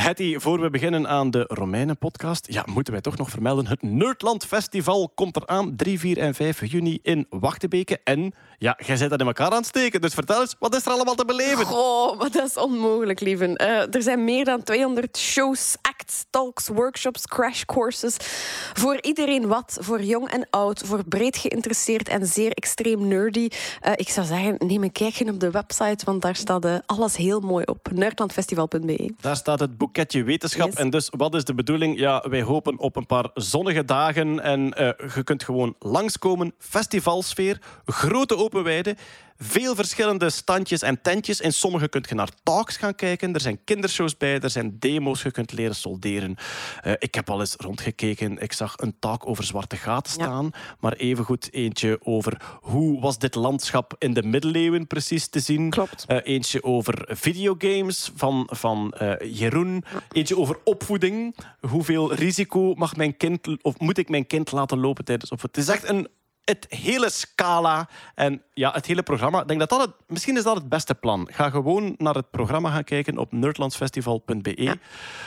Hetty, voor we beginnen aan de Romeinen-podcast, ja, moeten wij toch nog vermelden. Het Nerdland Festival komt eraan 3, 4 en 5 juni in Wachtebeke. En ja, jij zit dat in elkaar aan het steken. Dus vertel eens, wat is er allemaal te beleven? Oh, maar dat is onmogelijk, lieven. Eh, er zijn meer dan 200 shows, acts, talks, workshops, crash courses. Voor iedereen wat, voor jong en oud, voor breed geïnteresseerd en zeer extreem nerdy. Eh, ik zou zeggen, neem een kijkje op de website, want daar staat eh, alles heel mooi op. nerdlandfestival.be. Daar staat het boeketje wetenschap. Yes. En dus, wat is de bedoeling? Ja, wij hopen op een paar zonnige dagen. En eh, je kunt gewoon langskomen. Festivalsfeer, grote open weide. Veel verschillende standjes en tentjes. In sommige kunt je naar talks gaan kijken. Er zijn kindershows bij, er zijn demo's. Je kunt leren solderen. Eh, ik heb al eens rondgekeken. Ik zag een talk over zwarte gaten Ja. staan. Maar evengoed eentje over hoe was dit landschap in de middeleeuwen precies te zien. Klopt. Eh, eentje over videogames van, van eh, Jeroen. Eentje over opvoeding. Hoeveel risico mag mijn kind, of moet ik mijn kind laten lopen tijdens opvoeding? Het is echt een, het hele scala en ja, het hele programma. Ik denk dat dat het, misschien is dat het beste plan. Ga gewoon naar het programma gaan kijken op nerdlandsfestival.be.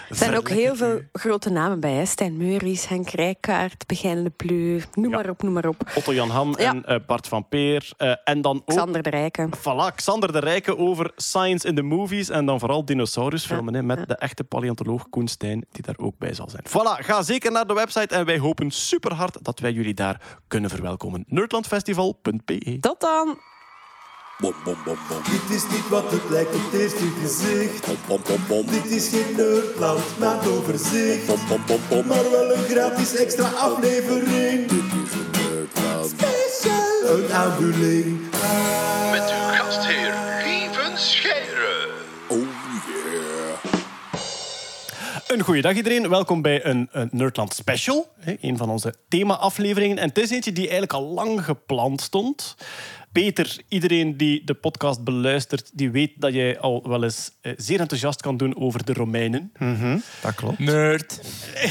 Er zijn ook heel veel grote namen bij. Hè? Stijn Meuris, Henk Rijkaard, Begijn Le Pleu. Noem Ja. maar op, noem maar op. Otto Jan Ham Ja. en eh, Bart van Peer. Eh, en dan ook Xander de Rijken. Voilà, Xander de Rijke over science in the movies en dan vooral dinosaurusfilmen hè, met de echte paleontoloog Koen Stijn, die daar ook bij zal zijn. Voilà, ga zeker naar de website en wij hopen super hard dat wij jullie daar kunnen verwelkomen. nerdlandfestival.be Tot dan! Bom, bom, bom, bom. Dit is niet wat het lijkt op het eerste gezicht. Bom, bom, bom, bom. Dit is geen nerdland, maar overzicht. Bom, bom, bom, bom. Maar wel een gratis extra aflevering. Dit is een nerdland. Special. Een aanvulling. Met uw gastheer Een goede dag iedereen, welkom bij een, een Nerdland Special, hè, een van onze thema-afleveringen. En het is eentje die eigenlijk al lang gepland stond. Peter, iedereen die de podcast beluistert, die weet dat jij al wel eens eh, zeer enthousiast kan doen over de Romeinen. Dat klopt. Nerd.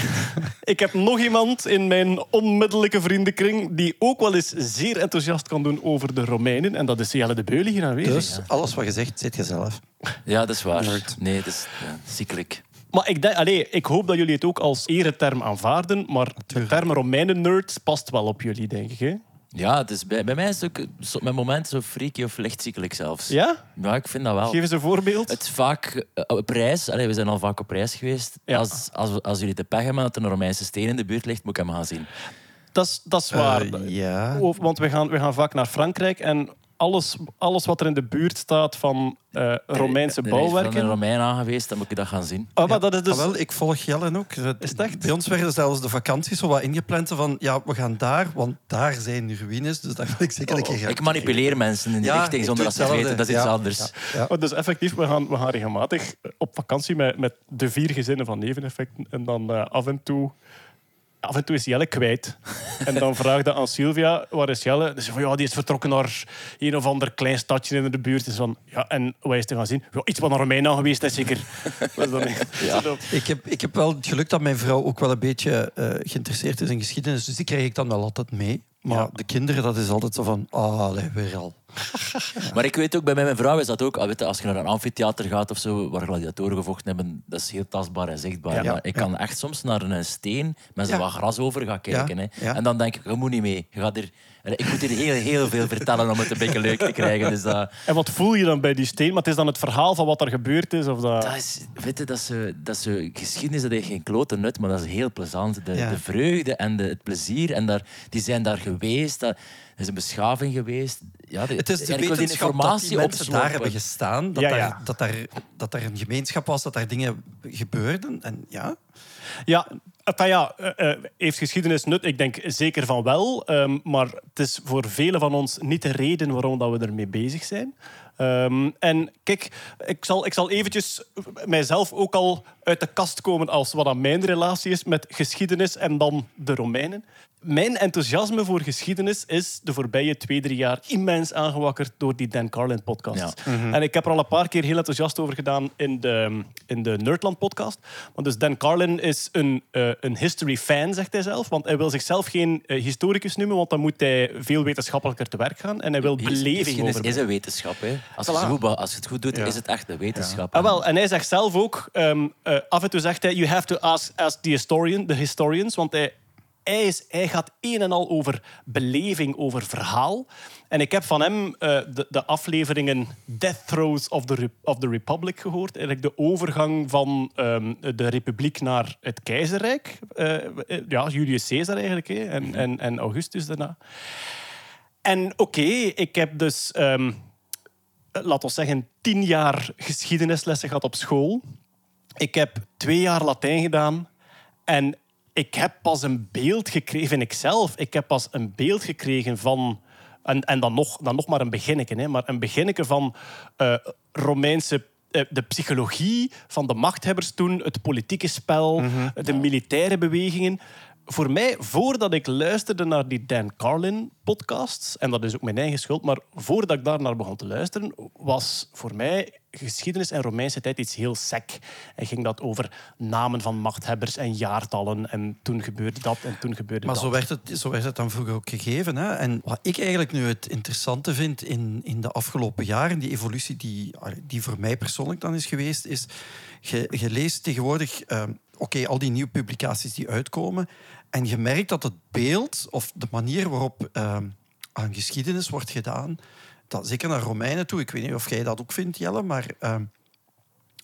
Ik heb nog iemand in mijn onmiddellijke vriendenkring die ook wel eens zeer enthousiast kan doen over de Romeinen. En dat is Jelle de Beulen hier aanwezig. Dus alles wat je zegt, zit je zelf. Ja, dat is waar. Nerd. Nee, dat is ja, ziekelijk. Maar ik, denk, allee, ik hoop dat jullie het ook als ereterm aanvaarden. Maar de term Romeinen-nerd past wel op jullie, denk ik. Hè? Ja, het is bij, bij mij is het ook zo, met momenten zo freaky of licht ziekelijk zelfs. Ja? Ja, ik vind dat wel. Geef eens een voorbeeld. Het is vaak eh, op reis. Allee, we zijn al vaak op reis geweest. Ja. Als, als, als jullie de pech hebben dat er een Romeinse steen in de buurt ligt, moet ik hem gaan zien. Dat is, dat is waar. Eh, ja. Of- Want we gaan, we gaan vaak naar Frankrijk en alles, alles wat er in de buurt staat van eh, Romeinse Er is van een bouwwerken. Romein aan geweest, dan moet ik dat gaan zien. Ah, maar dat is dus... Ah, wel, ik volg Jellen ook. Is het echt? Bij ons werden zelfs de vakanties zo wat ingepland van ja, we gaan daar, want daar zijn ruïnes. Dus daar wil ik zeker een keer gaan. Ik manipuleer mensen in die Ja, richting ik zonder dat ze weten. Dat is iets Ja, anders. ja, ja. Maar dus effectief, we gaan, we gaan regelmatig op vakantie met, met de vier gezinnen van neveneffecten. En dan eh, af en toe... Af en toe is Jelle kwijt. En dan vraagde aan Sylvia, waar is Jelle? Dus van, ja, die is vertrokken naar een of ander klein stadje in de buurt. Dus van, ja, en wat is te gaan zien? Ja, iets wat naar Romein aan geweest is, zeker. Dat is dan echt- Ik heb, ik heb wel het geluk dat mijn vrouw ook wel een beetje eh, geïnteresseerd is in geschiedenis. Dus die krijg ik dan wel altijd mee. Maar Ja. de kinderen, dat is altijd zo van, ah, weer al. Maar ik weet ook, bij mij, mijn vrouw is dat ook. ah, weet je, Als je naar een amfitheater gaat of zo, waar gladiatoren gevochten hebben, dat is heel tastbaar en zichtbaar. Ja. Ik kan echt soms naar een steen met zo wat gras over gaan kijken. Hè. En dan denk ik, je moet niet mee. Je gaat ik moet hier heel, heel veel vertellen om het een beetje leuk te krijgen. Dus dat, En wat voel je dan bij die steen? Maar het is dan het verhaal van wat er gebeurd is? Of dat... dat is, weet je, dat is, dat is geschiedenis, dat heeft geen klote nut, maar dat is heel plezant. De, Ja. de vreugde en de, het plezier. En daar, die zijn daar geweest. Dat, er is een beschaving geweest. Ja, de, Het is de wetenschap dat informatie die mensen daar hebben gestaan. Dat, Ja, daar, ja. Dat, daar, dat daar een gemeenschap was, dat daar dingen gebeurden. En ja, Ja, enfin ja, eh, eh, heeft geschiedenis nut? Ik denk zeker van wel. ehm, maar het is voor velen van ons niet de reden waarom dat we ermee bezig zijn. Ehm, en kijk, ik zal, ik zal eventjes mijzelf ook al uit de kast komen als wat aan mijn relatie is met geschiedenis en dan de Romeinen. Mijn enthousiasme voor geschiedenis is de voorbije twee, drie jaar immens aangewakkerd door die Dan Carlin podcast. En ik heb er al een paar keer heel enthousiast over gedaan in de, in de Nerdland podcast. Want dus Dan Carlin is een, eh, een history fan, zegt hij zelf. Want hij wil zichzelf geen eh, historicus noemen, want dan moet hij veel wetenschappelijker te werk gaan. En hij wil beleving Geschiedenis over. is een wetenschap. Hè. Als, je het goed, als je het goed doet, is het echt een wetenschap. Ah, wel, en hij zegt zelf ook, ehm, eh, af en toe zegt hij... You have to ask, ask the, historian, the historians. Want hij, hij, is, hij gaat een en al over beleving, over verhaal. En ik heb van hem eh, de, de afleveringen Death Throes of the, of the Republic gehoord. Eigenlijk de overgang van ehm, de republiek naar het keizerrijk. Eh, eh, ja, Julius Caesar eigenlijk. Hè, en, en, en Augustus daarna. En oké, ik heb dus, ehm laten we zeggen, tien jaar geschiedenislessen gehad op school. Ik heb twee jaar Latijn gedaan. En ik heb pas een beeld gekregen, vind ik zelf, ik heb pas een beeld gekregen van... En, en dan, nog, dan nog maar een beginnetje, hè, maar een beginnetje van eh, Romeinse... eh, De psychologie van de machthebbers toen, het politieke spel, de militaire bewegingen. Voor mij, voordat ik luisterde naar die Dan Carlin-podcasts, en dat is ook mijn eigen schuld, maar voordat ik daar naar begon te luisteren, was voor mij geschiedenis en Romeinse tijd iets heel sec. En ging dat over namen van machthebbers en jaartallen. En toen gebeurde dat en toen gebeurde Maar dat. zo werd, het, zo werd het dan vroeger ook gegeven. Hè? En wat ik eigenlijk nu het interessante vind in, in de afgelopen jaren, die evolutie die, die voor mij persoonlijk dan is geweest, is je, je leest tegenwoordig ehm, oké, al die nieuwe publicaties die uitkomen. En je merkt dat het beeld of de manier waarop ehm, aan geschiedenis wordt gedaan, dat, zeker naar Romeinen toe, ik weet niet of jij dat ook vindt, Jelle, maar ehm,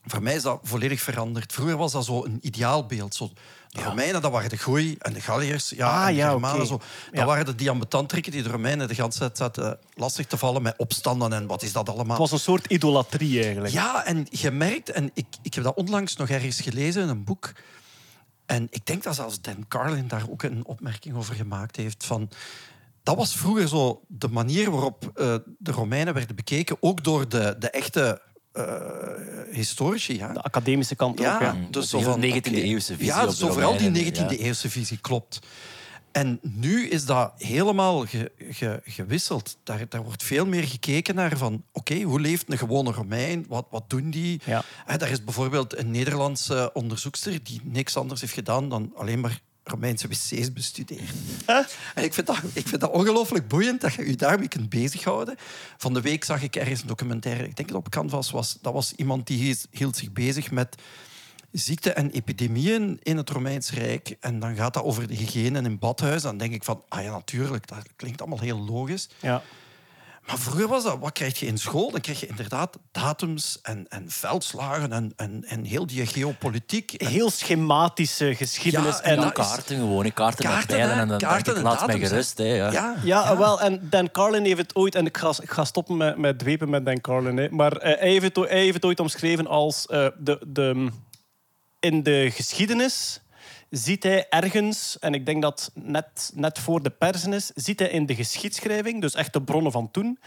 voor mij is dat volledig veranderd. Vroeger was dat zo een ideaalbeeld. Zo, de Romeinen, dat waren de groei en de Galliërs. Ja, Ah, en de ja, Germanen, zo. Dat Ja. waren de diamantantrikken die de Romeinen de hele tijd zaten lastig te vallen met opstanden en wat is dat allemaal. Het was een soort idolatrie eigenlijk. Ja, en je merkt, en ik, ik heb dat onlangs nog ergens gelezen in een boek. En ik denk dat zelfs Dan Carlin daar ook een opmerking over gemaakt heeft. Van, dat was vroeger zo de manier waarop eh, de Romeinen werden bekeken, ook door de, de echte eh, historici. Ja. De academische kant ook. Ja, Ja. dus zo van, 19e oké, eeuwse visie Ja, op de zo vooral die Romeinen, 19e ja. eeuwse visie, klopt. En nu is dat helemaal ge- ge- gewisseld. Daar, daar wordt veel meer gekeken naar van... Oké, hoe leeft een gewone Romein? Wat, wat doen die? Ja. Hè, daar is bijvoorbeeld een Nederlandse onderzoekster... die niks anders heeft gedaan dan alleen maar Romeinse wc's bestudeerd. En ik vind dat, ik vind dat ongelooflijk boeiend dat je je daarmee kunt bezighouden. Van de week zag ik ergens een documentaire, ik denk dat op Canvas was. Dat was iemand die hield zich bezig met ziekten en epidemieën in het Romeins Rijk. En dan gaat dat over de hygiëne in badhuizen. Dan denk ik van, ah ja, natuurlijk, dat klinkt allemaal heel logisch. Ja. Maar vroeger was dat, wat krijg je in school? Dan krijg je inderdaad datums en, en veldslagen en, en, en heel die geopolitiek. En- Heel schematische geschiedenis. Ja, en en Ja, dat is- kaarten gewoon. Kaarten, met Kaarten, pijlen hè, en dan kaarten denk ik, en laat mij gerust. Hè, ja. ja, Ja, wel, en Dan Carlin heeft het ooit, en ik ga, ik ga stoppen met, met dwepen met Dan Carlin, hè, maar hij, heeft het, o- hij heeft het ooit omschreven als eh, de, de, in de geschiedenis ziet hij ergens, en ik denk dat net, net voor de persen is, ziet hij in de geschiedschrijving, dus echt de bronnen van toen,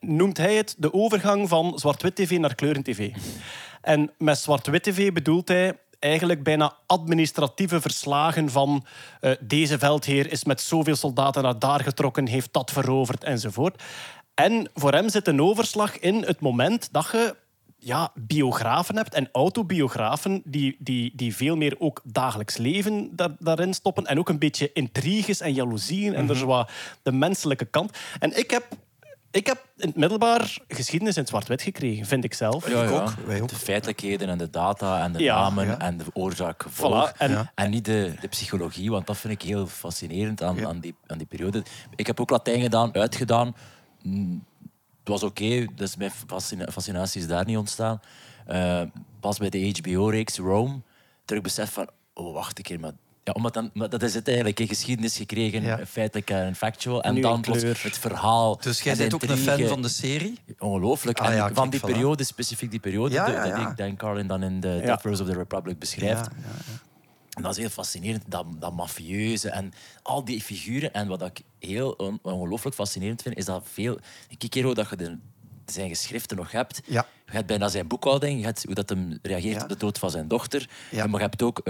noemt hij het de overgang van zwart-wit tv naar kleuren-tv. En met zwart-wit tv bedoelt hij eigenlijk bijna administratieve verslagen van eh, deze veldheer is met zoveel soldaten naar daar getrokken, heeft dat veroverd enzovoort. En voor hem zit een overslag in het moment dat je ja, biografen hebt en autobiografen die, die, die veel meer ook dagelijks leven daar, daarin stoppen. En ook een beetje intriges en jaloezieën en er zo wat de menselijke kant. En ik heb, ik heb in het middelbaar geschiedenis in zwart-wit gekregen, vind ik zelf. Ja, ja. ook, wij ook. De feitelijkheden en de data en de Ja, namen ja. en de oorzaak. Voilà, en- En niet de, de psychologie, want dat vind ik heel fascinerend aan, aan, die, aan die periode. Ik heb ook Latijn gedaan, uitgedaan. Het was oké, dus mijn fascina- fascinatie is daar niet ontstaan. Eh, pas bij de HBO-reeks Rome, terug besef van, oh wacht een keer, maar ja, omdat dan, maar dat is het eigenlijk, hè, geschiedenis gekregen, Ja. feitelijk en factual. En nu dan in plots kleur. het verhaal. Dus jij bent ook een fan van de serie? Ongelooflijk. Ah, en van kijk, die voilà. periode, specifiek die periode, Ja, dat ja. ik Dan Carlin dan in. Death Throes of the Republic beschrijft. En dat is heel fascinerend, dat, dat mafieuze en al die figuren. En wat ik heel on- ongelooflijk fascinerend vind, is dat veel... Kijk hier hoe dat je de, zijn geschriften nog hebt. Ja. Je hebt bijna zijn boekhouding, je hebt hoe dat hem reageert Ja. op de dood van zijn dochter. Ja. En maar je hebt ook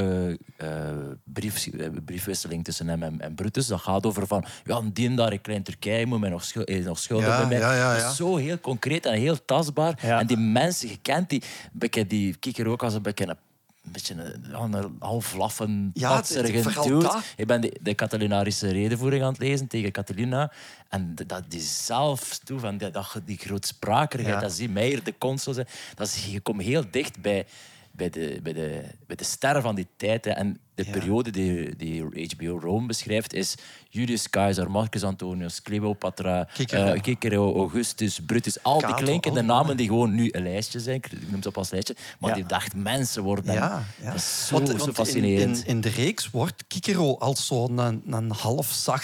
brief, eh, briefwisseling tussen hem en, en Brutus. Dat gaat over van, ja, die en daar in Klein Turkije moet mij nog, schul, is nog schuldig Ja, bij mij. Dat is zo heel concreet en heel tastbaar. En die mensen, je kent die, beetje die kikker ook als een beetje een een beetje een, half laffen, Ja, patserige dude. Ik ben de, de Catalinarische redenvoering aan het lezen tegen Catalina. En dat die zelf toe van die, dat, die grootsprakerigheid, Ja. dat zie Meijer, de consul, dat is, je komt heel dicht bij bij, de, bij, de, bij de sterren van die tijd. hè. En de periode die, die HBO Rome beschrijft is Julius Caesar, Marcus Antonius, Cleopatra, Cicero. eh, Cicero, Augustus, Brutus. Al die klinkende namen die gewoon nu een lijstje zijn. Ik noem ze op als lijstje. Maar Ja. die dacht mensen worden. Ja, ja. Dat is zo, Want- zo want fascinerend. In, in, de reeks wordt Kikero als zo'n een, een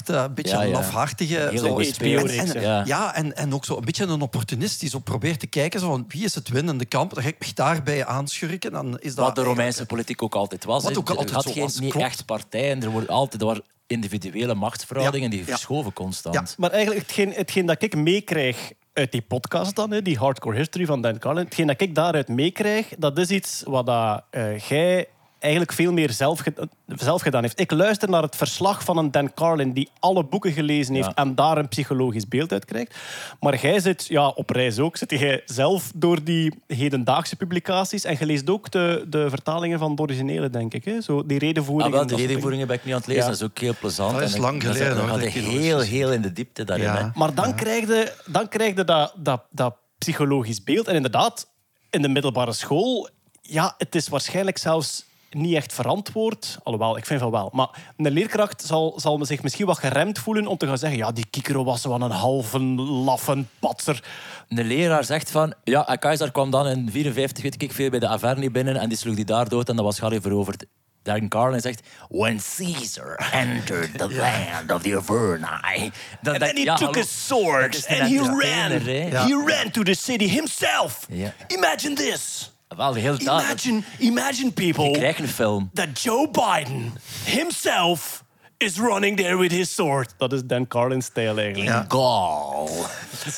een beetje Ja, ja. lafhartige... Zo, en, en- ja. en, en ook zo een beetje een opportunist die zo probeert te kijken zo van wie is het winnende kamp. Dan ga ik me daarbij aanschurken. Dan is dat Wat de Romeinse politiek ook altijd was. Wat ook altijd zo niet klopt. echt partijen. Er worden altijd er waren individuele machtsverhoudingen die verschoven constant. Maar eigenlijk, hetgeen, hetgeen dat ik meekrijg uit die podcast dan, die Hardcore History van Dan Carlin, hetgeen dat ik daaruit meekrijg, dat is iets wat dat, eh, jij eigenlijk veel meer zelf, ge- zelf gedaan heeft. Ik luister naar het verslag van een Dan Carlin die alle boeken gelezen heeft Ja. en daar een psychologisch beeld uit krijgt. Maar jij zit, ja, op reis ook, zit jij zelf door die hedendaagse publicaties en je leest ook de, de vertalingen van de originele, denk ik. Hè? Zo, die redenvoeringen. Ah, wel, die redenvoeringen ben ik nu aan het lezen. Ja. Dat is ook heel plezant. Dat is En ik- lang dat geleden, Dan hoor, gaat dat ik heel, heel in de diepte daarin. Ja. Maar dan krijg je, dan krijg je dat, dat, dat psychologisch beeld. En inderdaad, in de middelbare school, ja, het is waarschijnlijk zelfs niet echt verantwoord. Alhoewel, ik vind van wel. Maar een leerkracht zal, zal zich misschien wat geremd voelen om te gaan zeggen ja, die Kikero was wel een halve laffe patser. Een leraar zegt van... Ja, en Keizer kwam dan in 54, weet ik veel, bij de Averni binnen en die sloeg die daar dood en dat was Harry veroverd. Dan Carlin zegt... When Caesar entered the land of the Averni... Dan And then he ja, took hallo. his sword and he ran. He ran to the city himself. Ja. Imagine this. Wel, de tijd. Imagine, imagine people... Je krijgt een film. that Joe Biden himself is running there with his sword. Dat is Dan Carlin's stijl eigenlijk. Ja.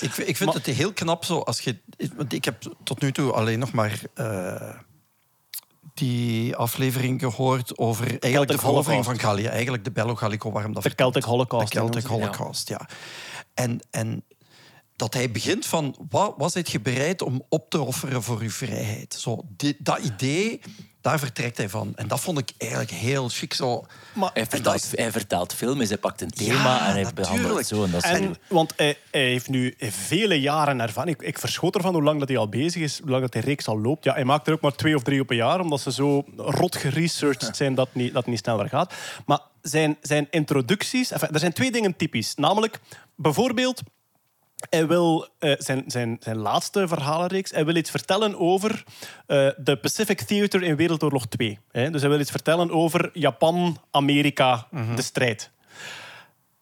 Ik, ik vind het heel knap zo als je. Want ik heb tot nu toe alleen nog maar eh, die aflevering gehoord over eigenlijk de verovering Holocaust. van Gallië. Eigenlijk de Bello Gallico, waarom dat De vertelt. Celtic Holocaust. De Celtic. Holocaust, ja. En, en dat hij begint van, wat was het je bereid om op te offeren voor uw vrijheid? Zo, die- dat idee, daar vertrekt hij van. En dat vond ik eigenlijk heel chic. Zo. Maar, Hij vertelt, is- hij vertelt veel, maar hij pakt een thema Ja, en hij behandelt het zo. En dat is En, want hij, hij heeft nu vele jaren ervaring. Ik, ik verschoot ervan hoe lang dat hij al bezig is, hoe lang dat die reeks al loopt. Ja, hij maakt er ook maar twee of drie op een jaar, omdat ze zo rot geresearched zijn dat het niet, dat niet sneller gaat. Maar zijn, zijn introducties... Enfin, er zijn twee dingen typisch. Namelijk, bijvoorbeeld... Hij wil eh, zijn, zijn, zijn laatste verhalenreeks. Hij wil iets vertellen over eh, de Pacific Theater in Wereldoorlog 2. Hè? Dus hij wil iets vertellen over Japan-Amerika, de strijd.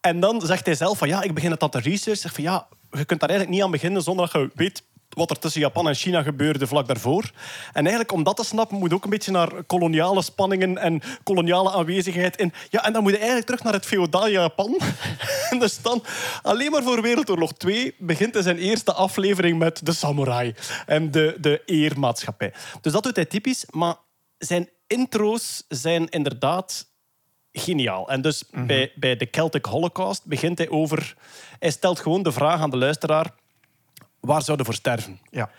En dan zegt hij zelf van ja, ik begin het dan te researchen. Zeg van ja, je kunt daar eigenlijk niet aan beginnen zonder dat je weet wat er tussen Japan en China gebeurde vlak daarvoor. En eigenlijk om dat te snappen moet je ook een beetje naar koloniale spanningen en koloniale aanwezigheid. En, ja, en dan moet je eigenlijk terug naar het feodale Japan. dus dan, alleen maar voor Wereldoorlog 2, begint hij zijn eerste aflevering met de samurai en de, de eermaatschappij. Dus dat doet hij typisch, maar zijn intro's zijn inderdaad geniaal. En dus bij, bij de Celtic Holocaust begint hij over... Hij stelt gewoon de vraag aan de luisteraar... Waar zouden voor sterven? Ja.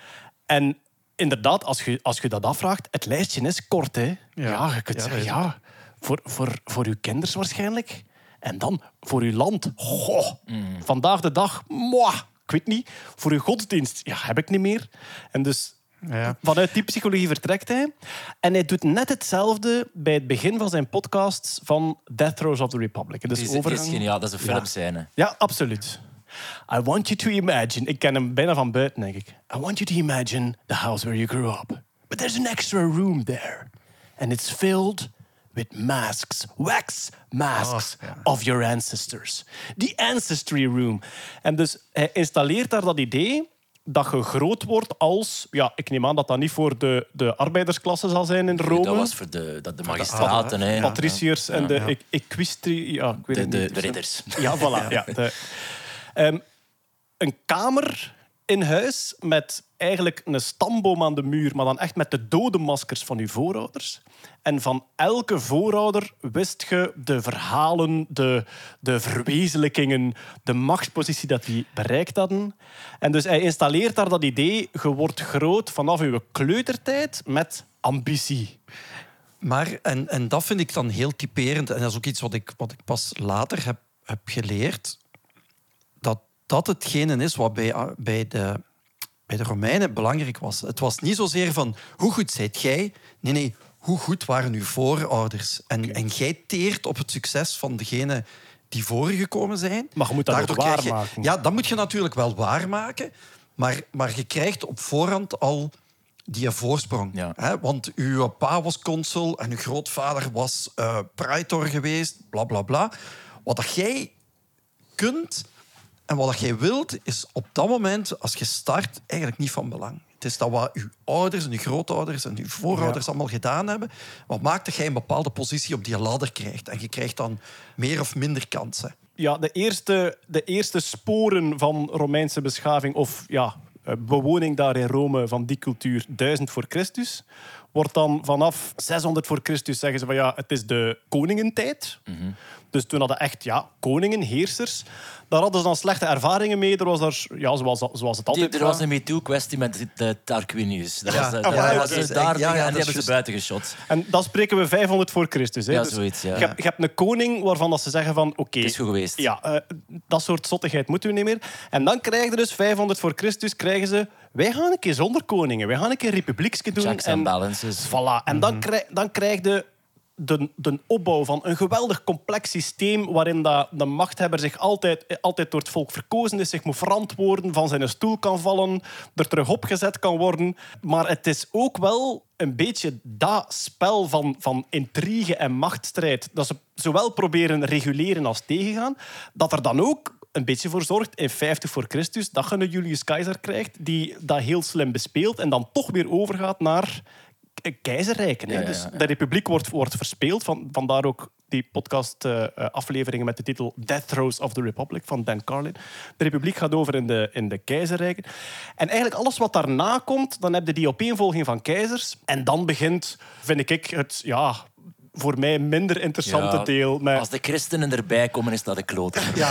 En inderdaad, als je, als je dat afvraagt... Het lijstje is kort, hè. Ja, je kunt Ja, zeggen... dat Ja, voor, voor, voor uw kinders waarschijnlijk. En dan voor uw land. Goh, vandaag de dag... Mwah, ik weet niet. Voor uw godsdienst. Ja, heb ik niet meer. En dus... Ja. Vanuit die psychologie vertrekt hij. En hij doet net hetzelfde bij het begin van zijn podcasts van Death Throes of the Republic. Dus Die is, die is overgang- geniaal, dat is een Ja. filmscène. Ja, absoluut. I want you to imagine... Ik ken hem bijna van buiten, denk ik. I want you to imagine the house where you grew up. But there's an extra room there. And it's filled with masks. Wax masks Oh, ja. of your ancestors. The ancestry room. En dus hij installeert daar dat idee dat je groot wordt als... Ja, ik neem aan dat dat niet voor de, de arbeidersklasse zal zijn in Rome. Dat was voor de, dat de magistraten. hè. Patriciërs en de e- equistri... Ja, ik weet De, het de, niet. de ridders. Ja, voilà. Ja, de- Ehm, een kamer in huis met eigenlijk een stamboom aan de muur, maar dan echt met de dode maskers van uw voorouders. En van elke voorouder wist je de verhalen, de, de verwezenlijkingen, de machtspositie dat die bereikt hadden. En dus hij installeert daar dat idee, je wordt groot vanaf uw kleutertijd met ambitie. Maar, en, en dat vind ik dan heel typerend. En dat is ook iets wat ik, wat ik pas later heb, heb geleerd. Dat hetgene is wat bij, bij de bij de Romeinen belangrijk was. Het was niet zozeer van hoe goed zijt jij. Nee, nee, hoe goed waren uw voorouders. En, en jij teert op het succes van degene die voorgekomen zijn. Maar je moet dat Daardoor ook je- waarmaken. Ja, dat moet je natuurlijk wel waarmaken. Maar, maar je krijgt op voorhand al die voorsprong. Ja. Hè? Want uw pa was consul en uw grootvader was eh praetor geweest, bla bla bla. Wat dat jij kunt en wat dat jij wilt, is op dat moment, als je start, eigenlijk niet van belang. Het is dat wat uw ouders en uw grootouders en uw voorouders allemaal gedaan hebben, wat maakt dat jij een bepaalde positie op die ladder krijgt. En je krijgt dan meer of minder kansen. ja, de, eerste, de eerste sporen van Romeinse beschaving of ja, eh, bewoning daar in Rome van die cultuur 1000 voor Christus, wordt dan vanaf 600 voor Christus zeggen ze van ja, het is de koningentijd. Dus toen hadden echt ja, koningen, heersers. Daar hadden ze dan slechte ervaringen mee. Er was daar, ja, zoals, zoals het Die, altijd er was een MeToo-kwestie met de Tarquinius. Dat Ja. was, ja, daar ja, ja, die hebben ze buiten geschot. En dan spreken we 500 voor Christus. Hè. Ja, Dus zoiets, ja. Je, hebt, je hebt een koning waarvan dat ze zeggen van... oké, Het is goed geweest. Ja, eh, dat soort zottigheid moeten we niet meer. En dan krijgen ze dus 500 voor Christus... krijgen ze... Wij gaan een keer zonder koningen. Wij gaan een keer republiekske doen. Checks and balances. Voilà. En dan, krijg, dan krijg je de, de opbouw van een geweldig complex systeem waarin dat de machthebber zich altijd, altijd door het volk verkozen is, zich moet verantwoorden, van zijn stoel kan vallen, er terug opgezet kan worden. Maar het is ook wel een beetje dat spel van, van intrigue en machtsstrijd, dat ze zowel proberen reguleren als tegengaan, dat er dan ook een beetje voor zorgt in 50 voor Christus dat je een Julius Keizer krijgt die dat heel slim bespeelt en dan toch weer overgaat naar keizerrijken. hè. Ja, ja, Dus de republiek wordt, wordt verspeeld. Van, vandaar ook die podcast-afleveringen met de titel Death Throes of the Republic van Dan Carlin. De republiek gaat over in de, in de keizerrijken. En eigenlijk alles wat daarna komt, dan heb je die opeenvolging van keizers. En dan begint, vind ik, het ja, voor mij minder interessante Ja, deel. Met, Als de christenen erbij komen, is dat de klote. Ja,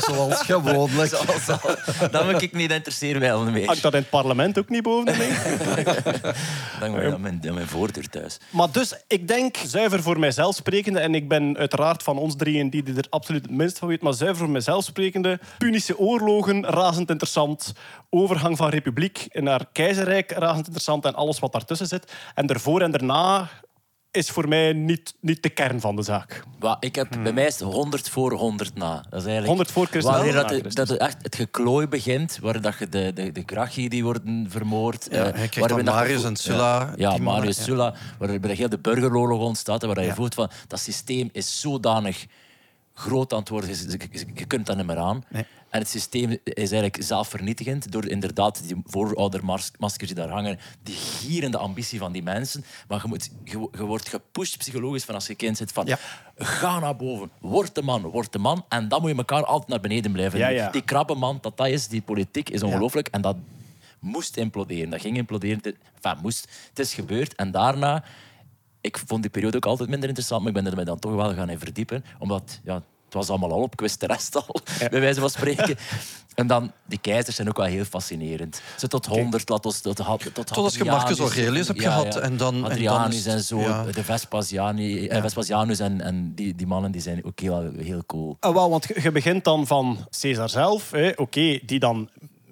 zoals gewoonlijk. Zoals al- Dan moet ik niet interesseren wel meer. hangt dat in het parlement ook niet boven mij? Dan moet ik aan mijn, aan mijn voordeur thuis. Maar dus, ik denk, zuiver voor mijzelf sprekende, en ik ben uiteraard van ons drieën die er absoluut het minst van weet, maar zuiver voor mijzelf sprekende, Punische oorlogen, razend interessant. Overgang van republiek naar keizerrijk, razend interessant. En alles wat daartussen zit. En ervoor en daarna is voor mij niet, niet de kern van de zaak. Wa- Ik heb, Bij mij is het 100 voor 100 na. Dat is eigenlijk 100 voor Christus, Wanneer dat, Christus. dat het echt het geklooi begint, waar dat je de, de, de Gracchi die worden vermoord. Ja, eh, je Marius en Sulla, Ja, Marius ja. Sulla, waarbij heel de burgeroorlog ontstaat. en Waar je Ja. voelt van dat systeem is zodanig groot aan het worden. Je, je- je kunt dat niet meer aan. Nee. En het systeem is eigenlijk zelfvernietigend door inderdaad die vooroudermaskers die daar hangen, die gierende ambitie van die mensen. Maar je, moet, je, je wordt gepusht psychologisch van als je kind zit van Ja. ga naar boven, word de man, word de man. En dan moet je elkaar altijd naar beneden blijven. Ja, ja. Die krabbenman, dat dat is, die politiek is ongelooflijk. En dat moest imploderen. Dat ging imploderen. Het- Enfin, moest. Het is gebeurd. En daarna... Ik vond die periode ook altijd minder interessant, maar ik ben er mij dan toch wel gaan in verdiepen. Omdat, ja, het was allemaal al op, ik wist de rest al, bij wijze van spreken. En dan, die keizers zijn ook wel heel fascinerend. Ze tot 100, laat ons tot, tot, tot als je Marcus Aurelius hebt gehad en dan- en dan Adrianus is en, zo, ja. de Vespasiani, eh, Vespasianus en, en die, die mannen die zijn ook heel, heel cool. Ah, wel, want je je begint dan van Caesar zelf, hè, oké, die dan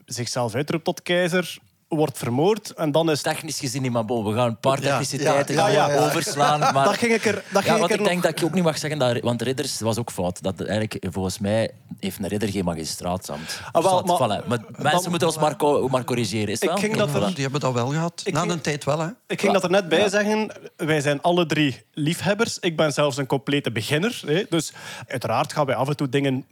zichzelf uitroept tot keizer, wordt vermoord. En dan is Technisch gezien niet, maar bon, we gaan een paar techniciteiten ja, ja, ja. overslaan. Maar... Dat ging ik er, dat ja, ging want ik ik er denk nog... dat je ook niet mag zeggen dat... Want ridders, was ook fout. Dat eigenlijk, volgens mij heeft een ridder geen magistraatsambt. Ah, wel, Zwart, maar- voilà. maar mensen moeten ons maar, co- maar corrigeren. Is Ik wel? ging dat er-. Die hebben dat wel gehad. Ik Na ging- een tijd wel, hè. Ik ging dat er net bij zeggen. Wij zijn alle drie liefhebbers. Ik ben zelfs een complete beginner. Hè. Dus uiteraard gaan wij af en toe dingen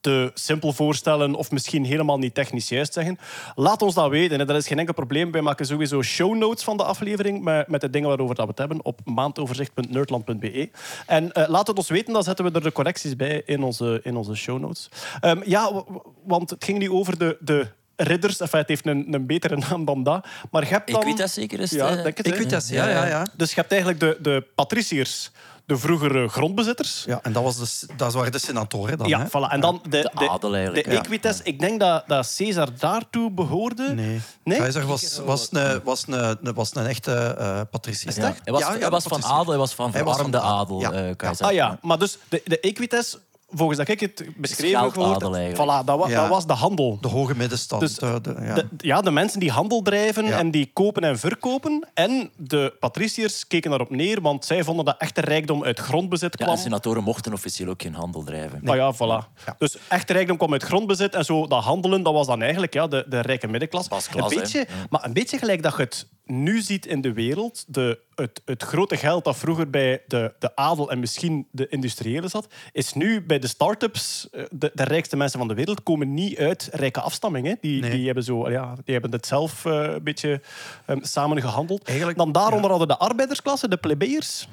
te simpel voorstellen of misschien helemaal niet technisch juist zeggen. Laat ons dat weten. Dat is geen enkel probleem. Wij maken sowieso show notes van de aflevering met, met de dingen waarover dat we het hebben op maandoverzicht.nerdland.be. En eh, laat het ons weten, dan zetten we er de correcties bij in onze, in onze show notes. Ehm, ja, want het ging nu over de... de Ridders, enfin, het heeft een, een betere naam dan dat. Maar je hebt dan... Equitas zeker is het, Ja, eh? denk het? Equitas, ja, ja, ja. Dus je hebt eigenlijk de, de patriciërs, de vroegere grondbezitters. Ja, en dat, was de, dat waren de senatoren dan, Ja, hè. voilà. En dan de, de, De adel eigenlijk, De ja. equites. Ik denk dat, dat Caesar daartoe behoorde. Nee. Nee? Keizer was, was, een, was, een, was een echte eh patriciër. Ja. Hij was, Ja, ja, hij was van adel, hij was van verarmde adel, eh, keizer. Ah ja, maar dus de, de equites volgens dat ik het beschreven gehoord heb, voilà, dat, wa- Ja. dat was de handel. De hoge middenstand. Dus de, de- ja. De, ja, de mensen die handel drijven Ja. en die kopen en verkopen. En de patriciërs keken daarop neer, want zij vonden dat echte rijkdom uit grondbezit Ja, kwam. en senatoren mochten officieel ook geen handel drijven. Ah ja, voilà. Dus echte rijkdom kwam uit grondbezit en zo dat handelen, dat was dan eigenlijk ja, de, de rijke middenklasse. Een beetje, Ja. Maar een beetje gelijk dat je het nu ziet in de wereld. De, het, het grote geld dat vroeger bij de, de adel en misschien de industriëlen zat, is nu bij de start-ups, eh, de, de rijkste mensen van de wereld, komen niet uit rijke afstamming. Hè. Die, Nee. die, hebben zo, ja, die hebben het zelf eh, een beetje um, samen gehandeld. Eigenlijk, dan daaronder ja. hadden de arbeidersklasse, de plebeiers.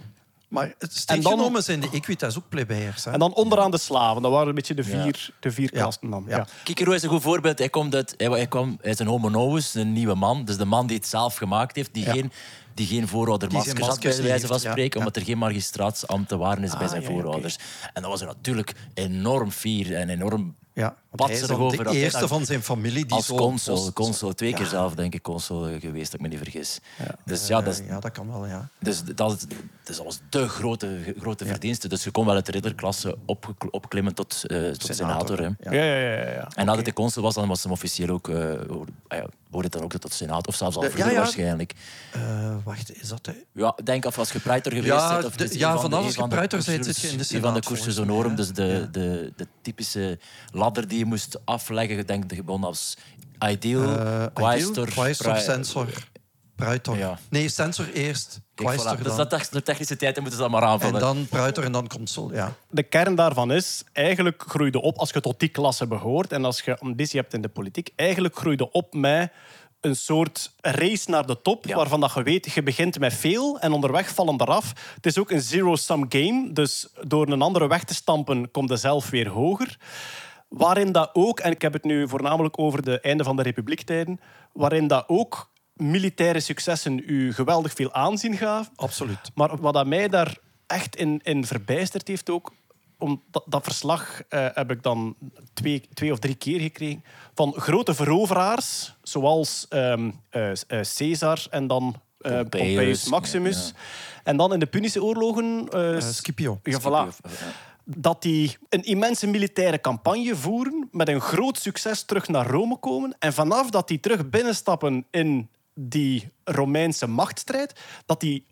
Maar het En strikt dan- genomen zijn de Equitas ook plebeiers. Hè? En dan onderaan de slaven. Dat waren een beetje de Ja. vier, de vier kasten dan. Ja. Ja. Kikero is een goed voorbeeld. Hij, komt uit, hij, hij, kwam, hij is een homo novus, een nieuwe man. Dus de man die het zelf gemaakt heeft, die Ja. geen, die geen vooroudermaskers had, bij wijze van ja. spreken, Ja. omdat er geen magistraatsambt te waren is bij Ah, zijn ja, voorouders. En dat was er natuurlijk enorm fier en enorm ja, hij de dat eerste van zijn familie die als zo consul. consul twee keer Ja. zelf, denk ik, consul eh, geweest, als ik me niet vergis. Dus ja, dat, is- Eh, ja, dat kan wel, ja. dus dat, is- dus dat was de grote, grote verdienste. Dus je kon wel uit de ridderklasse op, opklimmen tot, eh, tot senator. hè. Ja. Ja, ja, ja. ja, ja. En nadat hij de consul was, dan was hem officieel ook, eh, hoorde, ah ja, hoorde het dan ook tot senaat. Of zelfs al Ja, vroeger ja. waarschijnlijk. Eh, wacht, is dat... Hè? Ja, denk of als je pruiter geweest Ja, bent. Of de- ja, van vanaf de- als een van je de pruiter bent, zit je in de Een van de senaat, cursus honorum, ja. dus de, de, de typische ladder die je moest afleggen. Ik denk je begon als ideal, Eh, quaestor, pruiter. Ja. Nee, censor eerst, quaestor voilà. Dus dat, de technische tijd moeten ze dat maar aanvullen. En dan pruiter en dan consul, ja. De kern daarvan is, eigenlijk groeide op als je tot die klasse behoort en als je ambitie hebt in de politiek, eigenlijk groeide op met een soort race naar de top, Ja. waarvan dat je weet, je begint met veel en onderweg vallen eraf. Het is ook een zero-sum game, dus door een andere weg te stampen, komt je zelf weer hoger. Waarin dat ook, en ik heb het nu voornamelijk over de einde van de republiektijden, waarin dat ook militaire successen u geweldig veel aanzien gaven. Absoluut. Maar wat dat mij daar echt in, in verbijsterd heeft ook... Om dat, dat verslag eh, heb ik dan twee, twee of drie keer gekregen. Van grote veroveraars, zoals ehm eh, eh, Caesar en dan Pompeius, Pompeius Maximus. ja. En dan in de Punische oorlogen... Scipio. ja, voilà. Dat die een immense militaire campagne voeren, met een groot succes terug naar Rome komen. En vanaf dat die terug binnenstappen in die Romeinse machtsstrijd, dat die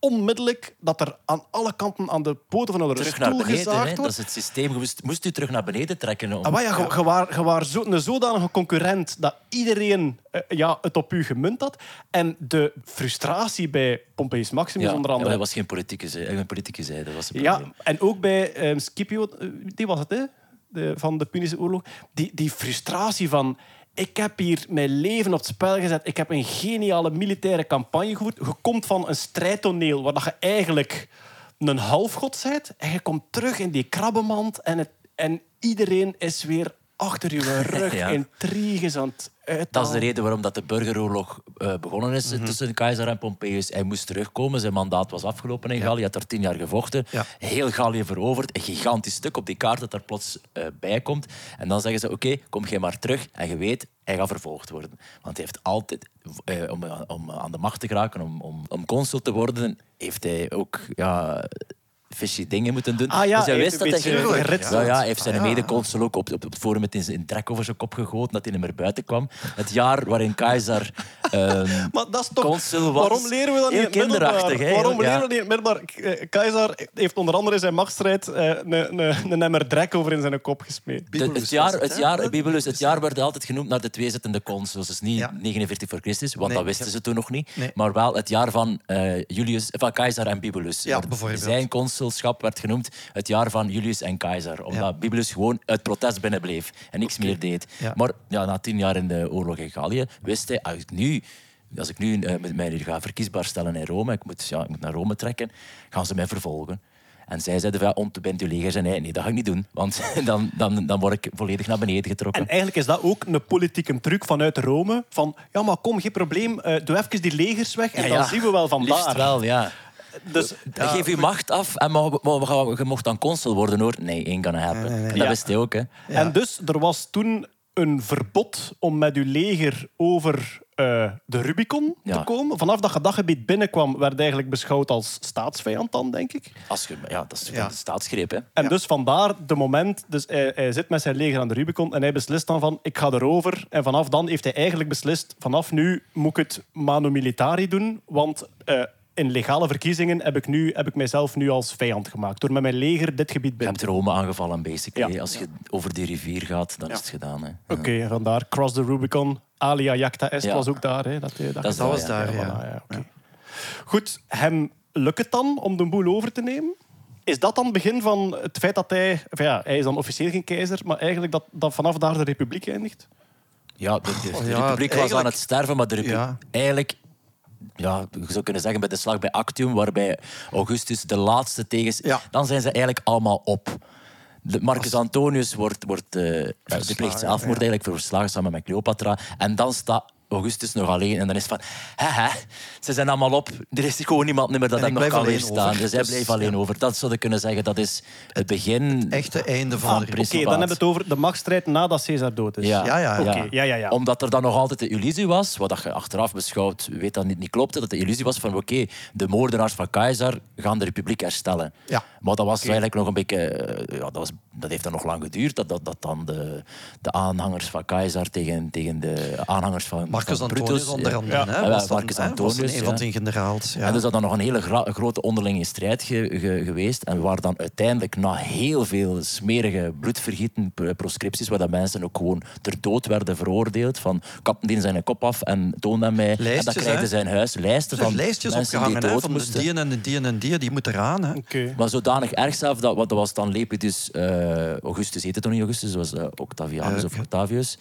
onmiddellijk, dat er aan alle kanten aan de poten van hun terug naar stoel beneden. gezaagd Hè. Dat wordt. is het systeem. Je moest, moest u terug naar beneden trekken. Om, Ah, maar ja, je, je waar, je waar zo, een zodanige concurrent dat iedereen eh, ja, het op u gemunt had. En de frustratie bij Pompeius Maximus Ja, onder ja, andere. dat was geen politieke zijde. Geen politieke zijde dat was het Ja, en ook bij ehm, Scipio, eh, die was het, hè? De, van de Punische oorlog. Die, die frustratie van... Ik heb hier mijn leven op het spel gezet. Ik heb een geniale militaire campagne gevoerd. Je komt van een strijdtoneel waar je eigenlijk een halfgod bent. En je komt terug in die krabbenmand. En, het, en iedereen is weer achter je rug Ja. intriges aan het uithalen. Dat is de reden waarom dat de burgeroorlog eh, begonnen is Mhm. tussen Keizer en Pompeius. Hij moest terugkomen. Zijn mandaat was afgelopen in Gallië. Hij had er tien jaar gevochten. Ja. Heel Gallië veroverd. Een gigantisch stuk op die kaart dat er plots eh, bij komt. En dan zeggen ze, oké, kom jij maar terug. En je weet, hij gaat vervolgd worden. Want hij heeft altijd, eh, om, om aan de macht te geraken, om, om, om consul te worden, heeft hij ook... Ja, fishy dingen moeten doen. Ah ja, dus hij wist dat heeft hij... een beetje ge- geritseld. Ja, ja, hij heeft zijn Ah, ja. mede-consul ook op, op het forum met zijn trek over zijn kop gegoten dat hij niet meer buiten kwam. Het jaar waarin Keizer ehm Maar dat is toch... consul was. Waarom leren we dat Heel niet kinderachtig, hè? Waarom Ja. leren we dat niet middelbaar? Eh, Keizer heeft onder andere in zijn machtsstrijd eh, een, een, een emmer drek over in zijn kop gesmeed. Het jaar, het, jaar, Bibulus, het jaar werd altijd genoemd naar de twee zittende consuls. Dus niet Ja. 49 voor Christus, want Nee, dat wisten ja. ze toen nog niet. Nee. Maar wel het jaar van, eh, Julius, van Keizer en Bibulus. Ja, bijvoorbeeld. Zijn consulschap werd genoemd het jaar van Julius en Keizer. Omdat Ja. Bibulus gewoon uit protest binnenbleef en niks meer deed. Ja. Maar ja, na tien jaar in de oorlog in Gallië wist hij, als ik nu... Als ik nu eh, met mij nu ga verkiesbaar stellen in Rome, ik moet, ja, ik moet naar Rome trekken, gaan ze mij vervolgen. En zij zeiden van, ja, ontbent uw leger zijn. Nee, nee, dat ga ik niet doen. Want dan, dan, dan word ik volledig naar beneden getrokken. En eigenlijk is dat ook een politieke truc vanuit Rome. Van, ja, maar kom, geen probleem. eh, doe even die legers weg en Ja, dan ja. zien we wel van Liefst daar. wel, ja. Dus, Dan geef je macht af en je mocht dan consul worden hoor. Nee, ain't gonna happen. En dat Ja. wist hij ook, hè. En dus, er was toen een verbod om met uw leger over eh, de Rubicon te Ja. komen. Vanaf dat je dat gebied binnenkwam, werd eigenlijk beschouwd als staatsvijand dan, denk ik. Als je, ja, dat is Ja. de staatsgreep. Hè. En dus vandaar de moment, dus hij, hij zit met zijn leger aan de Rubicon en hij beslist dan van, ik ga erover. En vanaf dan heeft hij eigenlijk beslist, vanaf nu moet ik het manu militari doen, want eh, in legale verkiezingen heb ik, nu, heb ik mijzelf nu als vijand gemaakt. Door met mijn leger dit gebied Je binnen hebt Rome aangevallen, basically. Ja. Als je over die rivier gaat, dan Ja. is het gedaan. Hè. Oké, en vandaar Cross the Rubicon. Alia Jacta Est Ja. was ook daar. Hè, dat, hij- Dat is Dat Ja, was ja, daar, ja. voilà, ja, oké. Goed, hem lukt het dan om de boel over te nemen? Is dat dan het begin van het feit dat hij... Ja, hij is dan officieel geen keizer, maar eigenlijk dat, dat vanaf daar de republiek eindigt? Ja, de, de- de Oh, ja, republiek was eigenlijk- aan het sterven, maar de republiek... Ja. Eigenlijk, ja, je zou kunnen zeggen bij de slag bij Actium, waarbij Augustus de laatste tegens... Ja. Dan zijn ze eigenlijk allemaal op. De Marcus Antonius wordt, wordt eh, die pleegt zelfmoord eigenlijk verslagen samen met Cleopatra. En dan staat Augustus nog alleen. En dan is het van, hè, hè, ze zijn allemaal op. Er is gewoon niemand meer dat hem ik nog kan weerstaan. Dus hij Dus, bleef alleen ja. over. Dat zou je kunnen zeggen, dat is het begin... Echte einde van Ah, de Oké, dan hebben we het over de machtsstrijd nadat Caesar dood is. Ja, ja, ja, ja, ja. Omdat er dan nog altijd de illusie was, wat dat je achteraf beschouwt, weet dat niet, niet klopte, dat de illusie was van oké, de moordenaars van Keizer gaan de republiek herstellen. Ja. Maar dat was eigenlijk nog een beetje... eh, Ja, dat, was, dat heeft dan nog lang geduurd, dat, dat, dat dan de, de aanhangers van Keizer tegen, tegen de aanhangers van Marcus van Antonius Brutus, onder andere. Ja. Hè, Ja, was dan, Marcus hè, was dan Antonius, een van zijn generaals. Ja. En dus dat dan nog een hele gra- grote onderlinge strijd ge- ge- geweest. En waar dan uiteindelijk na heel veel smerige bloedvergieten, pr- proscripties, waar dat mensen ook gewoon ter dood werden veroordeeld. Van kap die zijn kop af en toon hem mij. en krijgde hè? zijn huis lijsten van lijstjes mensen opgehangen die dood van de moesten. die en de die en die, die moet eraan. Hè. Maar zodanig erg zelf, dat, dat was dan Lepidus, eh Augustus heette toch niet Augustus, dat was eh, Octavianus Eh, of Octavius.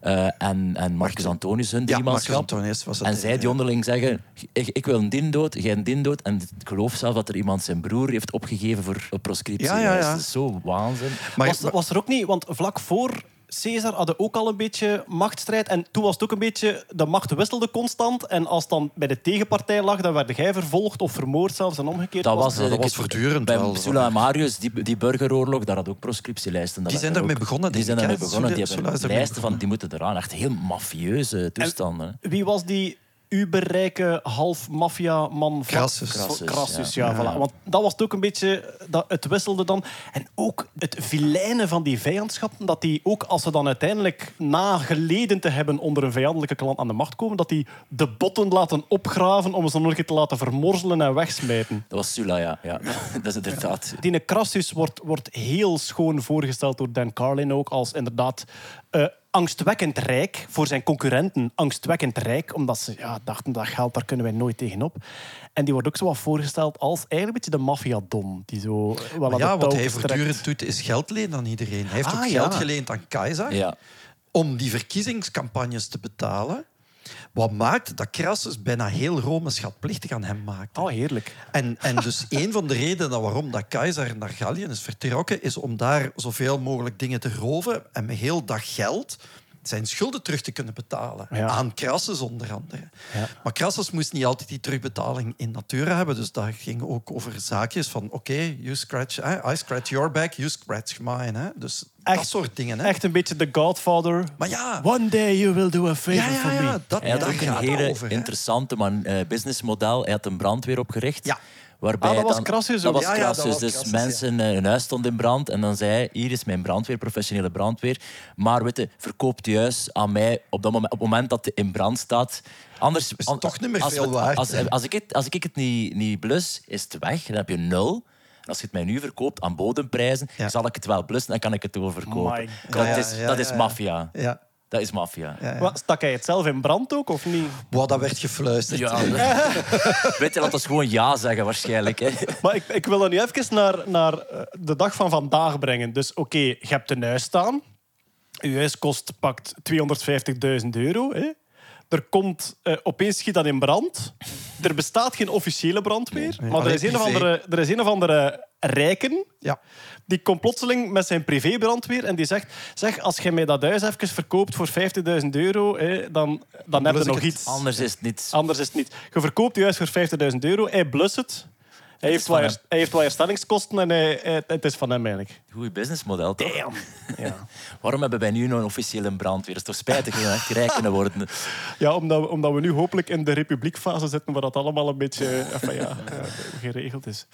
Eh, en, en Marcus Antonius, hun Ja, Marcus driemanschap. Antonius was het. En zij die onderling zeggen, ik, ik wil een din dood, jij een din dood. En ik geloof zelf dat er iemand zijn broer heeft opgegeven voor een proscriptie. Ja, ja, ja. Dat is zo waanzin. Maar, was, was er ook niet, want vlak voor Caesar hadden ook al een beetje machtsstrijd. En toen was het ook een beetje, de macht wisselde constant. En als het dan bij de tegenpartij lag, dan werd jij vervolgd of vermoord zelfs en omgekeerd. Dat was, dat eh, was voortdurend Bij wel. Sulla en Marius, die, die burgeroorlog, daar had ook proscriptielijsten. Dat Die zijn er daarmee begonnen, Die zijn daarmee hè? begonnen. Die hebben lijsten van, die moeten eraan. Echt heel mafieuze toestanden. Wie was die uberrijke half maffia-man? van- Crassus. Crassus, Crassus, ja. voilà. Want dat was het ook een beetje... Dat, het wisselde dan. En ook het vilijnen van die vijandschappen, dat die ook als ze dan uiteindelijk na geleden te hebben onder een vijandelijke klant aan de macht komen, dat die de botten laten opgraven om ze nog een keer te laten vermorzelen en wegsmijten. Dat was Sulla, ja. ja. Dat is inderdaad... Die Crassus wordt, wordt heel schoon voorgesteld door Dan Carlin ook als inderdaad eh, angstwekkend rijk voor zijn concurrenten. Angstwekkend rijk, omdat ze ja, dachten dat geld, daar kunnen wij nooit tegenop. En die wordt ook zo wat voorgesteld als eigenlijk een beetje de maffiadom. Die zo wel aan ja, wat hij voortdurend doet, is geld lenen aan iedereen. Hij heeft Ah, ook ja. geld geleend aan Keizer Ja. om die verkiezingscampagnes te betalen. Wat maakt dat Crassus bijna heel Rome schatplichtig aan hem maakt. Oh, heerlijk. En, en dus een van de redenen waarom dat keizer naar Gallië is vertrokken, is om daar zoveel mogelijk dingen te roven en met heel dat geld zijn schulden terug te kunnen betalen. Ja. Aan Crassus onder andere. Ja. Maar Crassus moest niet altijd die terugbetaling in natura hebben. Dus dat ging ook over zaakjes van oké, you scratch, eh, I scratch your back, you scratch mine. Hè. Dus dat Echt- soort dingen. Hè. Echt een beetje The Godfather. Maar ja, One day you will do a favor ja, ja, for me. ja, dat, Hij had ook een hele over. interessante man, eh, businessmodel. Hij had een brandweer opgericht. Ja. Waarbij Ah, dat was dan- Crassus Dat was Ja, ja, dat Crassus. was dus Crassus, mensen, eh, hun huis stond in brand. En dan zei hij, hier is mijn brandweer, professionele brandweer. Maar weet je, huis aan mij op, dat moment, op het moment dat het in brand staat. Anders het an- toch niet meer als veel waard, Als, hè? als, ik het, als ik het niet, niet blus, is het weg. Dan heb je nul. En als je het mij nu verkoopt aan bodemprijzen, Ja. zal ik het wel blussen en kan ik het oververkopen. My Dat is, ja, dat ja, is maffia. Ja. Dat is maffia. Ja, ja. Wat, Stak hij het zelf in brand ook, of niet? Wow, dat werd gefluisterd. Ja. Weet je, laat ons gewoon ja zeggen waarschijnlijk. Hè. Maar ik, ik wil dat nu even naar, naar eh, de dag van vandaag brengen. Dus oké, je hebt een huis staan. Je huis kost pakt 250.000 euro. Hè. Er komt, eh, opeens schiet dat in brand. Er bestaat geen officiële brandweer. Maar er is, een of andere, er is een of andere rijken Ja. die komt plotseling met zijn privébrandweer en die zegt... Zeg, als je mij dat huis even verkoopt voor 50.000 euro, hè, dan, dan heb je nog het. iets. Anders is het niet. Anders is het niet. Je verkoopt je huis voor 50.000 euro, hij blust het. Hij heeft, wel, hem. hij heeft wel herstellingskosten en hij, hij- het is van hem eigenlijk. Goeie businessmodel, toch? Ja. Waarom hebben wij nu nog een officiële brandweer? Dat is toch spijtig dat we echt rijk kunnen worden. Ja, omdat, we- omdat we nu hopelijk in de republiekfase zitten, waar dat allemaal een beetje enfin, ja, eh, geregeld is.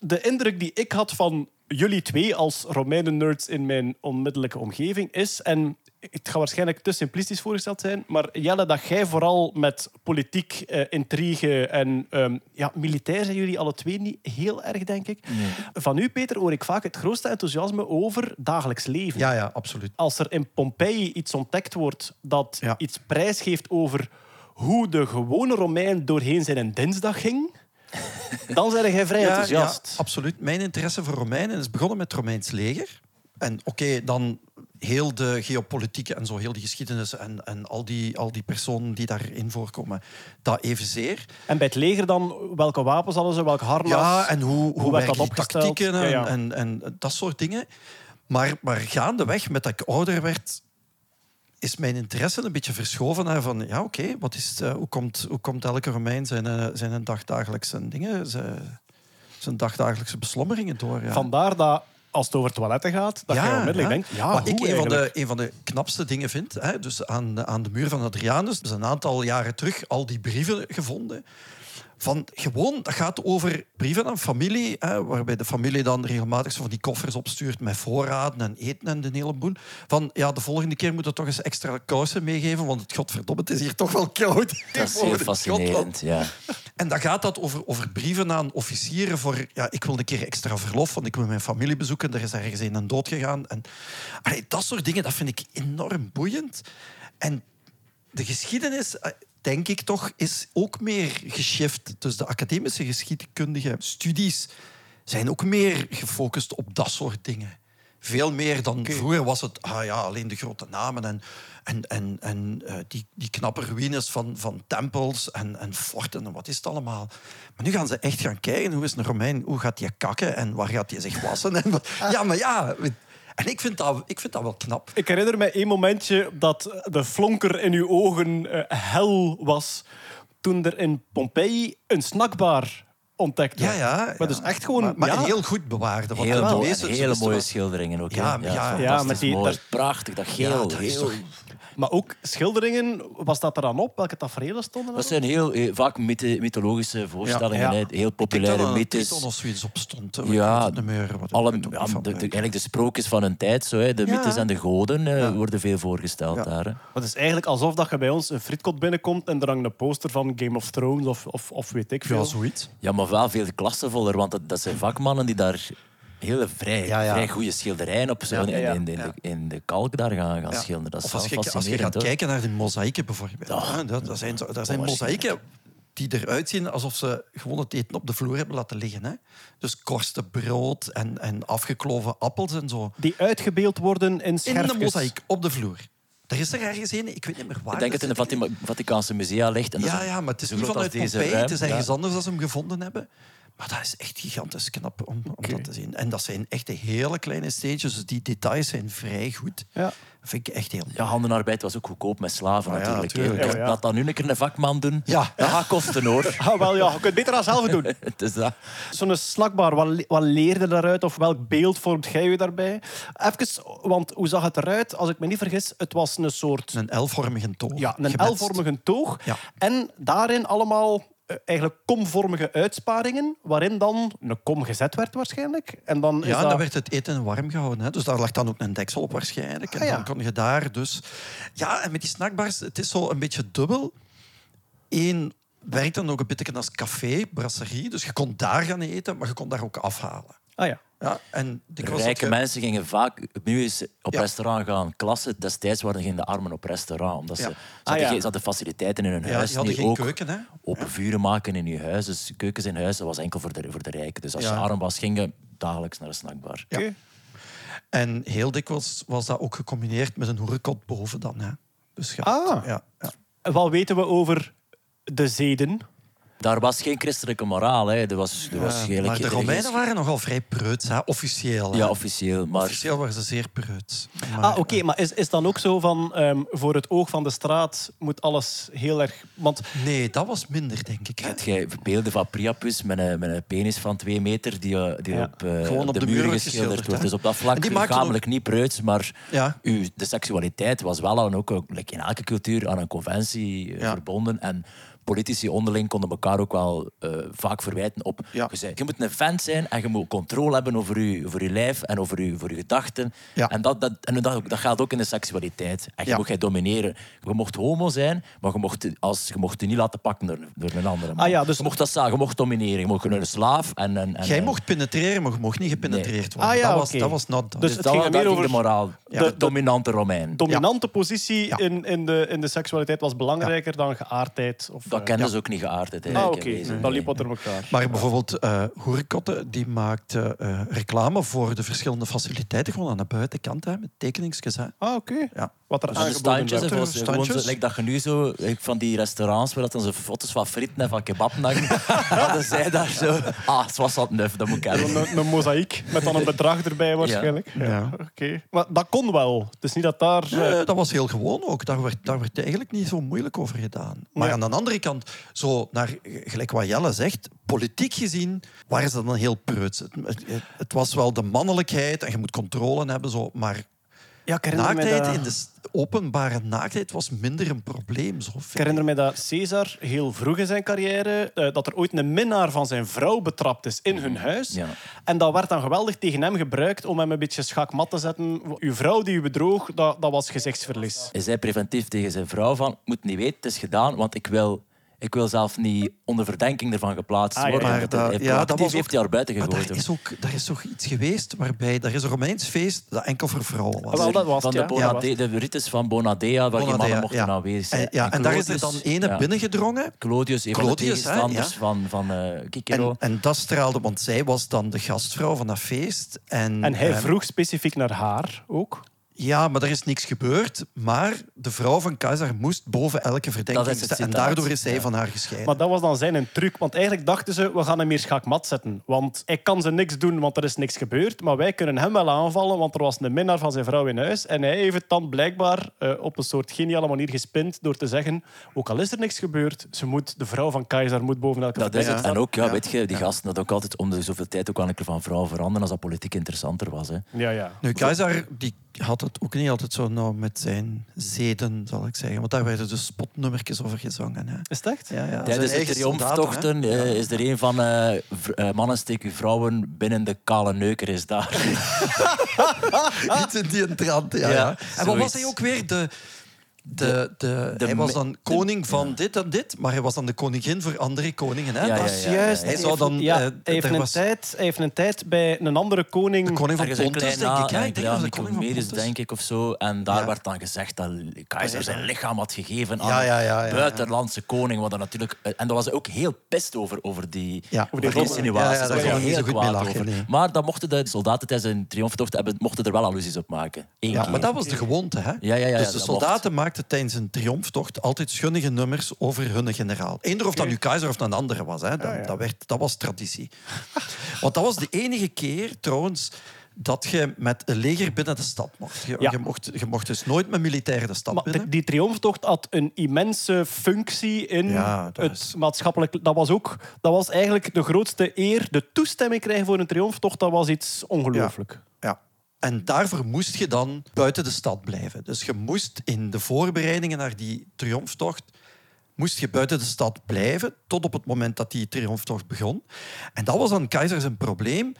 De indruk die ik had van jullie twee als Romeinen-nerds in mijn onmiddellijke omgeving is, en het gaat waarschijnlijk te simplistisch voorgesteld zijn, maar Jelle, dat jij vooral met politiek, eh, intrigue en ehm, ja, militair zijn jullie alle twee niet heel erg, denk ik. Van u, Peter, hoor ik vaak het grootste enthousiasme over dagelijks leven Ja, ja, absoluut. als er in Pompeii iets ontdekt wordt dat Ja. iets prijsgeeft over hoe de gewone Romein doorheen zijn dinsdag ging, dan ben jij vrij Ja, enthousiast. ja, absoluut. Mijn interesse voor Romeinen is begonnen met het Romeins leger. En oké, dan heel de geopolitieke en zo, heel die geschiedenis en, en al, die, al die personen die daarin voorkomen, dat evenzeer. En bij het leger dan, welke wapens hadden ze, welke harnas? Ja, en hoe, hoe, werd werken dat opgesteld? tactieken en, Ja, ja. En, en dat soort dingen. Maar, maar gaandeweg, met dat ik ouder werd, is mijn interesse een beetje verschoven naar van... Ja, oké, wat is het, eh, hoe, komt, hoe komt elke Romein zijn, eh, zijn dagdagelijkse dingen, zijn, zijn dagdagelijkse beslommeringen door? Ja. Vandaar dat, als het over toiletten gaat, dat je onmiddellijk denkt... Ja, Wat ik een van, de, een van de knapste dingen vind, hè, dus aan, aan de muur van Adrianus, dus een aantal jaren terug al die brieven gevonden. Van gewoon, dat gaat over brieven aan familie, hè, waarbij de familie dan regelmatig zo van die koffers opstuurt met voorraden en eten en de hele boel. Van ja, de volgende keer moet je toch eens extra kousen meegeven, want het godverdomme, het is hier toch wel koud. Dat is heel in fascinerend. Ja. En dan gaat dat over, over brieven aan officieren voor... Ja, ik wil een keer extra verlof, want ik wil mijn familie bezoeken. Er is ergens een dood gegaan. En, allee, dat soort dingen, dat vind ik enorm boeiend. En de geschiedenis, eh, denk ik toch, is ook meer geshift. Dus de academische geschiedkundige studies zijn ook meer gefocust op dat soort dingen. Veel meer dan vroeger was het ah ja, alleen de grote namen en, en, en, en eh, die, die knappe ruïnes van, van tempels en, en forten en wat is het allemaal. Maar nu gaan ze echt gaan kijken, hoe is een Romein, hoe gaat hij kakken en waar gaat hij zich wassen? En wat, ja, maar ja, en ik vind dat, ik vind dat wel knap. Ik herinner me één momentje dat de flonker in uw ogen eh, hel was toen er in Pompeii een snackbar ontdekt Ja, werd. ja. Maar ja. dus echt gewoon... Maar, maar ja, heel goed bewaarde. want mooi, hele wisten mooie schilderingen ook. hè. Ja, ja, ja, met die- mooi. dat- Prachtig, dat Ja, geel. dat is heel- toch- Maar ook schilderingen, was dat er dan op? Welke tafereelen stonden Dat erop? zijn heel, eh, vaak mythe- mythologische voorstellingen. Ja. hè. Heel populaire Ik denk mythes. dat er of zoiets op stond. hè. Ik Ja, weet het niet meer, wat- Alle, ik weet het ja, ook niet van de, eigenlijk de sprookjes van een tijd, zo, hè. de Ja. mythes en de goden, eh, worden veel voorgesteld Ja. daar. Hè. Het is eigenlijk alsof dat je bij ons een frietkot binnenkomt en er hangt een poster van Game of Thrones of, of, of weet ik veel. Ja, zoiets. Ja, maar wel veel klassevoller, want dat, dat zijn vakmannen die daar hele vrij, Ja, ja. vrij goede schilderijen op zo, Ja, in, ja, in, in, de, in de kalk daar gaan, gaan Ja. schilderen. Dat is Of als wel je, als je gaat hoor. kijken naar de mozaïeken bijvoorbeeld. Ja. hè, dat, dat zijn, dat zijn mozaïeken die eruit zien alsof ze gewoon het eten op de vloer hebben laten liggen. Hè. Dus korsten brood en, en afgekloven appels en zo. Die uitgebeeld worden in In scherfjes. de mozaïek, op de vloer. Er is er ergens een, ik weet niet meer waar. Ik denk dat het in. Vatima- Vaticaanse musea ligt. En dat Ja, ja, maar het is niet vanuit als deze Pompeii. Het is ergens Ja. anders dat ze hem gevonden hebben. Maar dat is echt gigantisch knap om, om dat te zien. En dat zijn echt hele kleine steentjes. Dus die details zijn vrij goed. Ja. Dat vind ik echt heel mooi. Ja, handenarbeid was ook goedkoop met slaven Ah, ja, natuurlijk. Ja, ja. Laat dat nu een keer een vakman doen. Ja. Dat gaat kosten hoor. Ah, wel ja, je kunt het beter dan zelf doen. Het is dat. Zo'n snackbar, wat, le- wat leerde daaruit of welk beeld vormt jij je daarbij? Even, want hoe zag het eruit? Als ik me niet vergis, het was een soort... Een L-vormige toog. Ja, een. L-vormige toog. Ja. En daarin allemaal eigenlijk komvormige uitsparingen, waarin dan een kom gezet werd waarschijnlijk. En dan is Ja, dat... dan werd het eten warm gehouden. Hè. Dus daar lag dan ook een deksel op waarschijnlijk. En Ah, ja. dan kon je daar dus... Ja, en met die snackbars, het is zo een beetje dubbel. Eén werkt dan ook een beetje als café, brasserie. Dus je kon daar gaan eten, maar je kon daar ook afhalen. Ah ja. Ja, en Rijke mensen gingen vaak nu eens op Ja. restaurant gaan. Klasse destijds waren gingen de armen op restaurant. Omdat ze, Ja. ze, Ah, hadden, ja. geen- ze hadden faciliteiten in hun Ja, huis. die hadden niet. geen ook keuken, hè. Open vuren maken in je huis. Dus keukens in huis dat was enkel voor de, voor de rijken. Dus als Ja. je arm was, ging je dagelijks naar een snackbar. Ja. Oké. En heel dikwijls was dat ook gecombineerd met een hoerenkot boven dan. Hè. Dus Ah. ja, ja. Wat weten we over de zeden Daar was geen christelijke moraal. Hè. Er was, er was eigenlijk maar de Romeinen waren nogal vrij preuts, hè? officieel. hè. Ja, officieel. Maar Officieel waren ze zeer preuts. Maar, Ah, oké, maar is, is dan ook zo van ehm, voor het oog van de straat moet alles heel erg. Want Nee, dat was minder, denk ik. Heb jij beelden van Priapus met een, met een penis van twee meter die, eh, die Ja. op, eh, Gewoon op de muur muur geschilderd geschilderd, wordt? Dus op dat vlak lichamelijk niet preuts, maar Ja. uw, de seksualiteit was wel aan ook, ook, like in elke cultuur aan een conventie eh, Ja. verbonden. En politici onderling konden elkaar ook wel eh, vaak verwijten op... Ja. Je, zei, je moet een vent zijn en je moet controle hebben over je, over je lijf en over je, over je gedachten. Ja. En, dat, dat, en dat, dat geldt ook in de seksualiteit. En je Ja. mocht jij domineren. Je mocht homo zijn, maar je mocht, als, je mocht je niet laten pakken door, door een andere man. Ah ja, dus- Je mocht dat zeggen, je mocht domineren. Je mocht een slaaf en... en, en Jij en- mocht penetreren, maar je mocht niet gepenetreerd worden. Ah, ja, dat, was, oké. dat was not. Dus Dus het dat, ging meer over de moraal. de- de, de- dominante Romein. dominante positie Ja. in, in, de, in de seksualiteit was belangrijker dan geaardheid. Of, Dat kenden ze ook niet geaardheid. Ah, eigenlijk, oké. Dan liep wat door elkaar. Maar bijvoorbeeld eh Hoerekotte, die maakte eh, reclame voor de verschillende faciliteiten gewoon aan de buitenkant, hè, met tekeningsjes. Hè. Ah, oké. Ja. Wat er Dus de aangeboden standjes, werd. Standjes. gewoon zo, like dat je nu zo, like van die restaurants waar dat dan zo foto's van frieten en van kebabnagen, hadden zij daar zo... Ah, het was wat nuf, dat moet ik hebben. Een, een mozaïek met dan een bedrag erbij waarschijnlijk. Ja. Ja. Oké. Maar dat kon wel. Het is niet dat daar... eh, dat was heel gewoon ook. Daar werd, daar werd eigenlijk niet zo moeilijk over gedaan. Maar aan de andere kant, zo naar, gelijk wat Jelle zegt, politiek gezien waren ze dan heel preuts. Het, het, het was wel de mannelijkheid en je moet controle hebben, zo, maar ja, ik herinner, mij naaktheid dat, in de openbare naaktheid was minder een probleem. Zo ik herinner mij dat Caesar heel vroeg in zijn carrière... eh, dat er ooit een minnaar van zijn vrouw betrapt is in hun huis. Ja. En dat werd dan geweldig tegen hem gebruikt om hem een beetje schakmat te zetten. Uw vrouw die u bedroog, dat, dat was gezichtsverlies. Hij zei preventief tegen zijn vrouw van, moet niet weten, het is gedaan, want ik wil, ik wil zelf niet onder verdenking ervan geplaatst Ah, ja. worden. Maar Dat ja, dat was heeft hij haar buiten Maar gegooid. daar is, ook, daar is toch iets geweest waarbij... Er is een Romeins feest dat enkel voor vrouwen was. Ah, wel, dat was van de, ja. Bonade- de rites van Bonadea, waar geen mannen Bonadea, mochten ja. aanwezig zijn. En, ja, en daar is er dan ene ja. binnengedrongen. Claudius, een van de ja. van, van eh Cicero. En, en dat straalde, want zij was dan de gastvrouw van dat feest. En, En hij vroeg specifiek naar haar ook. Ja, maar er is niks gebeurd. Maar de vrouw van Keizer moest boven elke verdenking Dat staan. En daardoor is zij ja. van haar gescheiden. Maar dat was dan zijn een truc. Want eigenlijk dachten ze, we gaan hem hier schaakmat zetten. Want hij kan ze niks doen, want er is niks gebeurd. Maar wij kunnen hem wel aanvallen, want er was een minnaar van zijn vrouw in huis. En hij heeft het dan blijkbaar eh, op een soort geniale manier gespind door te zeggen, ook al is er niks gebeurd, ze moet, de vrouw van Keizer moet boven elke Dat is verdenking het. En staan. ook, ja, Ja. weet je, die gasten hadden ook altijd om de zoveel tijd ook wel een keer van vrouw veranderen als dat politiek interessanter was. Hè. Ja, ja. Nu, Keizer die had ook niet altijd zo nauw met zijn zeden, zal ik zeggen. Want daar werden dus spotnummertjes over gezongen. Hè. Is het echt? Ja, ja. Tijdens Zijn de triomftochten eh, is er een van eh, eh, mannen steek uw vrouwen binnen de kale neuker is daar. Iets in die trant, ja. Ja, ja. En wat was hij ook weer? De, de, de, de hij was dan koning van dit en dit, maar hij was dan de koningin voor andere koningen. Hè? Ja, Dat is ja, Juist. Hij zou dan... ja, eh, heeft er een was tijd, heeft een tijd bij een andere koning... de koning van Pontus, denk ik. Ja, en ik denk dat de Nicomedes, koning van Pontus. denk ik, of zo. En daar Ja. werd dan gezegd dat keizer zijn lichaam had gegeven aan Ja, ja, ja, ja, een ja. buitenlandse koning. Wat er natuurlijk, eh, en daar was hij ook heel pist over, over die, Ja, over over die insinuaties. Ja, ja, daar was hij heel zo goed mee kwaad lachen, over. Maar dan mochten de soldaten tijdens een triomftocht hebben, mochten er wel allusies op maken. Ja, keer. maar dat was de gewoonte, hè? Ja, ja, ja, dus de dat soldaten maakten tijdens een triomftocht altijd schunnige nummers over hun generaal. Eender of dat nu keizer of een andere was, hè? Dat, dat, werd, dat was traditie. Want dat was de enige keer, trouwens, dat je met een leger binnen de stad mocht. Je, Ja. je, mocht, je mocht dus nooit met militairen de stad Maar binnen. die, die triomftocht had een immense functie in Ja, het is- maatschappelijk... Dat was, ook, dat was eigenlijk de grootste eer. De toestemming krijgen voor een triomftocht, dat was iets ongelooflijk. Ja. En daarvoor moest je dan buiten de stad blijven. Dus je moest in de voorbereidingen naar die triomftocht moest je buiten de stad blijven tot op het moment dat die triomftocht begon. En dat was dan keizer zijn probleem.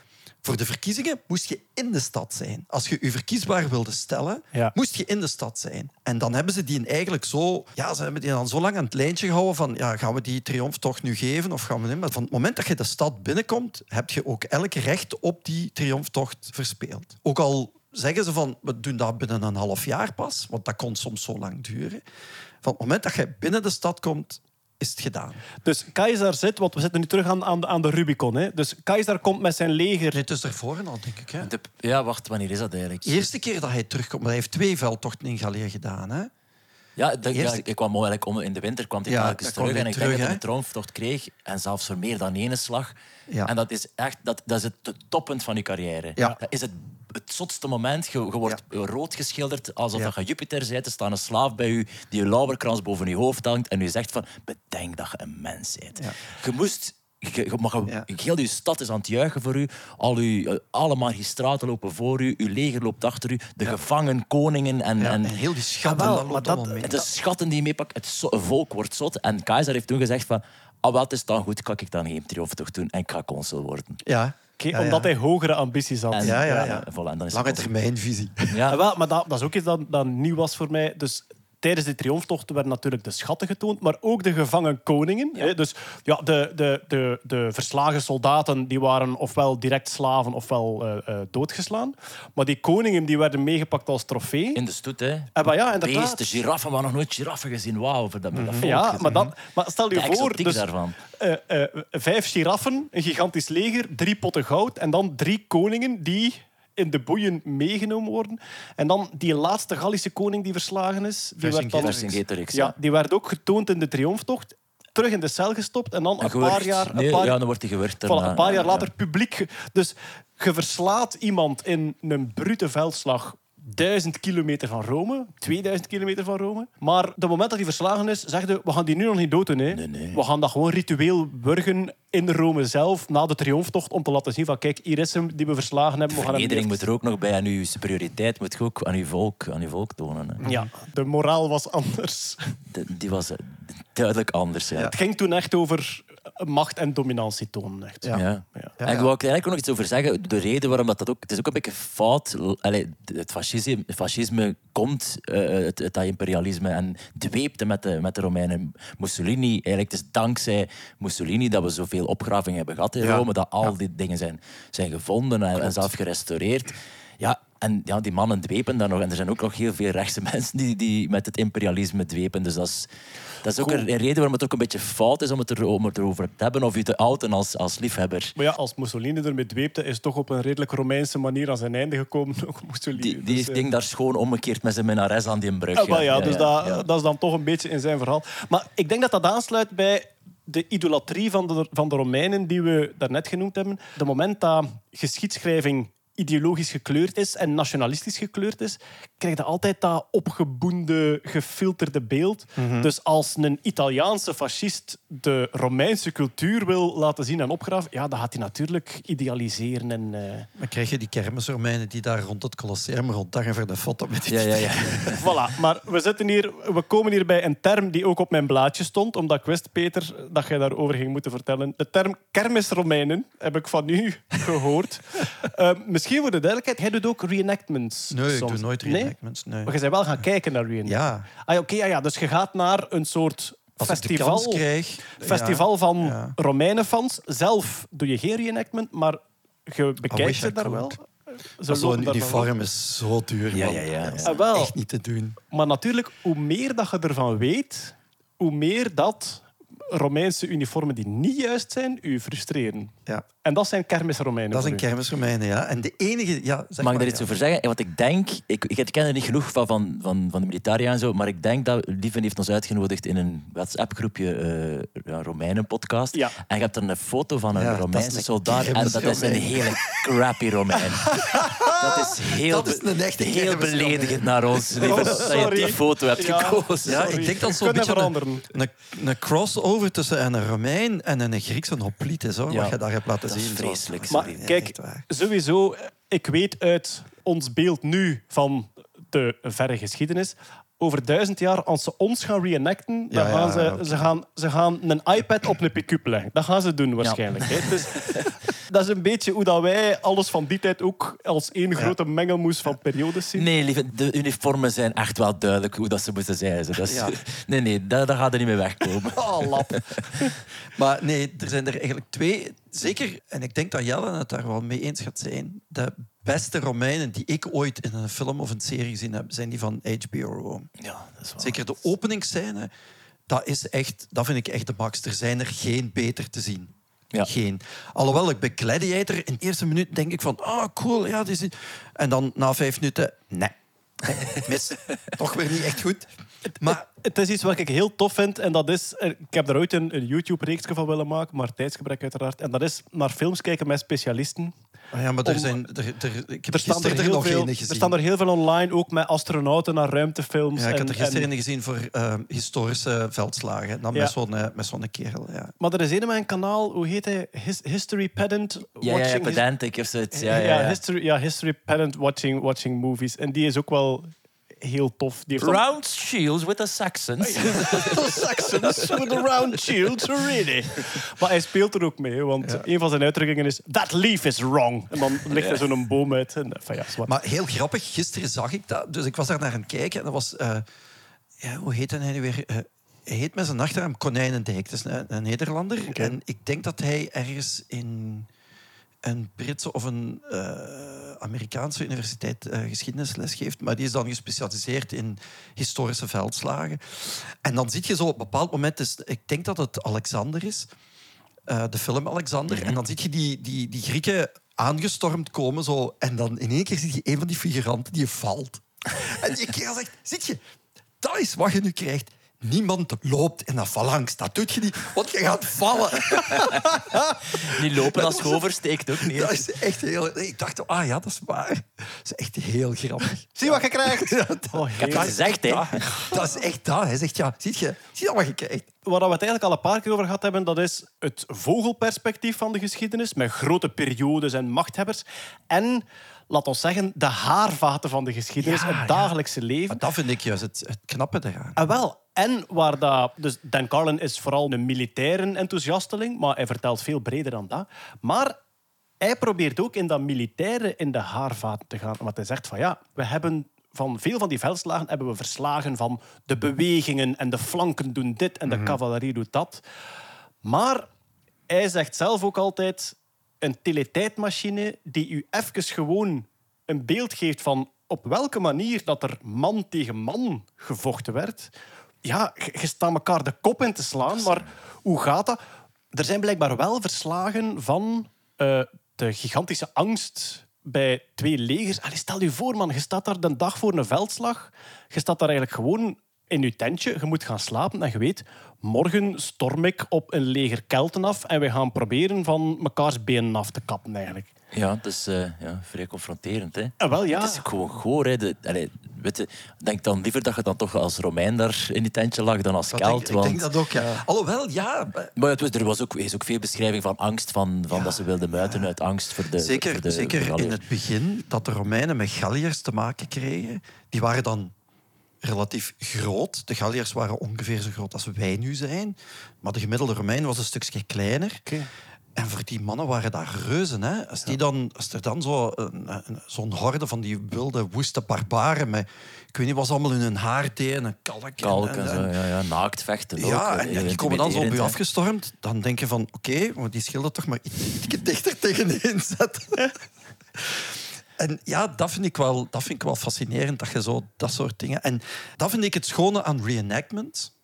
Voor de verkiezingen moest je in de stad zijn. Als je je verkiesbaar wilde stellen, Ja. moest je in de stad zijn. En dan hebben ze die eigenlijk zo... Ja, ze hebben die dan zo lang aan het lijntje gehouden van... Ja, gaan we die triomftocht nu geven of gaan we niet? Maar van het moment dat je de stad binnenkomt, heb je ook elk recht op die triomftocht verspeeld. Ook al zeggen ze van, we doen dat binnen een half jaar pas, want dat kon soms zo lang duren. Van het moment dat je binnen de stad komt, is het gedaan. Dus Keizer zit, want we zitten nu terug aan, aan, de, aan de Rubicon. Hè. Dus Keizer komt met zijn leger. Het is ervoor al, denk ik. Hè? De- ja, wacht, wanneer is dat eigenlijk? De eerste keer dat hij terugkomt, maar hij heeft twee veldtochten in Gallië gedaan. Hè? Ja, dat- ja, Eerst- ik kwam eigenlijk om, in de winter kwam hij Ja, telkens terug. En ik denk terug, dat hij een kreeg. En zelfs voor meer dan één slag. Ja. En dat is echt dat, dat is het toppunt van je carrière. Ja. Dat is het, het zotste moment. Je, je wordt rood geschilderd alsof Ja. dat je Jupiter bent. Er staat een slaaf bij u die een lauwerkrans boven je hoofd hangt. En u zegt van, bedenk dat je een mens bent. Ja. Je moest... Je, je. Heel je stad is aan het juichen voor u. Al uw, eh, alle magistraten lopen voor u. Uw leger loopt achter u. De gevangen koningen en, en en heel die schatten, Ah, wel, dat loopt maar dat- allemaal mee. het is schatten die je meepakt. Het zo- volk wordt zot. En Keizer heeft toen gezegd van... Ah, het is dan goed, kan ik dan geen triomftocht doen en ik ga consul worden. Ja. Oké, Ja, ja. omdat hij hogere ambities had. En, Ja, ja, ja. voilà, en dan is Lange termijnvisie. Ja. Ah, wel, maar dat, dat is ook iets dat, dat nieuw was voor mij. Dus tijdens de triomftocht werden natuurlijk de schatten getoond, maar ook de gevangen koningen. Hè? Dus ja, de, de, de, de verslagen soldaten die waren ofwel direct slaven ofwel eh, eh, doodgeslaan. Maar die koningen die werden meegepakt als trofee. In de stoet, hè. En maar ja, inderdaad. Beesten, giraffen. We nog nooit giraffen gezien. Wauw, voor dat, volk Ja, maar, dat, maar stel je De voor, dus, daarvan. eh, vijf giraffen, een gigantisch leger, drie potten goud en dan drie koningen die in de boeien meegenomen worden. En dan die laatste Gallische koning die verslagen is, die werd dan, Vercingetorix, ja, die werd ook getoond in de triomftocht, terug in de cel gestopt en dan En een paar jaar, Nee, een paar, ja, dan wordt hij gewurgd. voilà, een paar jaar Ja, later publiek. Dus je verslaat iemand in een brute veldslag duizend kilometer van Rome, 2000 kilometer van Rome. Maar de moment dat hij verslagen is, zegde we gaan die nu nog niet dood doen. Hè. Nee, nee. We gaan dat gewoon ritueel burgen in Rome zelf, na de triomftocht, om te laten zien van kijk, hier is hem die we verslagen hebben. We gaan hem Vernedering eerst- moet er ook nog bij. En uw superioriteit moet je ook aan uw volk, aan uw volk tonen. Hè. Ja, de moraal was anders. De- die was eh, duidelijk anders. Ja. Het ging toen echt over macht en dominantie tonen. Echt. Ja. Ja. Ja. En ik wil eigenlijk ook nog iets over zeggen. De reden waarom dat, dat ook... Het is ook een beetje fout. Allee, het fascisme, het fascisme komt eh, dat imperialisme en dweepte met de, met de Romeinen. Mussolini, eigenlijk het is dankzij Mussolini dat we zoveel opgravingen hebben gehad in Ja. Rome, dat al die dingen zijn, zijn gevonden en, en zelf gerestaureerd. Ja, en ja, die mannen dwepen daar nog. En er zijn ook nog heel veel rechtse mensen die, die met het imperialisme dwepen. Dus dat is, dat is ook Cool. een, reden waarom het ook een beetje fout is om het, er, om het erover te hebben of je te outen als, als liefhebber. Maar ja, als Mussolini ermee dweepte, is toch op een redelijk Romeinse manier aan zijn einde gekomen. Ook Mussolini. Die, die Dus, heeft eh, ding daar schoon omgekeerd met zijn minnares aan die brug. Ja, wel ja, dus dat, ja. dat is dan toch een beetje in zijn verhaal. Maar ik denk dat dat aansluit bij de idolatrie van de, van de Romeinen die we daarnet genoemd hebben. De moment dat geschiedschrijving ideologisch gekleurd is en nationalistisch gekleurd is, krijg je altijd dat opgeboende, gefilterde beeld. Mhm. Dus als een Italiaanse fascist de Romeinse cultuur wil laten zien en opgraven, ja, dan gaat hij natuurlijk idealiseren. En, eh, Dan krijg je die kermisromeinen die daar rond het Colosseum rondhangen voor de foto met die Ja, ja, ja. Voilà, maar we, zitten hier, we komen hier bij een term die ook op mijn blaadje stond, omdat ik wist, Peter, dat jij daarover ging moeten vertellen. De term kermisromeinen heb ik van u gehoord. Eh, misschien voor de duidelijkheid, jij doet ook reenactments. Nee, ik soms. doe nooit Nee? Nee. Maar je bent wel gaan kijken naar reenactments. Ja, Ah, oké, ja, ja, dus je gaat naar een soort als festival, krijg... festival ja, van ja. Romeinenfans. Zelf doe je geen reenactment, maar je bekijkt wish ze daar wel. Zo'n uniform is zo duur, Ja, ja, ja, ja. Dat is Ah, wel. echt niet te doen. Maar natuurlijk, hoe meer dat je ervan weet, hoe meer dat Romeinse uniformen die niet juist zijn, u frustreren. Ja. En dat zijn kermisromeinen. Dat u. kermisromeinen, ja. En de enige... Ja, zeg Mag ik daar iets ja. over zeggen? En Wat ik denk, ik, ik ken er niet genoeg van, van, van, van de militaria en zo, maar ik denk dat Lieven heeft ons uitgenodigd in een WhatsApp-groepje eh ja, Romeinen-podcast. Ja. En je hebt er een foto van een Ja, Romeinse soldaat en dat is een hele crappy Romein. dat is heel, Dat is een echte heel beledigend naar ons, Lieven, Oh, dat je die foto hebt Ja. gekozen. Ja, Sorry. ik denk dat zo'n beetje een, een, een crossover tussen een Romein en een Griekse hopliet is, hoor, Ja. wat je daar hebt laten Dat zien. vreselijk. Maar kijk, sowieso, ik weet uit ons beeld nu van de verre geschiedenis. Over duizend jaar, als ze ons gaan reenacten, dan Ja, gaan ze, ze, gaan, ze gaan een iPad op een pick-up leggen. Dat gaan ze doen waarschijnlijk. Hè. Dus, dat is een beetje hoe dat wij alles van die tijd ook als één grote mengelmoes van periodes zien. Nee, lieve, de uniformen zijn echt wel duidelijk hoe dat ze moeten zijn. Zo. Dat is, Ja. Nee, nee, daar, daar gaat er niet mee wegkomen. Oh, lap. Maar nee, er zijn er eigenlijk twee. Zeker, en ik denk dat Jelle het daar wel mee eens gaat zijn. De beste Romeinen die ik ooit in een film of een serie gezien heb, zijn die van HBO Rome. Ja, dat is wel. Zeker de openingsscène, dat, is echt, dat vind ik echt de max. Er zijn er geen beter te zien. Ja. Geen. Alhoewel, ik bij Gladiator in de eerste minuut denk ik van, ah, cool, ja, die is... En dan na vijf minuten, nee. Mis. Toch weer niet echt goed. Maar Het is iets wat ik heel tof vind. En dat is... eh, Ik heb er ooit een, een YouTube-reeksje van willen maken, maar tijdsgebrek uiteraard. En dat is naar films kijken met specialisten. Ah ja, maar er Om- zijn, er, er, ik heb Er staan er, gisteren er heel nog veel, er staan er heel veel online, ook met astronauten naar ruimtefilms. ja, ik en- heb er gisteren en- een gezien voor eh, historische veldslagen. Dan Ja. met zo'n eh, met zo'n kerel. Ja. Maar er is een met een kanaal, hoe heet hij? His- History Pedant. Ja, ja, pedantic of zoiets. Ja, ja, ja. History, ja, History Pedant watching, watching Movies. En die is ook wel heel tof. Die heeft dan- Round shields with the Saxons. Saxons with a round shield, really. Maar hij speelt er ook mee, want een van zijn uitdrukkingen is... That leaf is wrong. En dan ligt er zo'n boom uit. En, enfin, ja, zwart. Maar heel grappig, gisteren zag ik dat. Dus ik was daar naar aan het kijken. En dat was... eh, ja, hoe heet hij nu weer? Eh, hij heet met zijn achternaam Konijnendijk. Dat is een, een Nederlander. En ik denk dat hij ergens in een Britse of een eh, Amerikaanse universiteit eh, geschiedenisles geeft. Maar die is dan gespecialiseerd in historische veldslagen. En dan zie je zo op een bepaald moment... Dus, ik denk dat het Alexander is. eh, de film Alexander. En dan zie je die, die, die Grieken aangestormd komen. Zo, en dan in één keer zie je een van die figuranten die valt. en die kerel zegt, zit je, dat is wat je nu krijgt. Niemand loopt in een phalanx. Dat doet je niet, want je gaat vallen. Die lopen als je oversteekt ook niet. Dat is echt heel... Ik dacht, ah ja, dat is waar. Dat is echt heel grappig. Zie wat je krijgt. Oh, Ik heb het gezegd, hè. Dat is echt dat. Hij zegt, ja, zie je, zie je wat je krijgt? Waar we het eigenlijk al een paar keer over gehad hebben, dat is het vogelperspectief van de geschiedenis, met grote periodes en machthebbers. En, laat ons zeggen, de haarvaten van de geschiedenis, Ja, het ja. dagelijkse leven. Maar dat vind ik juist het, het knappe eraan. En wel, en waar dat... Dus Dan Carlin is vooral een militaire enthousiasteling, maar hij vertelt veel breder dan dat. Maar hij probeert ook in dat militaire in de haarvaten te gaan. Want hij zegt van ja, we hebben van veel van die veldslagen hebben we verslagen van de bewegingen en de flanken doen dit en de cavalerie doet dat. Maar hij zegt zelf ook altijd een teletijdmachine die u even gewoon een beeld geeft van op welke manier dat er man tegen man gevochten werd. Ja, je staat elkaar de kop in te slaan, maar hoe gaat dat? Er zijn blijkbaar wel verslagen van eh, de gigantische angst bij twee legers. Allee, stel je voor, man, je staat daar de dag voor een veldslag. Je staat daar eigenlijk gewoon in je tentje. Je moet gaan slapen en je weet, morgen storm ik op een leger Kelten af en we gaan proberen van mekaars benen af te kappen, eigenlijk. Ja, het is eh, ja, vrij confronterend. Hè. Ah, wel, ja. Het is gewoon goor. Hè. De, allee, weet je, denk dan liever dat je dan toch als Romein daar in die tentje lag dan als Dat Kelt. denk, ik want... denk dat ook, ja. Alhoewel, ja... eh, Maar het was, er was ook, is ook veel beschrijving van angst, van, van dat ze wilden muiten uit angst voor de Zeker, voor de zeker in het begin dat de Romeinen met Galliërs te maken kregen. Die waren dan relatief groot. De Galliërs waren ongeveer zo groot als wij nu zijn. Maar de gemiddelde Romein was een stukje kleiner. En voor die mannen waren dat reuzen. Hè? Als, die dan, als er dan zo een- een- zo'n horde van die wilde, woeste barbaren... Met, ik weet niet ze allemaal in hun haar deden. Een kalk. en- Kalk en- en zo, en- ja, ja, naakt vechten ja, en, en die komen dan zo op hè. afgestormd. Dan denk je van, oké, maar die schilder toch maar iets ietsje dichter tegenin zetten. En ja, dat vind, ik wel, dat vind ik wel fascinerend, dat je zo dat soort dingen... En dat vind ik het schone aan reenactment.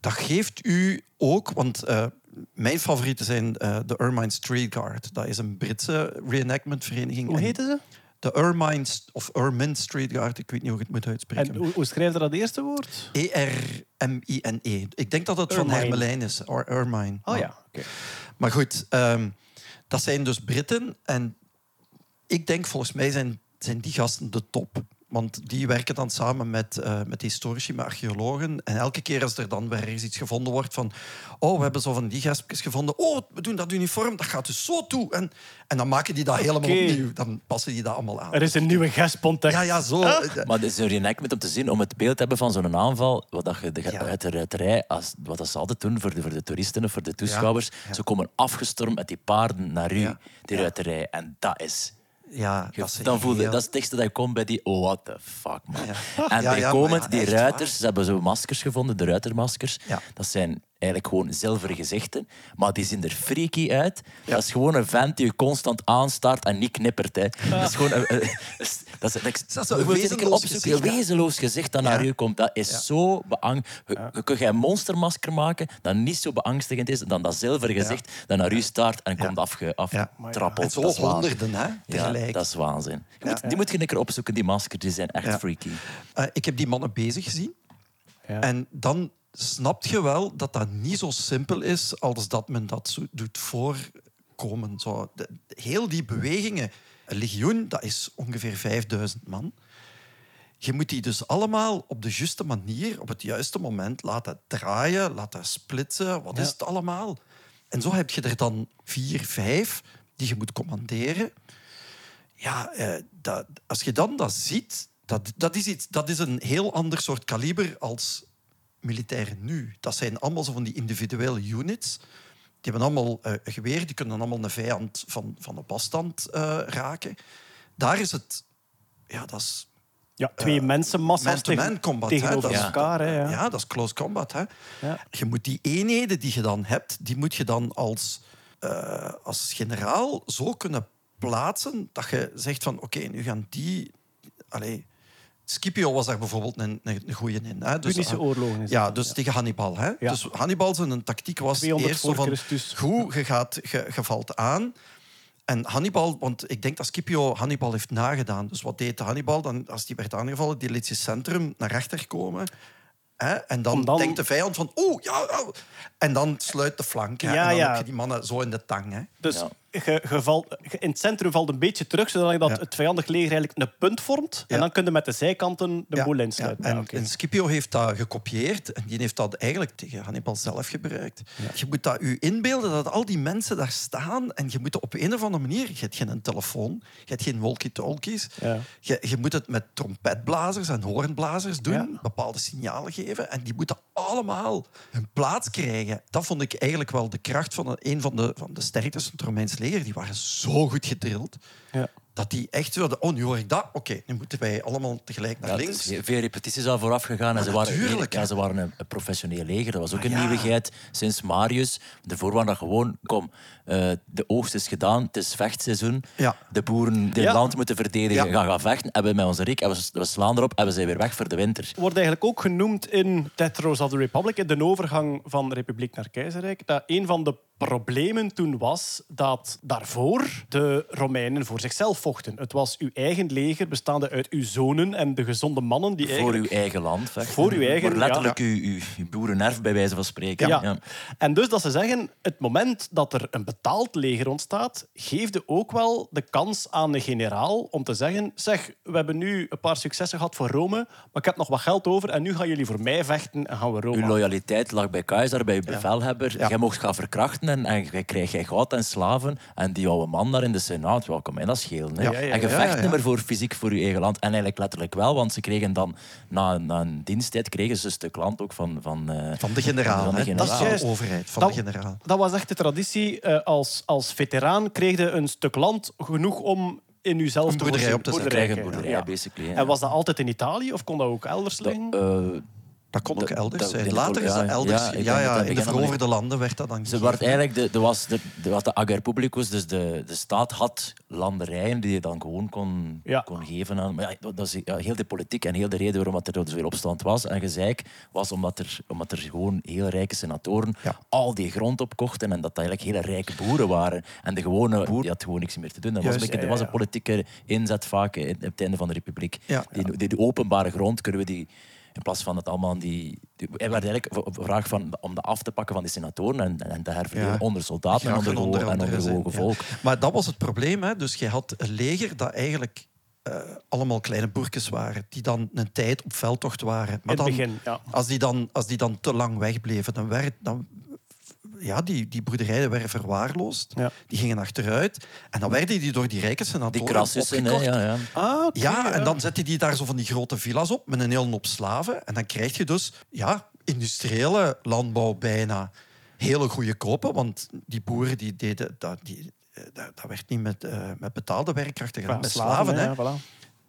Dat geeft u ook... Want eh, mijn favorieten zijn eh, de Ermine Street Guard. Dat is een Britse reenactmentvereniging. Hoe heette ze? De Ermine, of Ermine Street Guard, ik weet niet hoe ik het moet uitspreken. En hoe, hoe schrijf je dat eerste woord? E E-R-M-I-N-E. Ik denk dat het van. Hermelijn is. Or Ermine. Oh ja, oké. Maar goed, ehm, dat zijn dus Britten. En ik denk, volgens mij zijn, zijn die gasten de top. Want die werken dan samen met, eh, met historici, met archeologen. En elke keer als er dan weer ergens iets gevonden wordt van... Oh, we hebben zo van die gespjes gevonden. Oh, we doen dat uniform, dat gaat dus zo toe. En, en dan maken die dat helemaal Oké. opnieuw. Dan passen die dat allemaal aan. Er is een nieuwe gesp ontdekt. Ja, ja, zo. eh, Maar het is een reenactment om te zien, om het beeld te hebben van zo'n aanval, wat dat je de, Ja. uit de ruiterij, als, wat dat ze altijd doen voor de, voor de toeristen of voor de toeschouwers, ze komen afgestormd met die paarden naar u, Ja. die ruiterij. En dat is... ja, dat is dan voelde, heel- dat is het tekst dat je komt bij die oh, what the fuck, man. En Ja, bijkomend, ja, die ruiters, waar. ze hebben zo maskers gevonden, de ruitermaskers. Dat zijn eigenlijk gewoon zilveren gezichten, maar die zien er freaky uit. Dat is gewoon een vent die je constant aanstaart en niet knippert. Hè. Dat is gewoon een, een- Dat is, dat, Is dat zo een wezenloos opzoeken, gezicht, Een ja? wezenloos gezicht dat naar u komt. Dat is zo beang. Je, je kunt een monstermasker maken dat niet zo beangstigend is dan dat zilveren gezicht dat naar u staart en komt afge, aftrappeld. En zo is honderden, hè, Ja, tegelijk. dat is waanzin. Je Ja. moet, die moet je een keer opzoeken, die maskers. Die zijn echt Ja. freaky. Eh, ik heb die mannen bezig gezien. Ja. En dan snap je wel dat dat niet zo simpel is als dat men dat zo doet voorkomen. Zo, de- heel die bewegingen. Een legioen, dat is ongeveer 5000 man. Je moet die dus allemaal op de juiste manier, op het juiste moment laten draaien, laten splitsen. Wat is het allemaal? En zo heb je er dan vier, vijf die je moet commanderen. Ja, eh, dat, als je dan dat ziet, dat, dat, is iets, dat is een heel ander soort kaliber als militairen nu. Dat zijn allemaal zo van die individuele units. Die hebben allemaal eh, geweer, die kunnen allemaal een vijand van, van op afstand eh, raken. Daar is het... Ja, dat is Ja, twee mensenmassa's man-to-man tegen- combat. tegenover elkaar. Hè, ja. ja, dat is close combat. Hè. Ja. Je moet die eenheden die je dan hebt, die moet je dan als, eh, als generaal zo kunnen plaatsen dat je zegt van oké, nu gaan die... Allee, Scipio was daar bijvoorbeeld een, een, een goeie in. Hè. Dus, Punische oorlogen is Ja, dat, dus ja. tegen Hannibal. Hè. Ja. Dus Hannibal zijn tactiek was 200 eerst zo van... Christus. Goed, je, gaat, je, je valt aan. En Hannibal, want ik denk dat Scipio Hannibal heeft nagedaan. Dus wat deed Hannibal? Dan, als die werd aangevallen, die liet zijn centrum naar rechter komen. Hè? En dan, denkt de vijand van, oeh, ja, ja. En dan sluit de flank. Hè? Ja, en dan ja. heb je die mannen zo in de tang. Hè? Dus Ja. Je, je valt, je- in het centrum valt een beetje terug, zodat dat het vijandig leger eigenlijk een punt vormt. En dan kun je met de zijkanten de boel ja. insluiten. En, en Scipio heeft dat gekopieerd en die heeft dat eigenlijk tegen Hannibal zelf gebruikt. Je moet dat u inbeelden dat al die mensen daar staan en je moet op een of andere manier... Je hebt geen telefoon, je hebt geen walkie-talkies. Ja. Je, je moet het met trompetblazers en hoornblazers doen, bepaalde signalen geven. En die moeten allemaal hun plaats krijgen. Dat vond ik eigenlijk wel de kracht van een, een van de, van de sterktes van het Romeins leger. Die waren zo goed gedrild. Ja. Dat die echt wilden... Oh, nu hoor ik dat. Oké, nu moeten wij allemaal tegelijk naar Ja, links. is veel repetities al vooraf gegaan. En ze waren, ja, ze waren een, een professioneel leger. Dat was ook Ah, een ja. nieuwigheid sinds Marius. Daarvoor waren dat gewoon... Kom, eh, de oogst is gedaan. Het is vechtseizoen. Ja. De boeren die Ja. het land moeten verdedigen Ja. gaan gaan vechten. Hebben we met onze rik, hebben we, we slaan erop en we zijn weer weg voor de winter. wordt eigenlijk ook genoemd in Death Rows of the Republic, in de overgang van republiek naar keizerrijk, dat een van de problemen toen was dat daarvoor de Romeinen voor zichzelf vochten. Het was uw eigen leger, bestaande uit uw zonen en de gezonde mannen die Voor uw eigen land vechten. Voor uw eigen, Voor letterlijk ja. uw, uw, uw boerenerf, bij wijze van spreken. Ja. Ja. En dus dat ze zeggen, het moment dat er een betaald leger ontstaat, geeft ook wel de kans aan de generaal om te zeggen, zeg, we hebben nu een paar successen gehad voor Rome, maar ik heb nog wat geld over en nu gaan jullie voor mij vechten en gaan we Rome Uw loyaliteit lag bij Keizer, bij uw bevelhebber. Ja. Jij mocht gaan verkrachten en, en jij krijgt jij goud en slaven. En die oude man daar in de Senaat, wel, kan mij dat schelen. Hè? Ja. Ja, ja, en je vecht ja. niet meer voor fysiek voor je eigen land. En eigenlijk letterlijk wel, want ze kregen dan na, na een diensttijd kregen ze een stuk land ook van, van, eh, Van de generaal, Van de hè. generaal. Dat is juist. de overheid, van Dat- de generaal. Dat was echt de traditie. Eh, als, als veteraan kreeg je een stuk land genoeg om in uzelf Een te boerderij op te zetten. boerderij, Ja. basically. ja. En was dat altijd in Italië of kon dat ook elders liggen? Eh, Dat kon ook elders dat- zijn. Later is dat elders. ja, Ja, dat in de veroverde landen werd dat dan Ze werd eigenlijk de, de, was de, de, wat de ager publicus, dus de, de staat had landerijen die je dan gewoon kon, Ja. kon geven aan. Maar ja, dat is ja, heel de politiek en heel de reden waarom dat er zoveel opstand was en gezeik was omdat er, omdat er gewoon heel rijke senatoren Ja. al die grond opkochten en dat dat eigenlijk hele rijke boeren waren. En de gewone boer die had gewoon niks meer te doen. Dat was, een, beetje, was een politieke inzet vaak in, op het einde van de republiek. Ja. Die, die, die openbare grond kunnen we die in plaats van het allemaal aan die... die er werd eigenlijk de vraag van, om dat af te pakken van die senatoren en, en te herverdelen Ja. onder soldaten en onder, en onder ja. volk. Maar dat was het probleem. Hè. Dus je had een leger dat eigenlijk eh, allemaal kleine boertjes waren, die dan een tijd op veldtocht waren. Maar in het dan, begin, ja. als, die dan, als die dan te lang wegbleven, dan werd... Dan, ja, die, die boerderijen werden verwaarloosd. Ja. Die gingen achteruit. En dan werden die door die rijke Die senatoren hè, opgekocht. ja, ja. Ah, oké, Ja, en dan zette die daar zo van die grote villa's op met een hele hoop slaven. En dan krijg je dus ja, industriële landbouw bijna. Hele goede kopen, want die boeren die deden dat, die, eh, dat, dat werd niet met, eh, met betaalde werkkrachten gedaan, Ja, met slaven. hè. ja, voilà.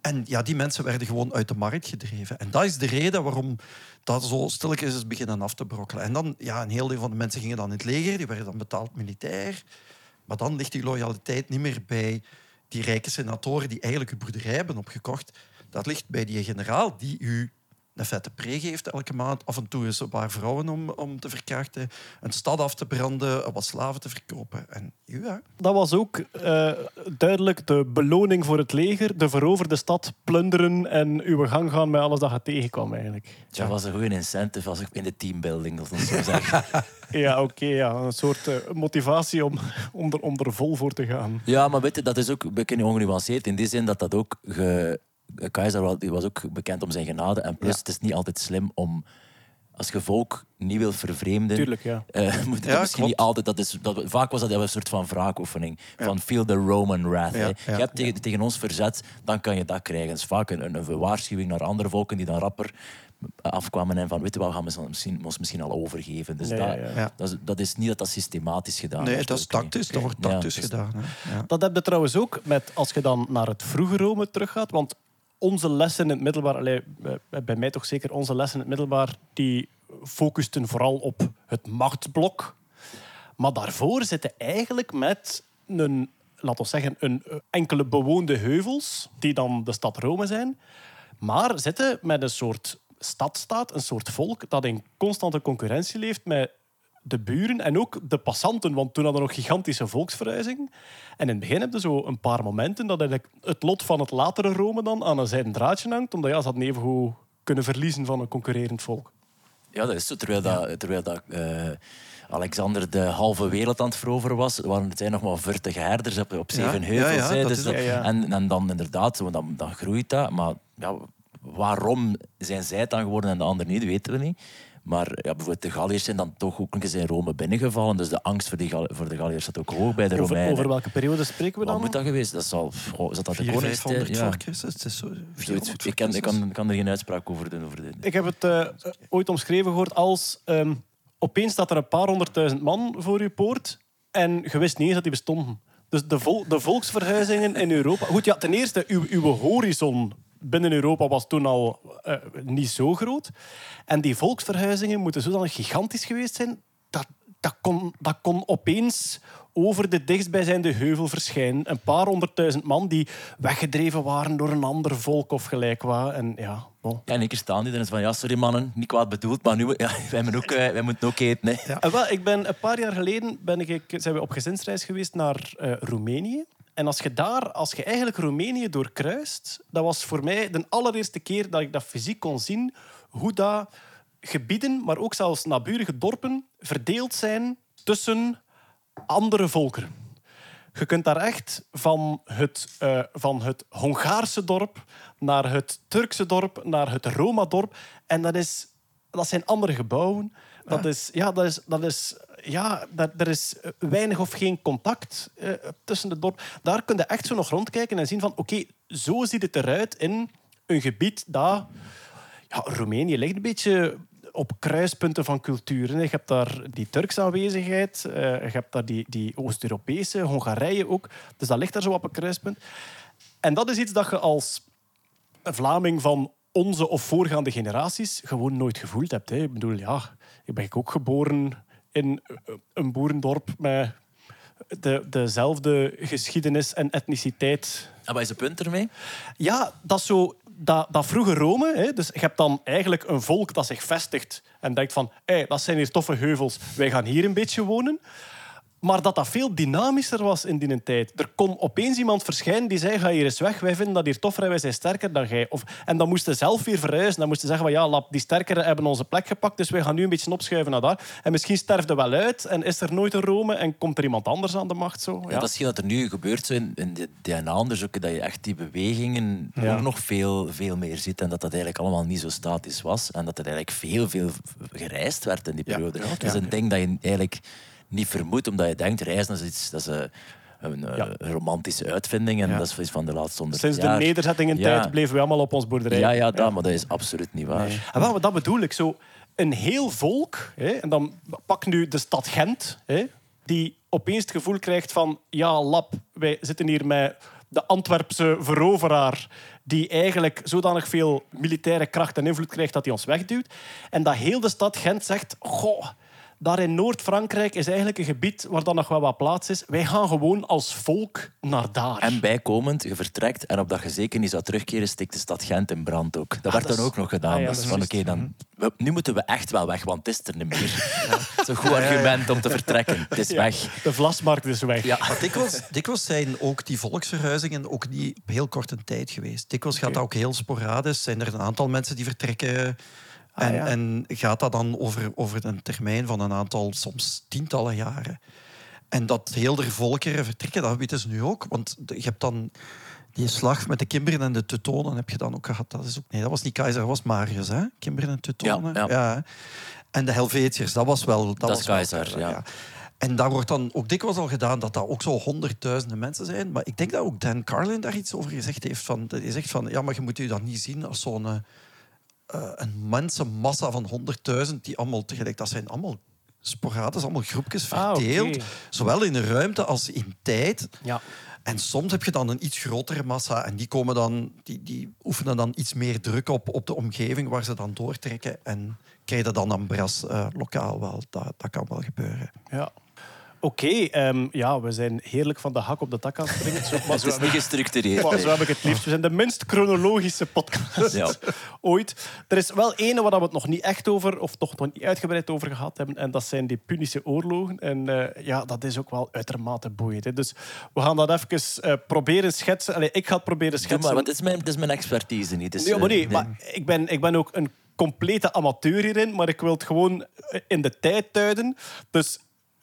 En ja, die mensen werden gewoon uit de markt gedreven. En dat is de reden waarom dat zo stilletjes is beginnen af te brokkelen. En dan, ja, een heel deel van de mensen gingen dan in het leger, die werden dan betaald militair. Maar dan ligt die loyaliteit niet meer bij die rijke senatoren die eigenlijk uw boerderij hebben opgekocht, dat ligt bij die generaal die u een vette pre geeft elke maand. Af en toe is een paar vrouwen om, om te verkrachten, een stad af te branden, wat slaven te verkopen. En ja, Dat was ook eh, duidelijk de beloning voor het leger. De veroverde stad plunderen en uw gang gaan met alles dat je tegenkwam eigenlijk. Dat was een goede incentive als ik in de teambuilding, dat zo zeggen. Ja, oké. ja. Een soort eh, motivatie om, om, er, om er vol voor te gaan. Ja, maar weet je, dat is ook een beetje ongenuanceerd. In die zin dat dat ook... Ge... Keizer wa- die was ook bekend om zijn genade. En plus, Ja. het is niet altijd slim om... Als je volk niet wil vervreemden... Tuurlijk, ja. eh, moet je Ja, misschien klopt. niet altijd... Dat is, dat, vaak was dat een soort van wraakoefening. Van feel the Roman wrath. Ja, hè. ja, je hebt tegen, tegen ons verzet, dan kan je dat krijgen. Dat is vaak een, een, waarschuwing naar andere volken die dan rapper afkwamen en van, weet je wat, we gaan ons misschien, ons misschien al overgeven. Dus dat, ja, ja. Ja. Dat, is, dat is niet dat dat systematisch gedaan nee, wordt. dat is tactisch. Dat wordt tactisch dus- gedaan. Hè. Ja. Dat heb je trouwens ook met, als je dan naar het vroege Rome teruggaat. Want onze lessen in het middelbaar, bij mij toch zeker, onze lessen in het middelbaar, die focusten vooral op het machtsblok. Maar daarvoor zitten eigenlijk met een, laten we zeggen, een eh, enkele bewoonde heuvels, die dan de stad Rome zijn. Maar zitten met een soort stadstaat, een soort volk dat in constante concurrentie leeft met de buren en ook de passanten, want toen hadden we nog gigantische volksverhuizing. En in het begin heb je zo een paar momenten dat eigenlijk het lot van het latere Rome dan aan een zijden draadje hangt, omdat ja, ze hadden even goed kunnen verliezen van een concurrerend volk. Ja, dat is zo. Terwijl, dat, terwijl dat, eh, Alexander de halve wereld aan het veroveren was, waren het zijn nog maar vurtige herders op, op zeven Ja, heuvels. ja, ja, hè. dat Dus is dat- ook- Ja, ja. En, en dan inderdaad, zo, dan, dan groeit dat. Maar ja, waarom zijn zij het dan geworden en de anderen niet, weten we niet. Maar ja, bijvoorbeeld de Galliërs zijn dan toch ook eens in Rome binnengevallen. Dus de angst voor, die Gal- voor de Galliërs zat ook hoog bij de Over, Romeinen. over welke periode spreken we Wat dan? moet dat geweest? Dat zal, is dat, de 400, koningstijd? 500 Ja, voor Christus. Het is zo, zoiets. 400 voor Ik kan, ik, kan, kan er geen uitspraak over doen. Over dit. Ik heb het eh, ooit omschreven gehoord als... ehm, opeens staat er een paar honderdduizend man voor uw poort en je wist niet eens dat die bestonden. Dus de, vol- de volksverhuizingen in Europa... Goed, ja, ten eerste, uw, uw horizon binnen Europa was toen al eh, niet zo groot. En die volksverhuizingen moeten zodanig gigantisch geweest zijn... Dat, dat, kon, dat kon opeens over de dichtstbijzijnde heuvel verschijnen. Een paar honderdduizend man die weggedreven waren door een ander volk of gelijk wat. En ja. Ja, en ik staan die dan is van, ja, sorry mannen, niet kwaad bedoeld, maar nu, ja, wij, moeten ook, eh, wij moeten ook eten. Hè. En wel, ik ben een paar jaar geleden ben ik, zijn we op gezinsreis geweest naar eh, Roemenië. En als je daar, als je eigenlijk Roemenië doorkruist, dat was voor mij de allereerste keer dat ik dat fysiek kon zien, hoe dat gebieden, maar ook zelfs naburige dorpen, verdeeld zijn tussen andere volkeren. Je kunt daar echt van het, eh, van het Hongaarse dorp naar het Turkse dorp, naar het Roma-dorp. En dat, is, dat zijn andere gebouwen. Dat is, ja, dat is, dat is, ja, dat, er is weinig of geen contact eh, tussen de dorp. Daar kun je echt zo nog rondkijken en zien van... Oké, zo ziet het eruit in een gebied dat... Ja, Roemenië ligt een beetje op kruispunten van culturen. Je hebt daar die Turkse aanwezigheid, eh, je hebt daar die, die Oost-Europese, Hongarije ook. Dus dat ligt daar zo op een kruispunt. En dat is iets dat je als Vlaming van onze of voorgaande generaties gewoon nooit gevoeld hebt. Hè. Ik bedoel, ja, ik ben ook geboren in een boerendorp met de, dezelfde geschiedenis en etniciteit En wat is het punt ermee? ja, dat is zo... Dat, dat vroege Rome, hè, dus je hebt dan eigenlijk een volk dat zich vestigt en denkt van, hey, dat zijn hier toffe heuvels, wij gaan hier een beetje wonen. Maar dat dat veel dynamischer was in die tijd. Er kon opeens iemand verschijnen die zei, ga hier eens weg, wij vinden dat hier toffer en wij zijn sterker dan jij. Of, en dan moesten ze zelf weer verhuizen. Dan moesten ze zeggen, van, ja, die sterkere hebben onze plek gepakt, dus wij gaan nu een beetje opschuiven naar daar. En misschien sterft er wel uit en is er nooit een Rome en komt er iemand anders aan de macht. Zo. Ja. Ja. Dat is hetgeen dat er nu gebeurt zo in, in de DNA-onderzoeken, dat je echt die bewegingen Ja. ook nog veel, veel meer ziet en dat dat eigenlijk allemaal niet zo statisch was en dat er eigenlijk veel, veel gereisd werd in die periode. Ja, dat is een ding dat je eigenlijk niet vermoedt, omdat je denkt, reizen is, iets, dat is een, eh, Ja. een romantische uitvinding en Ja. dat is van de laatste honderd Sinds de jaar. nederzettingen-tijd Ja. bleven we allemaal op ons boerderij. Ja, ja, dat, maar dat is absoluut niet waar. En Ah, wel, dat bedoel ik. Zo een heel volk, hè, en dan pak nu de stad Gent, hè, die opeens het gevoel krijgt van... Ja, lap, wij zitten hier met de Antwerpse veroveraar die eigenlijk zodanig veel militaire kracht en invloed krijgt dat hij ons wegduwt. En dat heel de stad Gent zegt... Goh, daar in Noord-Frankrijk is eigenlijk een gebied waar dan nog wel wat plaats is. Wij gaan gewoon als volk naar daar. En bijkomend, je vertrekt en opdat je zeker niet zou terugkeren, stikt de stad Gent in brand ook. Dat werd dat dan is- ook nog gedaan. Ah, ja, dus dat is van, oké, dan, we- nu moeten we echt wel weg, want het is er niet meer. Dat is een goed argument om te vertrekken. Het is Ja, weg. De vlasmarkt is weg. Ja. Maar dikwijls, dikwijls zijn ook die volksverhuizingen ook niet op heel korte tijd geweest. Dikwijls gaat dat ook heel sporadisch. Zijn er een aantal mensen die vertrekken. En, ja. en gaat dat dan over, over een termijn van een aantal, soms tientallen jaren. En dat heel de volkeren vertrekken, dat weten ze nu ook. Want je hebt dan die slag met de Kimberen en de Teutonen heb je dan ook gehad. Dat, is ook, nee, dat was niet Keizer, dat was Marius, hè? Kimberen en Teutonen. Ja. En de Helvetiërs, dat was wel... Dat, is was wel- Keizer, ja. En daar wordt dan ook dikwijls al gedaan dat dat ook zo honderdduizenden mensen zijn. Maar ik denk dat ook Dan Carlin daar iets over gezegd heeft. Van, dat hij zegt van, ja, maar je moet je dat niet zien als zo'n... eh, een mensenmassa van honderdduizend die allemaal tegelijk... Dat zijn allemaal sporadisch, allemaal groepjes Ah, verdeeld. Zowel in ruimte als in tijd. Ja. En soms heb je dan een iets grotere massa en die, komen dan, die, die oefenen dan iets meer druk op, op de omgeving waar ze dan doortrekken. En krijg je dan aan bras eh, lokaal wel. Dat, dat kan wel gebeuren. Ja. Oké, ehm, ja, we zijn heerlijk van de hak op de tak aan het springen. Zo, maar Het zo is niet gestructureerd. maar nee. zo heb ik het liefst. We zijn de minst chronologische podcast Ja. ooit. Er is wel ene waar we het nog niet echt over, of toch nog niet uitgebreid over gehad hebben. En dat zijn die Punische oorlogen. En eh, ja, dat is ook wel uitermate boeiend. Hè. Dus we gaan dat even eh, proberen schetsen. Allee, ik ga het proberen schetsen. maar, want het is mijn, het is mijn expertise niet. Dus, Nee, maar eh, nee, maar ik ben, ik ben ook een complete amateur hierin, maar ik wil het gewoon in de tijd duiden. Dus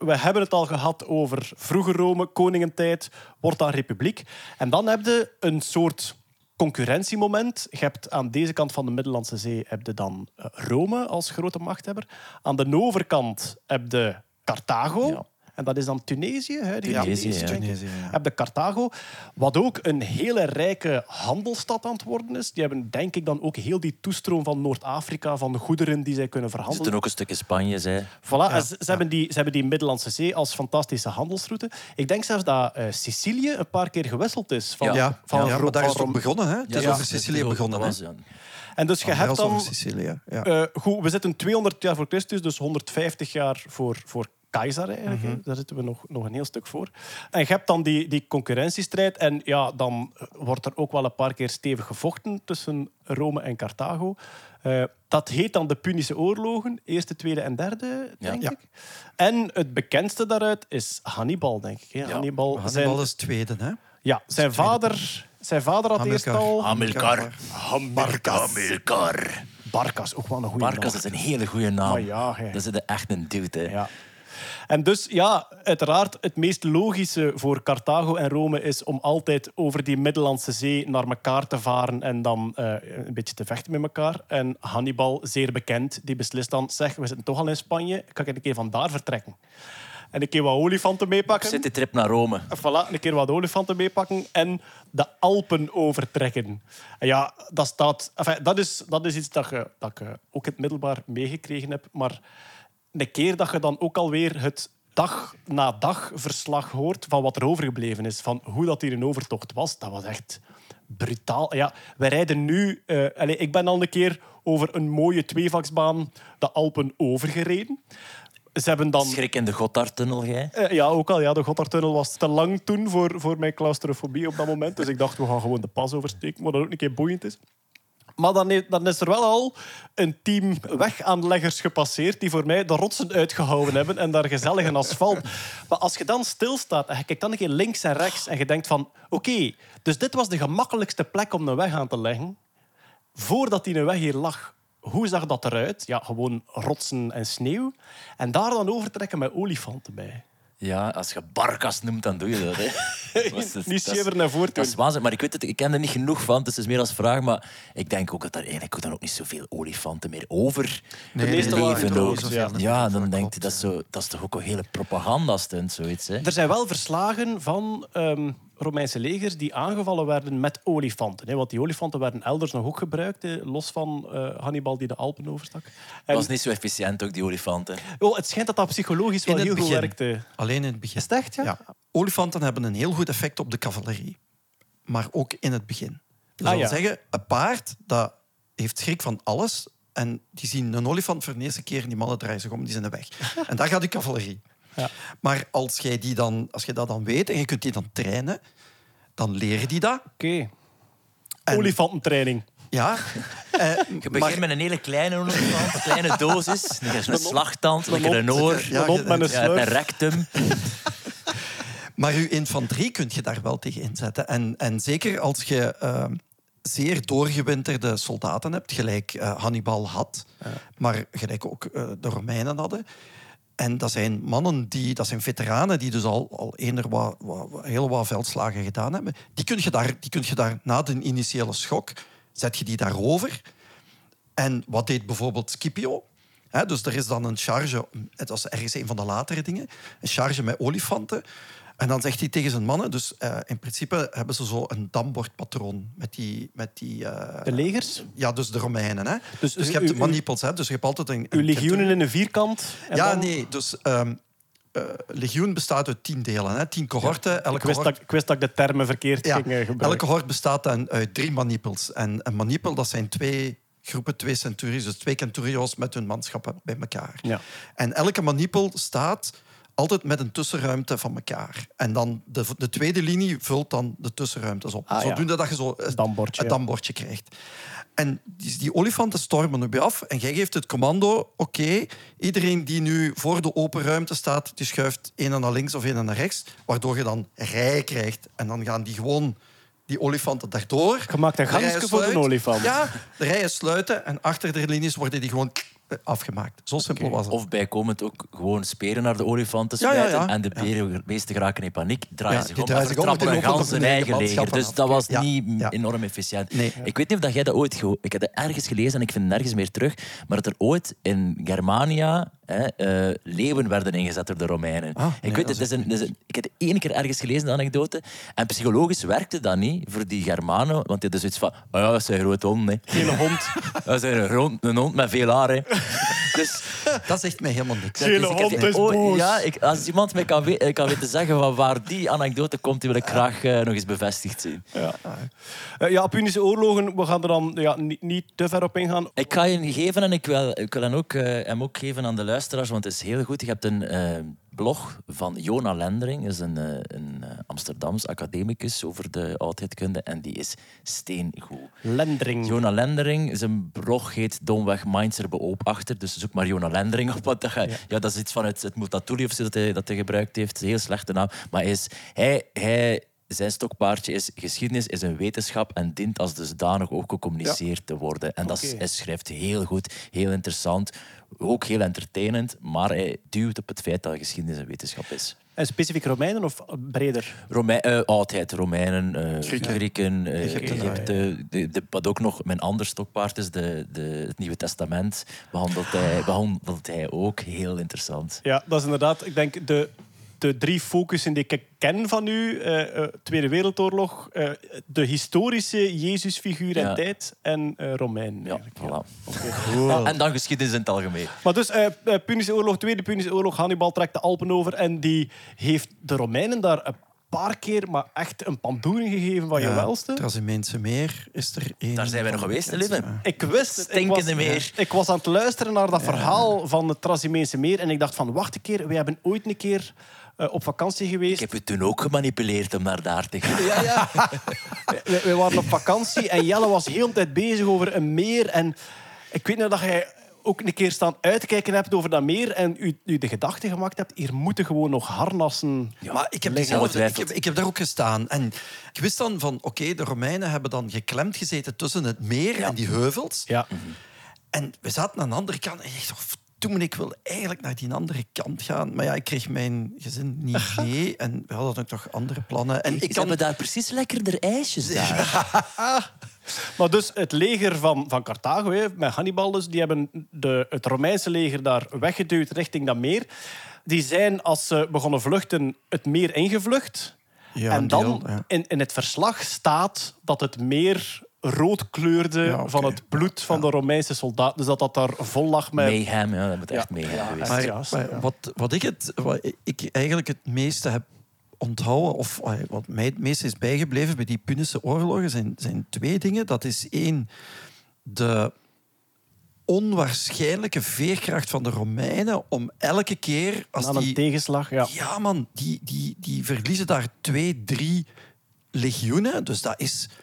we hebben het al gehad over vroege Rome, koningentijd, wordt dan republiek. En dan heb je een soort concurrentiemoment. Je hebt aan deze kant van de Middellandse Zee heb je dan eh, Rome als grote machthebber. Aan de overkant heb je Carthago. En dat is dan Tunesië, huidige Tunesië, Tunesië, ja. denk ik. Tunesië, ja. Heb de Carthago, wat ook een hele rijke handelsstad aan het worden is. Die hebben denk ik dan ook heel die toestroom van Noord-Afrika, van de goederen die zij kunnen Er verhandelen. zitten ook een stukje Spanje, zei. Voilà, en ze, ze hebben die, ze hebben die Middellandse Zee als fantastische handelsroute. Ik denk zelfs dat eh, Sicilië een paar keer gewisseld is. Van, Ja. Ja, van, maar daar is het begonnen. Hè? Het is over Sicilië begonnen. hè? En dus je hebt dan... over Sicilië. Ja. Eh, goed, we zitten 200 jaar voor Christus, dus 150 jaar voor, voor Keizer eigenlijk. hè. Daar zitten we nog, nog een heel stuk voor. En je hebt dan die, die concurrentiestrijd. En ja, dan wordt er ook wel een paar keer stevig gevochten tussen Rome en Carthago. Eh, dat heet dan de Punische oorlogen, eerste, tweede en derde, denk Ja. ik. En het bekendste daaruit is Hannibal, denk ik. hè. Hannibal, Hannibal zijn, is tweede. Hè? ja, zijn, vader, zijn vader had eerst al... Hamilcar. Hamilcar. Hamilcar. Barkas, ook wel een goede Barkas is een hele goede naam. Maar ja. Dat is echt een dude. Hè. Ja. En dus, ja, uiteraard, het meest logische voor Carthago en Rome is om altijd over die Middellandse Zee naar elkaar te varen en dan eh, een beetje te vechten met elkaar. En Hannibal, zeer bekend, die beslist dan, zeg, we zitten toch al in Spanje, kan ik een keer van daar vertrekken? En een keer wat olifanten meepakken. Zit die trip naar Rome. Voilà, een keer wat olifanten meepakken en de Alpen overtrekken. En ja, dat, staat, enfin, dat, is, dat is iets dat, je, dat ik eh, ook in het middelbaar meegekregen heb. Maar een keer dat je dan ook alweer het dag na dag verslag hoort van wat er overgebleven is, van hoe dat hier een overtocht was, dat was echt brutaal. Ja, wij rijden nu... eh, allez, ik ben al een keer over een mooie tweevaksbaan de Alpen overgereden. Ze hebben dan... Schrik in de Gotthardtunnel, jij. Eh, ja, ook al. Ja, de Gotthardtunnel was te lang toen voor, voor mijn claustrofobie op dat moment. Dus ik dacht, we gaan gewoon de pas oversteken, wat ook een keer boeiend is. Maar dan, is er wel al een team wegaanleggers gepasseerd die voor mij de rotsen uitgehouden hebben en daar gezellig asfalt. Maar als je dan stilstaat en je kijkt dan een keer links en rechts en je denkt van oké, dus dit was de gemakkelijkste plek om een weg aan te leggen. Voordat die een weg hier lag, hoe zag dat eruit? Ja, gewoon rotsen en sneeuw. En daar dan overtrekken met olifanten bij. Ja, als je Barkas noemt, dan doe je dat. Hè. Niet dat is- zeven naar voren Dat is waanzin, maar ik weet het, ik ken er niet genoeg van, dus het is meer als vraag. Maar ik denk ook dat er eigenlijk ook dan ook niet zoveel olifanten meer over Nee, leven. ook. niet Ja, dan Dat denk je, dat is, zo, dat is toch ook een hele propagandastunt, zoiets. Hè? Er zijn wel verslagen van ehm, Romeinse legers die aangevallen werden met olifanten. Hè, want die olifanten werden elders nog ook gebruikt, hè, los van eh, Hannibal die de Alpen overstak. Dat was niet zo efficiënt, ook die olifanten. oh, het schijnt dat dat psychologisch wel In het heel goed begin. werkte. Alleen in het begin. Is het echt, ja? Olifanten hebben een heel goed effect op de cavalerie. Maar ook in het begin. Dat Ah, wil ja. zeggen, een paard dat heeft schrik van alles, en die zien een olifant voor de eerste keer en die mannen draaien zich om, die zijn weg. En daar gaat die cavalerie. Ja. Maar als, jij die dan, als je dat dan weet en je kunt die dan trainen, dan leren die dat. Oké. En- Olifantentraining. Ja. Eh, Je begint maar- met een hele kleine olifant, een kleine dosis. Dan is een slagtand, dan een oor, Ja, met een ja, een rectum. Maar je infanterie kun je daar wel tegen inzetten. En, en zeker als je eh, zeer doorgewinterde soldaten hebt, gelijk eh, Hannibal had, maar gelijk ook eh, de Romeinen hadden. En dat zijn mannen die, dat zijn veteranen die dus al, al eender wat, wat, heel wat veldslagen gedaan hebben. Die kun je daar, die kun je daar na de initiële schok, zet je die daarover. En wat deed bijvoorbeeld Scipio? Dus er is dan een charge, het was ergens een van de latere dingen, een charge met olifanten. En dan zegt hij tegen zijn mannen, dus eh, in principe hebben ze zo een dambordpatroon met die... Met die eh, De legers? ja, dus de Romeinen. Hè? Dus Dus, je hebt u- manipels, hè? dus je hebt altijd een... Uw een legioenen in een vierkant. en Ja, dan- nee, dus ehm eh, legioen bestaat uit tien delen, hè? tien cohorten. Elke Ik wist, cohort- dat, ik wist dat ik de termen verkeerd ja, ging gebruiken. elke cohort bestaat dan uit drie manipels. En een manipel, dat zijn twee groepen, twee centurions, dus twee centurions met hun manschappen bij elkaar. Ja. En elke manipel staat altijd met een tussenruimte van elkaar. En dan de, de tweede linie vult dan de tussenruimtes op. Ah, ja. Zodoende dat je zo een Dambordje, een ja. krijgt. En die, die olifanten stormen op je af en jij geeft het commando, oké, iedereen die nu voor de open ruimte staat, die schuift een naar links of een naar rechts, waardoor je dan rijen krijgt. En dan gaan die gewoon, die olifanten, daardoor. Je maakt een De gangske voor een sluit- olifant. Ja, de rijen sluiten en achter de linies worden die gewoon afgemaakt. Zo simpel was het. Of bijkomend ook gewoon speren naar de olifanten Ja, ja, smijten. ja. En de beren- beesten geraken in paniek, draaien Ja, zich om draaien en zich om en vertrappen een gans hun eigen leger. Dus dat was niet ja. enorm efficiënt. Nee. Ik weet niet of dat jij dat ooit... Ik heb dat ergens gelezen en ik vind het nergens meer terug. Maar dat er ooit in Germania hè, eh, leeuwen werden ingezet door de Romeinen. Ah, nee, ik, weet, het, is een, is een- ik heb één keer ergens gelezen, de anekdote. En psychologisch werkte dat niet voor die Germanen. Want die hadden zoiets van... Oh ja, dat zijn grote honden. hè." Gele hond. Dat is een, hond- een hond met veel haar. hè. Dus Dat zegt mij helemaal niks. Gele dus ik heb hond is oh, boos. Ja, ik, als iemand mij kan, we- kan weten zeggen van waar die anekdote komt, die wil ik graag eh, nog eens bevestigd zien. Ja. Eh, ja, Punische oorlogen, we gaan er dan ja, niet, niet te ver op ingaan. Ik ga je geven en ik wil, ik wil hem, ook, eh, hem ook geven aan de luisteraars, want het is heel goed. Je hebt een blog van Jona Lendering, is een, eh, een eh, Amsterdams academicus over de oudheidkunde en die is steengoed. Lendering. Jona Lendering, zijn blog heet Domweg Mindser beoop achter. Dus zoek maar Jona Lendering op. Want dat, ga- ja. dat is iets van het, het Multatuli of zo dat hij, dat hij gebruikt heeft. Een heel slechte naam. Maar hij is, hij, hij, zijn stokpaardje is geschiedenis is een wetenschap en dient als dusdanig ook gecommuniceerd te worden. En dat hij schrijft heel goed, heel interessant. Ook heel entertainend, maar hij duwt op het feit dat geschiedenis een wetenschap is. En specifiek Romeinen of breder? Rome eh, oudheid, Romeinen, eh, Grieken. Grieken, eh, Egypte, Egypte. De, de, wat ook nog mijn ander stokpaard is, de, de, het Nieuwe Testament, behandelt hij, behandelt hij ook heel interessant. Ja, dat is inderdaad, ik denk, de, de drie focussen die ik ken van u. eh, eh, Tweede Wereldoorlog, eh, de historische Jezusfiguur en Ja. tijd en eh Romein. Ja, voilà. Ja, en dan geschiedenis in het algemeen. Maar dus, Punische oorlog, Tweede Punische oorlog, Hannibal trekt de Alpen over en die heeft de Romeinen daar een paar keer maar echt een pandoering gegeven van je welste. Trasimeense meer is er één. Daar zijn wij nog geweest, lieve. Ik wist het. Ik was, meer. ik was aan het luisteren naar dat verhaal van het Trasimeense meer en ik dacht van, wacht een keer, wij hebben ooit een keer eh, op vakantie geweest. Ik heb u toen ook gemanipuleerd om naar daar te gaan. Ja, ja. we, we waren op vakantie en Jelle was heel de tijd bezig over een meer. En ik weet nog dat jij ook een keer staan uitkijken hebt over dat meer en u, u de gedachte gemaakt hebt, hier moeten gewoon nog harnassen... maar ik heb, liggen. dezelfde, ik, Ongetwijfeld. heb, ik heb daar ook gestaan. En ik wist dan van, oké, de Romeinen hebben dan geklemd gezeten tussen het meer en die heuvels. Ja. En we zaten aan de andere kant en ik dacht, toen ik wil eigenlijk naar die andere kant gaan. Maar ja, ik kreeg mijn gezin niet mee en we hadden ook nog andere plannen. En ik kan hebben daar precies lekkerder ijsjes daar. Maar dus het leger van, van Carthago, hè, met Hannibal, dus, die hebben de, het Romeinse leger daar weggeduwd richting dat meer. Die zijn, als ze begonnen vluchten, het meer ingevlucht. Ja, en dan deel, ja. in, in het verslag staat dat het meer rood kleurde Ja, van het bloed van de Romeinse soldaten. Dus dat dat daar vol lag met... Mayhem, ja, dat moet echt Ja. mayhem geweest maar- zijn. Maar, Ja, maar ja. wat, wat, ik het, wat ik eigenlijk het meeste heb onthouden, of wat mij het meeste is bijgebleven bij die Punische oorlogen, zijn, zijn twee dingen. Dat is één, de onwaarschijnlijke veerkracht van de Romeinen om elke keer als Aan een die tegenslag, ja. ja, man, die, die, die verliezen daar twee, drie legioenen. Dus dat is 15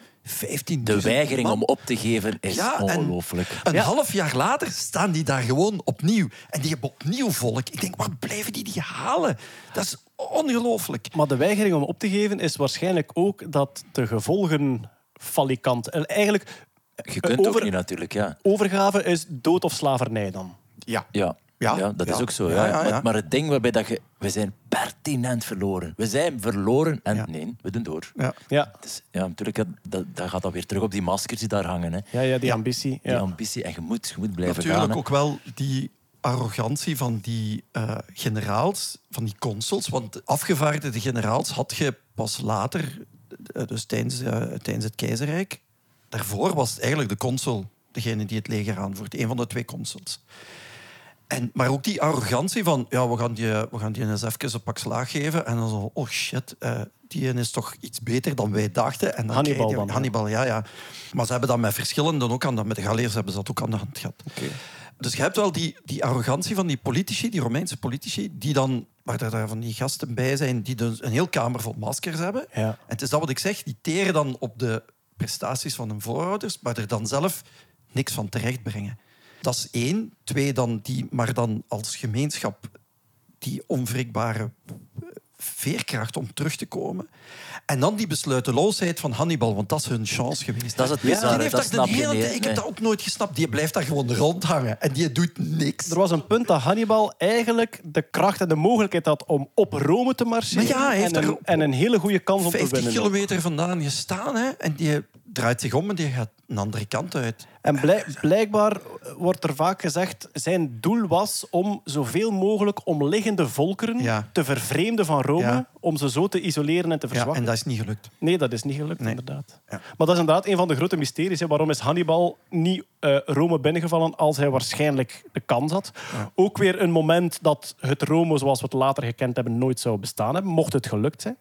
De weigering om op te geven is Ja, ongelooflijk. Een Ja. half jaar later staan die daar gewoon opnieuw. En die hebben opnieuw volk. Ik denk, waar blijven die die halen? Dat is ongelooflijk. Maar de weigering om op te geven is waarschijnlijk ook dat de gevolgen falikant... En eigenlijk, Je kunt ook over- niet natuurlijk, ja. overgave is dood of slavernij dan. Ja. Ja, Ja, ja, dat ja. is ook zo. Ja, Ja, ja, ja. Maar, maar het ding waarbij dat je... We zijn pertinent verloren. We zijn verloren en Ja. nee, we doen door. Ja. Ja, Het is- ja, natuurlijk, dat, dat, gaat dan weer terug op die maskers die daar hangen. Hè. ja, ja die Ja. ambitie. Die ambitie. En je moet, je moet blijven Natuurlijk gaan. ook wel die arrogantie van die eh, generaals, van die consuls. Want afgevaardigde generaals had je pas later, eh, dus tijdens, eh, tijdens het keizerrijk. Daarvoor was het eigenlijk de consul degene die het leger aanvoert. Een van de twee consuls. En, maar ook die arrogantie van, ja, we gaan die, we gaan die eens even een pak slaag geven. En dan zo, oh shit, eh, die is toch iets beter dan wij dachten. En dan Hannibal ja. Hannibal, ja, ja. Maar ze hebben dat met verschillende ook aan de, met de Galeers hebben ze dat ook aan de hand gehad. Dus je hebt wel die, die arrogantie van die politici, die Romeinse politici, die dan, waar er daar van die gasten bij zijn, die dus een heel kamer vol maskers hebben. Ja. En het is dat wat ik zeg, die teren dan op de prestaties van hun voorouders, maar er dan zelf niks van terechtbrengen. Dat is één. Twee, dan die, maar dan als gemeenschap die onwrikbare veerkracht om terug te komen. En dan die besluiteloosheid van Hannibal, want dat is hun chance geweest. Dat is het Ja, bizarre, die heeft dat de hele niet, Ik nee. heb dat ook nooit gesnapt. Die blijft daar gewoon rondhangen en die doet niks. Er was een punt dat Hannibal eigenlijk de kracht en de mogelijkheid had om op Rome te marcheren. Maar ja, hij heeft en, een, en een hele goede kans om te 50 winnen. kilometer vandaan gestaan hè, en die draait zich om en die gaat een andere kant uit. En blij- blijkbaar wordt er vaak gezegd, zijn doel was om zoveel mogelijk omliggende volkeren Ja. te vervreemden van Rome, Ja. om ze zo te isoleren en te Ja, verzwakken. en dat is niet gelukt. Nee, dat is niet gelukt, Nee. inderdaad. Ja. Maar dat is inderdaad een van de grote mysteries. Hè. Waarom is Hannibal niet eh, Rome binnengevallen als hij waarschijnlijk de kans had? Ook weer een moment dat het Rome, zoals we het later gekend hebben, nooit zou bestaan hebben, mocht het gelukt zijn.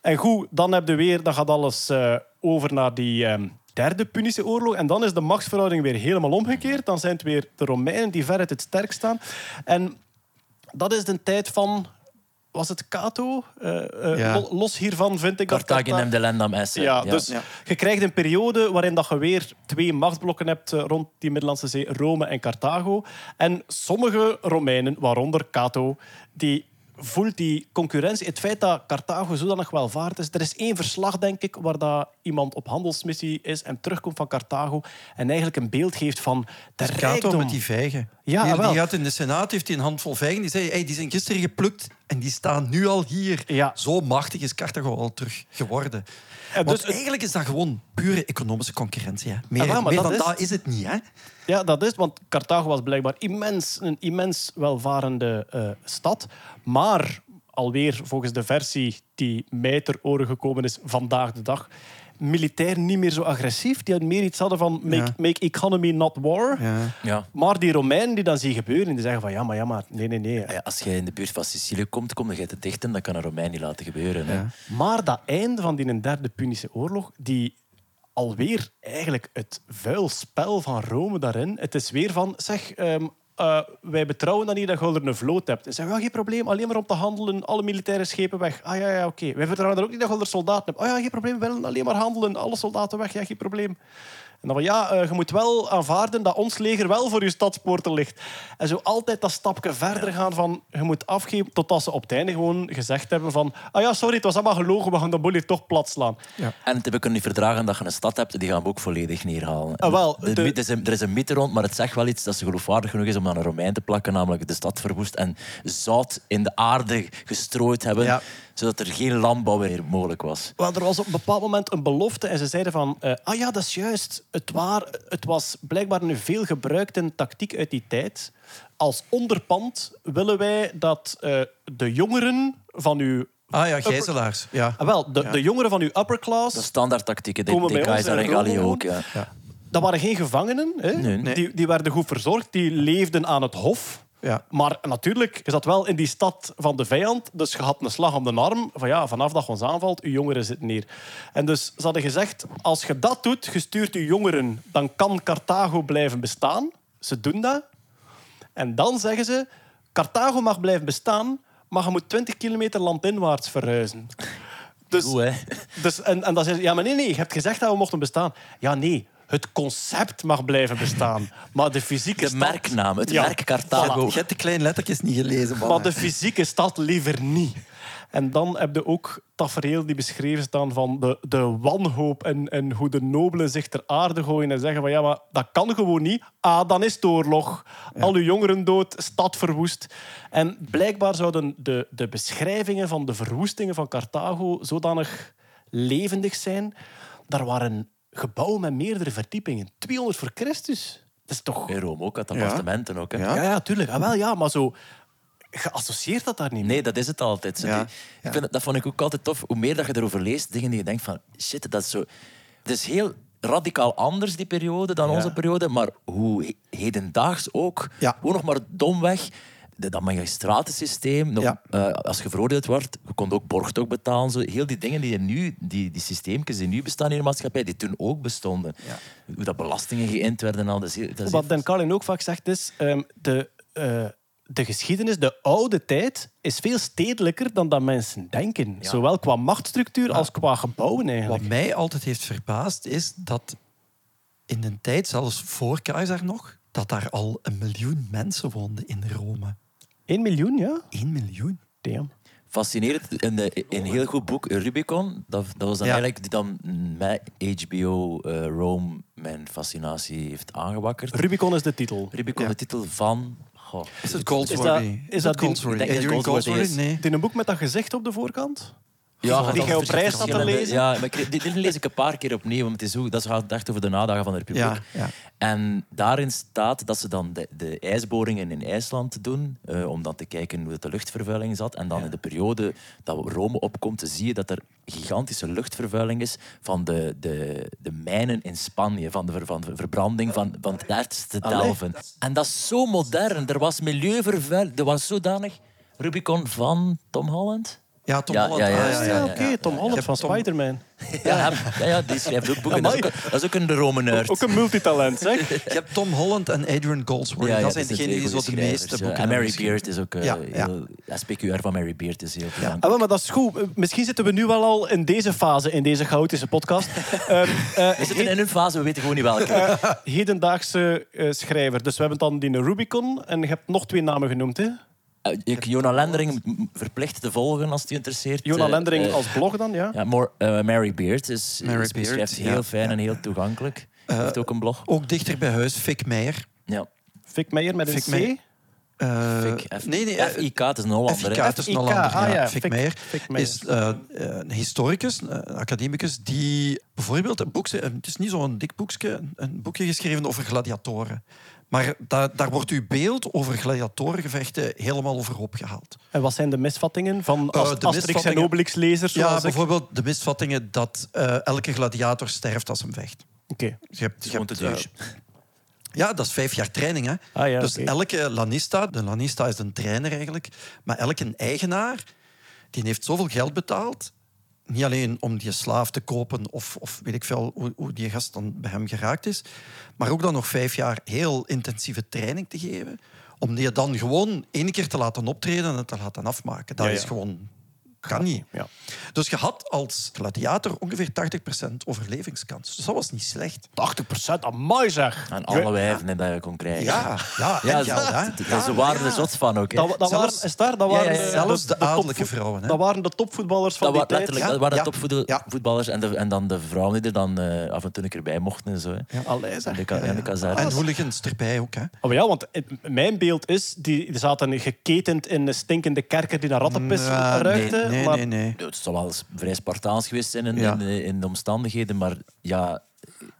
En goed, dan, heb je weer, dan gaat alles eh, over naar die ehm, derde Punische oorlog. En dan is de machtsverhouding weer helemaal omgekeerd. Dan zijn het weer de Romeinen die veruit het sterk staan. En dat is de tijd van... Was het Cato? Eh, eh, Ja. lo- Los hiervan vind ik dat... Carthagen Cartha- en de Lendam Essen. ja, dus Ja. je krijgt een periode waarin dat je weer twee machtsblokken hebt eh, rond die Middellandse Zee, Rome en Carthago. En sommige Romeinen, waaronder Cato, die voelt die concurrentie. Het feit dat Carthago zodanig welvaart is. Er is één verslag, denk ik, waar dat iemand op handelsmissie is en terugkomt van Carthago en eigenlijk een beeld geeft van de Cato rijkdom. met die vijgen. Ja, die, wel. die gaat in de Senaat, heeft hij een handvol vijgen. Die zei, hey, die zijn gisteren geplukt en die staan nu al hier. Ja. Zo machtig is Carthago al terug geworden. En Want dus het- eigenlijk is dat gewoon pure economische concurrentie. Hè. Meer, Ah, wel, maar meer dat dan is- dat is het niet. Hè? Ja, dat is, want Carthago was blijkbaar immens, een immens welvarende eh, stad. Maar alweer volgens de versie die mij ter oren gekomen is vandaag de dag, militair niet meer zo agressief. Die meer iets hadden van make, Ja. make economy not war. Ja. Ja. Maar die Romeinen die dan zien gebeuren, die zeggen van ja, maar ja, maar nee, nee, nee. Ja, als jij in de buurt van Sicilië komt, kom je te dicht en dat kan een Romein niet laten gebeuren. Hè. Ja. Maar dat einde van die derde Punische oorlog, die alweer eigenlijk het vuil spel van Rome daarin. Het is weer van, zeg, ehm, eh, wij betrouwen dan niet dat je er een vloot hebt. Ze zeggen, ja, geen probleem, alleen maar om te handelen, alle militaire schepen weg. Ah ja, ja, oké. Wij vertrouwen er ook niet dat je er soldaten hebt. Ah ja, geen probleem, we willen alleen maar handelen, alle soldaten weg, ja, geen probleem. En dan van, ja, eh, je moet wel aanvaarden dat ons leger wel voor je stadspoorten ligt. En zo altijd dat stapje verder gaan van, je moet afgeven, totdat ze op het einde gewoon gezegd hebben van, ah ja, sorry, het was allemaal gelogen, we gaan de boel hier toch plat slaan. En het hebben kunnen niet verdragen dat je een stad hebt, die gaan we ook volledig neerhalen. Ah, wel, De de- er, er is een mythe rond, maar het zegt wel iets dat ze geloofwaardig genoeg is om aan een Romein te plakken, namelijk de stad verwoest en zout in de aarde gestrooid hebben, Ja. Zodat er geen landbouw meer mogelijk was. Wel, er was op een bepaald moment een belofte en ze zeiden van... eh, ah ja, dat is juist. Het, waar, het was blijkbaar een veel gebruikte tactiek uit die tijd. Als onderpand willen wij dat eh, de jongeren van uw... Ah ja, gijzelaars. Ja. Ah, wel, de, Ja. de jongeren van uw upper class... De standaard tactieken, de, Komen de bij ons Keizer in en ook. Ja. Dat waren geen gevangenen. Hè? Nee. Nee. Die, die werden goed verzorgd. Die leefden aan het hof. Ja. Maar natuurlijk, je zat wel in die stad van de vijand. Dus je had een slag om de arm. Van ja, vanaf dat je ons aanvalt, uw jongeren zitten neer. En dus ze hadden gezegd, als je dat doet, je stuurt uw jongeren, dan kan Carthago blijven bestaan. Ze doen dat. En dan zeggen ze... Carthago mag blijven bestaan, maar je moet 20 kilometer landinwaarts verhuizen. Dus, Goed, hè? dus, en, en dan zeggen ze... Ja, maar nee, nee, je hebt gezegd dat we mochten bestaan. Ja, nee. Het concept mag blijven bestaan. Maar de fysieke De stad... merknaam, het Ja, merk Carthago. Je hebt de kleine lettertjes niet gelezen, man. Maar de fysieke stad liever niet. En dan heb je ook tafereel die beschreven staan van de, de wanhoop en, en hoe de nobelen zich ter aarde gooien en zeggen van ja, maar dat kan gewoon niet. Ah, dan is het oorlog. Al uw jongeren dood, stad verwoest. En blijkbaar zouden de, de beschrijvingen van de verwoestingen van Carthago zodanig levendig zijn. Daar waren gebouwen met meerdere verdiepingen. 200 voor Christus. Dat is toch... In Rome ook, had appartementen ook. Hè? Ja. Ja, ja, tuurlijk. Ah, wel, ja, maar zo... Geassocieerd dat daar niet mee. Nee, dat is het altijd. Zo. Ja, Die- Ik vind, dat- vond ik ook altijd tof. Hoe meer dat je erover leest, dingen die je denkt van... Shit, dat is zo... Het is heel radicaal anders, die periode, dan onze periode. Maar hoe he- hedendaags ook. Ja. Gewoon nog maar domweg. Dat magistratensysteem, nog, Ja. eh, als je veroordeeld wordt, je kon ook borgtok betalen. Zo. Heel die dingen die, er nu, die, die systeempjes die nu bestaan in de maatschappij, die toen ook bestonden. Hoe dat belastingen geïnd werden en al. Dat dat is Wat Dan Carlin ook vaak zegt is... ehm, de, eh, de geschiedenis, de oude tijd, is veel stedelijker dan dat mensen denken. Zowel qua machtsstructuur als qua gebouwen eigenlijk. Wat mij altijd heeft verbaasd is dat in de tijd, zelfs voor Keizer nog, dat daar al een miljoen mensen woonden in Rome. 1 miljoen, ja? 1 miljoen. Damn. fascinerend. In, de, in een heel goed boek, Rubicon, dat, dat was dan Ja. eigenlijk die dan met HBO eh, Rome mijn fascinatie heeft aangewakkerd. Rubicon is de titel. Rubicon, Ja. de titel van... Goh, Is het Is Goldsworthy? dat- is dat die- Goldsworthy? ik denk dat het Adrian Goldsworthy Goldsworthy? is. Nee. In een boek met dat gezicht op de voorkant? Ja, Die jij op is reis staat te lezen? Ja, maar ik, dit, dit lees ik een paar keer opnieuw, want het is ook, dat gaat echt over de nadagen van de Republiek. Ja, ja. En daarin staat dat ze dan de, de ijsboringen in IJsland doen, eh, om dan te kijken hoe de luchtvervuiling zat. En dan in de periode dat Rome opkomt, zie je dat er gigantische luchtvervuiling is van de, de, de mijnen in Spanje, van de, ver- van de verbranding van, van het erts te Allee. delven. En dat is zo modern. Er was milieuvervuiling, er was zodanig... Rubicon van Tom Holland? Ja, Tom Ja, Holland. ja, ja, Ah, ja, Ja, ja, oké. Tom Holland van Tom- Spider-Man. Ja, ja, ja, die schrijft ook boeken. Dat is ook, een- dat is ook een Rome-nerd. Ook een multitalent, zeg. Je hebt Tom Holland en Adrian Goldsworthy. Ja, ja, dat zijn degenen die zo de meeste boeken ja. En Mary. Beard is ook eh, Ja, ja. SPQR van Mary Beard is heel belangrijk. Ah, maar dat is goed. Eh, Misschien zitten we nu wel al in deze fase, in deze chaotische podcast. Ehm, eh, We zitten in een fase, we weten gewoon niet welke. hedendaagse eh, schrijver. Dus we hebben dan die Rubicon en je hebt nog twee namen genoemd. Hè? Eh, ik Jona Lendering verplicht te volgen als het u interesseert. Jona Eh, Lendering eh, als blog dan, ja? Ja, more, Mary Beard is, Mary is beschrijft Beard, heel ja. fijn en heel toegankelijk. heeft ook een blog. Ook dichter bij huis, Fik Meijer. Ja. Fik Meijer met een Fik C. Eh, Fik, F- nee, nee, FIK, het is een Hollander. FIK, het is een FIK, Hollander. ah ja. Fik Fik- Meijer is eh, een historicus, een academicus, die bijvoorbeeld een boekje... Het is niet zo'n dik boekje, een boekje geschreven over gladiatoren. Maar daar, daar wordt uw beeld over gladiatorengevechten helemaal over opgehaald. En wat zijn de misvattingen van Eh, de Asterix en Obelix-lezers? Ja, ik? bijvoorbeeld de misvattingen dat eh, elke gladiator sterft als hem vecht. Oké. Je hebt, je Gewoon hebt, te eh, ja, dat is vijf jaar training. Hè? Ah, ja, dus elke lanista, de lanista is een trainer eigenlijk, maar elke eigenaar die heeft zoveel geld betaald. Niet alleen om die slaaf te kopen of, of weet ik veel hoe, hoe die gast dan bij hem geraakt is, maar ook dan nog vijf jaar heel intensieve training te geven. Om die dan gewoon één keer te laten optreden en te laten afmaken. Dat Ja, ja. is gewoon. Kan niet. Ja. Dus je had als gladiator ongeveer 80% overlevingskans. Dus dat was niet slecht. 80 procent, amai zeg. En alle wijven dat je kon krijgen. Ja, ja, Ja, hè. ze- waren er zot van ook. hè. Dat, waren, is daar, dat Ja, waren ja, ja. de- Zelfs de adellijke vrouwen, hè. Dat waren de topvoetballers van Dat, die tijd. letterlijk, Ja, dat waren ja, de ja. topvoetballers en, de, en dan de vrouwen die er dan eh, af en toe een keer bij mochten en zo. Hè. Allee, En zeg. de, en de hooligans erbij ook. Hè. Oh ja, want mijn beeld is, die zaten geketend in een stinkende kerker die naar rattenpis Ja, ruikte. Nee, nee, maar nee, nee. Het zal wel vrij Spartaans geweest zijn in, Ja. in, in de omstandigheden, maar ja,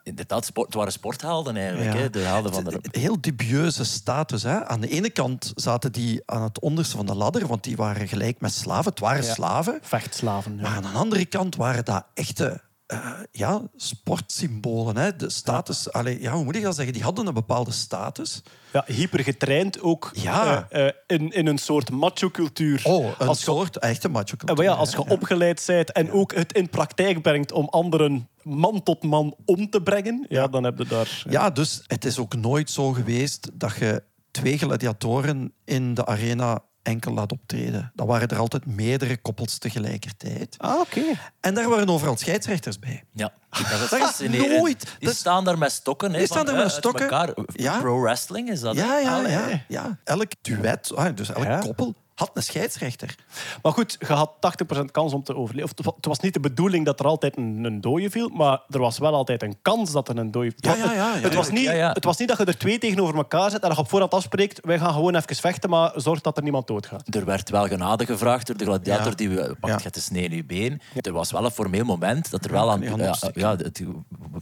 inderdaad, sport, het waren sporthelden eigenlijk. Ja. Hè, de van de... Heel dubieuze status. Hè. Aan de ene kant zaten die aan het onderste van de ladder, want die waren gelijk met slaven. Het waren Ja. slaven. Vechtslaven. ja. Maar aan de andere kant waren dat echte eh, ja, sportsymbolen. Hè. De status, allee, ja, hoe moet ik dat zeggen? Die hadden een bepaalde status. Ja, hyper getraind ook Ja. eh, eh, in, in een soort macho-cultuur. Oh, een als soort echte macho maar ja, als je opgeleid bent en ook het in praktijk brengt om anderen man tot man om te brengen, ja, dan heb je daar... Ja, dus het is ook nooit zo geweest dat je twee gladiatoren in de arena enkel laat optreden. Dan waren er altijd meerdere koppels tegelijkertijd. Ah, oké. En daar waren overal scheidsrechters bij. Ja, dat is Dat is nooit. Die Dat staan daar met stokken. Hè, Die staan van, daar eh, met uit stokken. elkaar. Ja. Pro wrestling is dat. Ja, ja, ja, ja. Elk duet, ah, dus elk Ja. koppel, had een scheidsrechter. Maar goed, je had 80% kans om te overleven. Of Het wa- het was niet de bedoeling dat er altijd een, een dode viel, maar er was wel altijd een kans dat er een dode Ja, ja, ja, ja. het, was niet, Ja, ja. het was niet dat je er twee tegenover elkaar zet en dat je op voorhand afspreekt, wij gaan gewoon even vechten, maar zorg dat er niemand doodgaat. Er werd wel genade gevraagd door de gladiator Ja. die we pakt Ja. je te snee in je been. Er was wel een formeel moment dat er wel aan... hand Ja, het-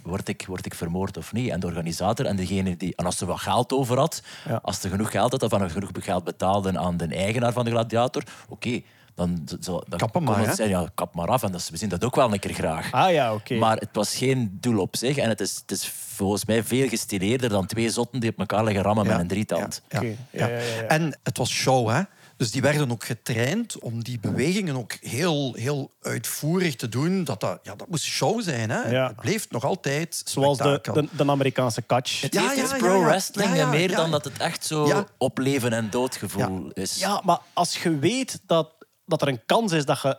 word, ik, word ik vermoord of niet? En de organisator en degene die... En als er wat geld over had, Ja. als er genoeg geld had of er genoeg geld betaalde aan de eigenaar van de gladiator, oké, dan, zo, dan Kap hem kon maar, het zijn, ja, kap maar af. En dat, is- we zien dat ook wel een keer graag. Ah ja, oké. Maar het was geen doel op zich. En het is, het is volgens mij veel gestileerder dan twee zotten die op elkaar liggen rammen met een drietand. Ja, Oké, ja, ja, ja, ja, ja. En het was show, hè? Dus die werden ook getraind om die bewegingen ook heel, heel uitvoerig te doen. Dat, dat, ja, dat moest show zijn, hè? Ja. Het bleef nog altijd Zoals de, de, de Amerikaanse catch. Het Ja, ja. Ja, ja, meer dan dat het echt zo Ja. op leven en dood gevoel is. Ja, maar als je weet dat, dat er een kans is dat je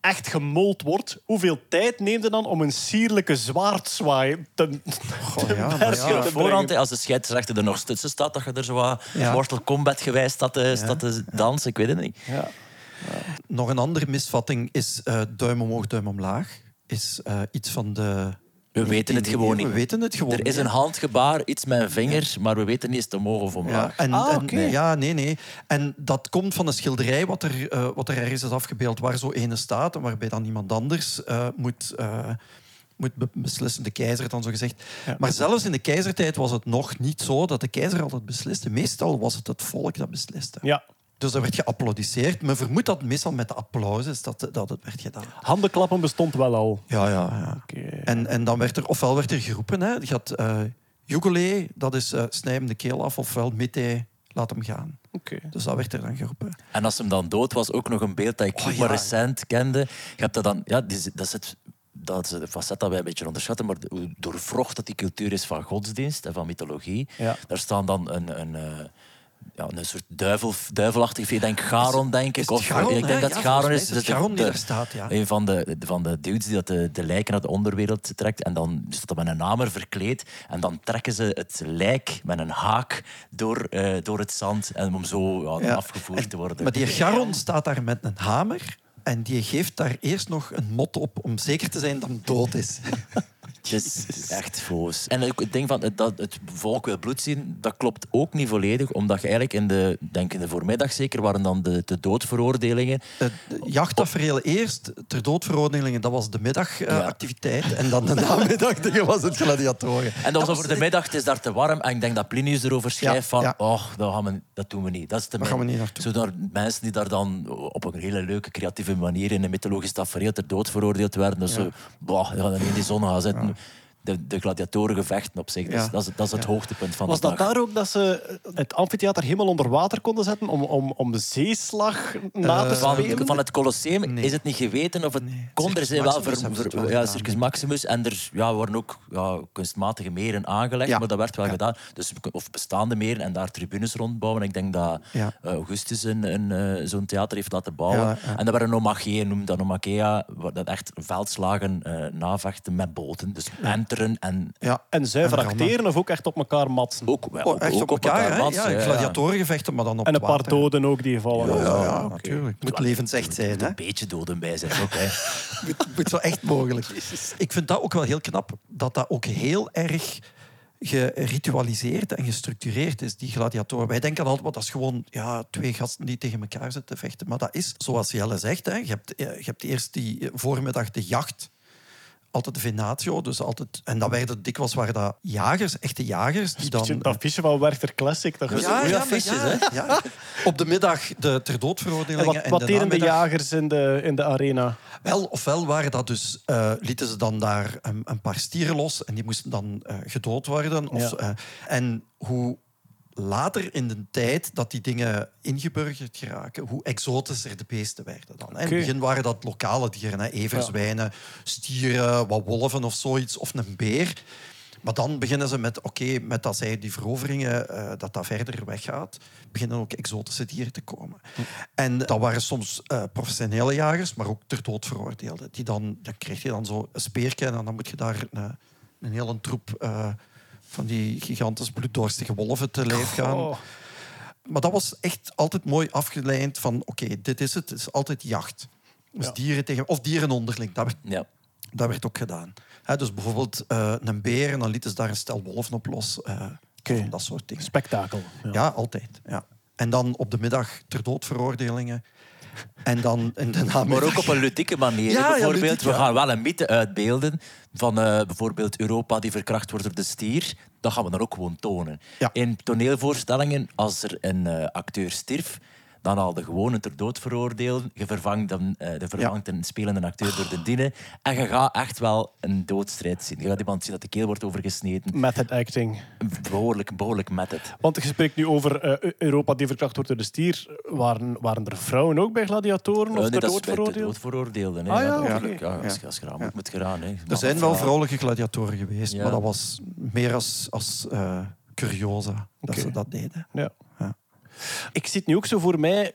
echt gemold wordt, hoeveel tijd neemt het dan om een sierlijke zwaardzwaai te, Goh, ja, maar ja. te Op voorhand, als de scheidsrechter er nog tussen staat, dat je er zo wat Ja. Mortal Kombat gewijs staat te, staat te dansen. Ik weet het niet. Ja. Nog een andere misvatting is eh, duim omhoog, duim omlaag. Is eh, iets van de... We weten het 19e gewoon niet. We weten het gewoon Er is een handgebaar, iets met een vinger, maar we weten niet eens te omhoog of Ja, omlaag. en, Ah, en- oké. ja, nee, nee. En dat komt van een schilderij wat er, eh, wat er ergens is afgebeeld waar zo ene staat en waarbij dan iemand anders eh, moet, eh, moet be- beslissen, de keizer dan zo gezegd. Maar zelfs in de keizertijd was het nog niet zo dat de keizer altijd besliste. Meestal was het het volk dat besliste. ja. Dus er werd geapplaudisseerd. Men vermoedt dat meestal met de applaus dat, dat het werd gedaan. Handenklappen bestond wel al. Ja, ja, ja. Oké. En, en dan werd er, ofwel werd er geroepen, hè, je had eh Jugolé, dat is eh snij hem de keel af, ofwel Mitte, laat hem gaan. Oké. Dus dat werd er dan geroepen. En als hem dan dood was, ook nog een beeld dat ik Oh, maar ja. recent kende. Je hebt dat dan... Ja, die, dat is het... Dat is een facet dat wij een beetje onderschatten, maar hoe doorvrocht dat die cultuur is van godsdienst en van mythologie. Ja. Daar staan dan een, een, eh, ja, een soort duivel, duivelachtig... Ik denk Charon, denk ik. Of, Charon, ik hè? denk dat Ja, volgens is. Dus de- Charon die daar staat, ja. Een van de, van de dudes die dat de, de lijken naar de onderwereld trekt. En dan is dat met een hamer verkleed. En dan trekken ze het lijk met een haak door, eh, door het zand. En om zo ja, afgevoerd te worden. Maar die Charon staat daar met een hamer en die geeft daar eerst nog een mot op om zeker te zijn dat hij dood is. Het is, het is echt foos. En het ding van het- dat het volk wil bloed zien, dat klopt ook niet volledig. Omdat je eigenlijk in de, denk in de voormiddag zeker, waren dan de, de doodveroordelingen. De, de jachttafereel eerst, ter doodveroordelingen, dat was de middagactiviteit. en dan de namiddag was het gladiatoren. En dat was over de middag, het is daar te warm. En ik denk dat Plinius erover schrijft van, ja. oh, dat, gaan we, dat doen we niet. Dat, is te gaan we niet naartoe. Zo daar, mensen die daar dan op een hele leuke, creatieve manier in een mythologisch tafereel ter dood veroordeeld werden. Dus zo, boah, die gaan dan in die zon gaan zitten. De, de gladiatorengevechten op zich, dus Ja. dat, is, dat is het hoogtepunt van Was de dat dag. daar ook dat ze het amfitheater helemaal onder water konden zetten om, om, om de zeeslag na te Van, spelen? van het Colosseum Nee. is het niet geweten of het kon. Er zijn wel ver, ja, Circus. Maximus en er ja, worden ook ja, kunstmatige meren aangelegd, Ja. maar dat werd wel Ja. gedaan. Dus, of bestaande meren en daar tribunes rondbouwen. Ik denk dat Ja. eh, Augustus een, een, eh, zo'n theater heeft laten bouwen. Ja, ja. En dat werden nomacheeën, noemde dat nomachea, waar dat echt veldslagen eh, navechten met boten. Dus en Ja. En zuiver En acteren of ook echt op elkaar matsen? ook, wel, Oh, ook, echt ook op elkaar, hè? matsen, Ja, gladiatorengevechten, maar dan op en een paar water. doden ook die vallen. Ja, ja, ja, Oké. natuurlijk. Het moet levensecht zijn, Er hè? een beetje doden bij zijn ook. Hè. moet, moet wel echt mogelijk. Ik vind dat ook wel heel knap, dat dat ook heel erg geritualiseerd en gestructureerd is, die gladiatoren. Wij denken altijd, wat dat is gewoon ja, twee gasten die tegen elkaar zitten te vechten. Maar dat is, zoals Jelle zegt, hè, je, hebt, eh, je hebt eerst die eh, voormiddag de jacht, altijd de venatio, dus altijd, en dat werden dikwijls waren dat jagers, echte jagers, die dan... Dat fiche van Werchter Classic. Dat Ja, is ja, maar affiches, ja, ja. Op de middag de ter En doodveroordelingen. wat, en wat de deden de jagers in de, in de arena? Wel, ofwel waren dat dus, eh, lieten ze dan daar een, een paar stieren los en die moesten dan eh, gedood worden. Of, Ja. eh, en hoe later in de tijd dat die dingen ingeburgerd geraken, hoe exotischer de beesten werden dan. In het begin waren dat lokale dieren, hè. everzwijnen, stieren, wat wolven of zoiets, of een beer. Maar dan beginnen ze met, oké, met dat zij die veroveringen, eh, dat dat verder weggaat, beginnen ook exotische dieren te komen. En dat waren soms eh, professionele jagers, maar ook ter dood veroordeelden. Die dan, dan kreeg je dan zo een speertje en dan moet je daar een, een hele troep eh, van die gigantisch bloeddorstige wolven te lijf gaan. Oh. Maar dat was echt altijd mooi afgeleid van, oké, dit is het. Het is altijd jacht. Dus Ja. dieren tegen, of dieren onderling, dat werd Ja. dat werd ook gedaan. Hè, dus bijvoorbeeld eh, een beer en dan lieten ze daar een stel wolven op los. eh, van Dat soort dingen. Spektakel. Ja. Ja, altijd. Ja. En dan op de middag ter dood veroordelingen. En dan. Maar ook op een ludieke manier. Ja, ja, bijvoorbeeld, ludiek, we gaan wel een mythe uitbeelden van eh, bijvoorbeeld Europa die verkracht wordt door de stier. Dat gaan we dan ook gewoon tonen. In toneelvoorstellingen, als er een eh, acteur stierf, dan al de gewone ter dood veroordeelden. Je vervangt, dan, eh, je vervangt een spelende acteur door de dienen. En je gaat echt wel een doodstrijd zien. Je gaat iemand zien dat de keel wordt overgesneden. Method acting. Behoorlijk, behoorlijk met het. Want je spreekt nu over eh, Europa die verkracht wordt door de stier. Waren, waren er vrouwen ook bij gladiatoren of Eh, ter dat is dood ter veroordeeld? dood veroordeelden. hè. Ah, ja, natuurlijk. oké. ja, als, moet, moet hè. Er zijn wel vrouwelijke gladiatoren geweest, Ja. maar dat was meer als, als eh, curiosa dat ze dat deden. Ja. Ik zit nu ook zo voor mij.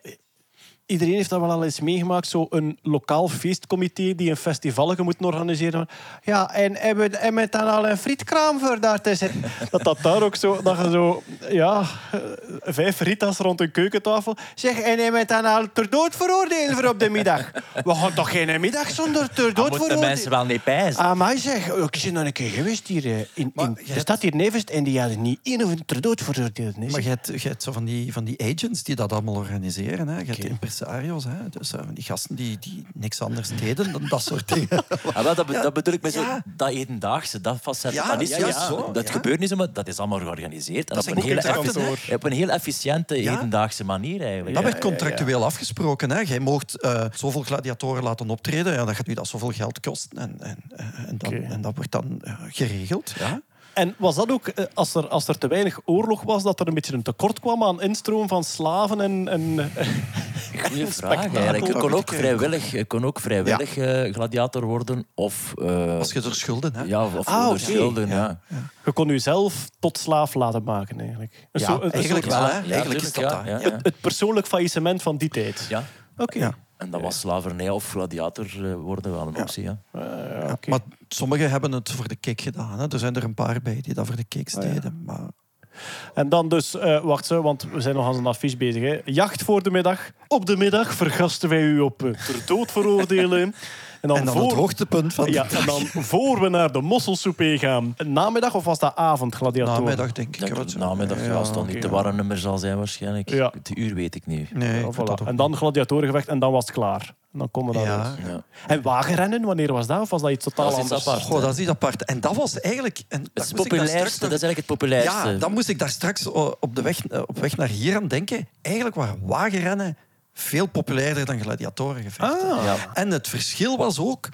Iedereen heeft dat wel al eens meegemaakt. Zo een lokaal feestcomité die een festival moet organiseren. Ja, en hebben we en met dan al een frietkraam voor daar te zetten. Dat dat daar ook zo... Dat je zo... Ja, eh, vijf fritas rond een keukentafel. Zeg, en hebben we dan al ter dood veroordelen voor op de middag? We gaan toch geen middag zonder ter Dan dood moeten veroordelen? mensen wel niet pijzen. Ah, maar zeg, ik ben nog een keer geweest hier eh, in, in je de hebt- stad hier nevens en die hadden niet één of een ter dood veroordeeld. Nee, Maar zeg. je hebt, je hebt zo van die, van die agents die dat allemaal organiseren. Hè. Je hebt impresarios, hè. dus eh, die gasten die, die niks anders deden dan dat soort dingen. Wel, dat, be- Ja, dat bedoel ik met zo, ja. dat hedendaagse, dat facet. Ja, dat is ja, zo, ja, dat ja. gebeurt niet zo, maar dat is allemaal georganiseerd. En Dat op een, heel op een efficiënte, Ja. hedendaagse manier eigenlijk. Dat Ja. werd contractueel afgesproken. Hè. Jij mocht eh, zoveel gladiatoren laten optreden. Ja, dan gaat u dat zoveel geld kosten. En, en, eh, en, dan, en dat wordt dan geregeld. Ja. En was dat ook, eh, als er, als er te weinig oorlog was, dat er een beetje een tekort kwam aan instroom van slaven en... en eh, Goeie vraag eigenlijk. Je kon ook vrijwillig, kon ook vrijwillig eh, gladiator worden. Of, eh, Als je er schulden hebt. ja, of Ah, oké. schulden. Ja. je kon jezelf tot slaaf laten maken, eigenlijk. Zo- eigenlijk wel. Ja, Hè. ja, Eigenlijk is dat tuurlijk, dat. ja, ja. Het, het persoonlijk faillissement van die tijd. Ja. Oké. Ja. En dat was slavernij of gladiator eh, worden wel een optie. Ja. Maar sommigen hebben het voor de kick gedaan. Hè. Er zijn er een paar bij die dat voor de kicks Ah, ja. deden. Maar En dan dus, eh, wacht zo, want we zijn nog aan een affiche bezig. Hè. Jacht voor de middag. Op de middag vergasten wij u op eh, ter dood veroordelen. En dan, en dan voor... het hoogtepunt van Ja, de en dan voor we naar de mosselsouper gaan. Namiddag of was dat avond, gladiator? namiddag, denk ik. Denk namiddag, ja, als het dan niet te warm nummer zal zijn waarschijnlijk. Ja. Het uur weet ik niet. Nee, ik voilà. En dan gladiatorengevecht en dan was het klaar. En dan konden we dat Ja. En wagenrennen, wanneer was dat? Of was dat iets totaal Dat is iets anders? apart. Goh, dat is niet apart. En dat was eigenlijk... En Het dat populairste, dat is eigenlijk het populairste. Ja, dan moest ik daar straks o- op, de weg, eh, op weg naar hier aan denken. Eigenlijk waren wagenrennen veel populairder dan gladiatorengevechten. Ah. Ja. En het verschil was ook...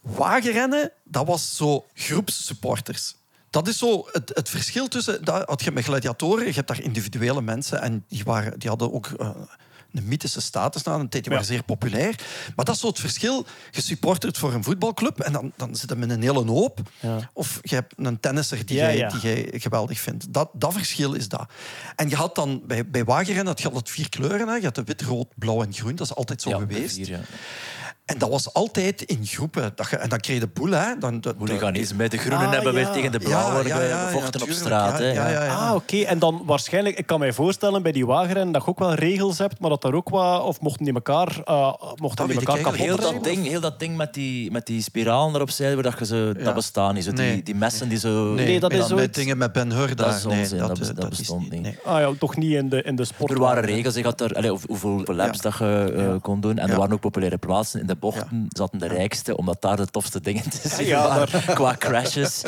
Wagenrennen, dat was zo groepssupporters. Dat is zo het, het verschil tussen... Dat had je met gladiatoren, je hebt daar individuele mensen... en die, waren, die hadden ook... eh, een mythische status na een tijd. Die waren zeer populair. Maar dat is zo het verschil. Je supportert voor een voetbalclub en dan, dan zit je met een hele hoop. Ja. Of je hebt een tennisser die, jij, ja. die jij geweldig vindt. Dat, dat verschil is dat. En je had dan bij, bij wagenrennen had je altijd vier kleuren. Hè. Je had de wit, rood, blauw en groen. Dat is altijd zo geweest. vier, ja. En dat was altijd in groepen. Dat je, en dan kreeg je de boel. Hè. Dan, dat- Hooliganisme. De groenen Ah, hebben weer ja. tegen de Ja, blauwen ja, ja, gevochten ja, op straat. Ja, hè. ja, ja, ja. Ah, oké. En dan waarschijnlijk, ik kan mij voorstellen bij die wagenrennen dat je ook wel regels hebt, maar dat er ook wat, of mochten die elkaar, eh mochten die elkaar kapot Heel dat, ding, heel dat ding met die, met die spiralen erop zijde, dat, je zo, dat bestaan niet. Zo die, Nee. die messen die zo... Nee, dat met, is met zoiets- dingen met Ben Hur daar. is nee, onzin, dat bes- eh, dat is bestond niet. nee. Ah ja, toch niet in de, in de sport. Er waren regels, je had er, allee, hoe- hoeveel laps dat je eh, kon doen. En er waren ook populaire plaatsen. In de bochten zaten de rijkste, omdat daar de tofste dingen te zien Ja, waren. Qua crashes.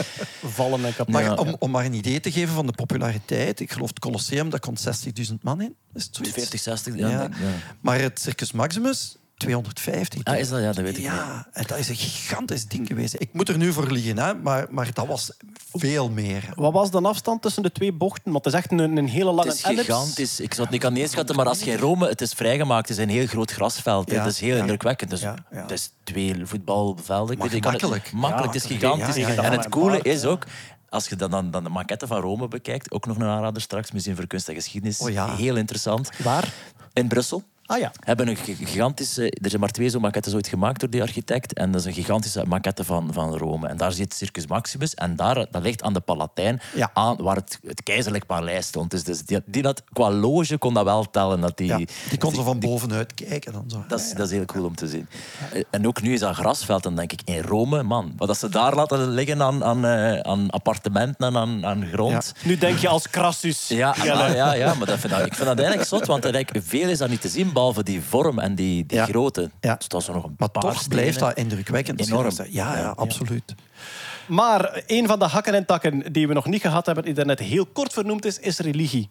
Vallen en kapot. Maar Ja. om, om maar een idee te geven van de populariteit. Ik geloof het Colosseum, daar komt 60.000 man in. Is het zoiets? 40, 60, ja. Ja. denk ik, ja. Maar het Circus Maximus, 250. Ah, is dat? Ja, dat weet ik niet. Ja, en dat is een gigantisch ding geweest. Ik moet er nu voor liggen, hè, maar, maar dat was veel meer. Wat was de afstand tussen de twee bochten? Want het is echt een, een hele lange Het is ellipse. gigantisch. Ik zou het niet kan inschatten, maar als je in Rome... Het is vrijgemaakt, het is een heel groot grasveld. Ja, Het is heel ja. indrukwekkend. Dus, Ja, ja. Het is twee voetbalvelden. Maar ik kan het-. Makkelijk, Ja, het is gigantisch. ja, ja, ja. En het coole is ook... Als je dan, dan, dan de maquette van Rome bekijkt, ook nog een aanrader straks, Museum voor Kunst en Geschiedenis. Oh ja. Heel interessant. Waar? In Brussel. Ah ja. hebben een gi- gigantische... Er zijn maar twee zo'n maquettes ooit gemaakt door die architect. En dat is een gigantische maquette van, van Rome. En daar zit Circus Maximus. En daar, dat ligt aan de Palatijn, Ja. aan, waar het, het keizerlijk paleis stond. Dus, dus die, die dat, qua loge kon dat wel tellen. Dat die, Ja, die kon ze van bovenuit kijken. Dan zo. dat is, dat is heel cool om te zien. Eh, En ook nu is dat grasveld, dan denk ik, in Rome, man. Wat dat ze daar laten liggen aan, aan, eh, aan appartementen en aan, aan grond. Nu denk je als Crassus. Ja, Jelle. ja, ja, ja, maar dat vind ik, ik vind dat eigenlijk zot, want eigenlijk, veel is daar niet te zien, behalve die vorm en die, die Ja. grootte. Ja. Dus dat is er nog een Maar paar toch blijft dat indrukwekkend. Enorm. Ja, ja, absoluut. Maar een van de hakken en takken die we nog niet gehad hebben, die daarnet heel kort vernoemd is, is religie.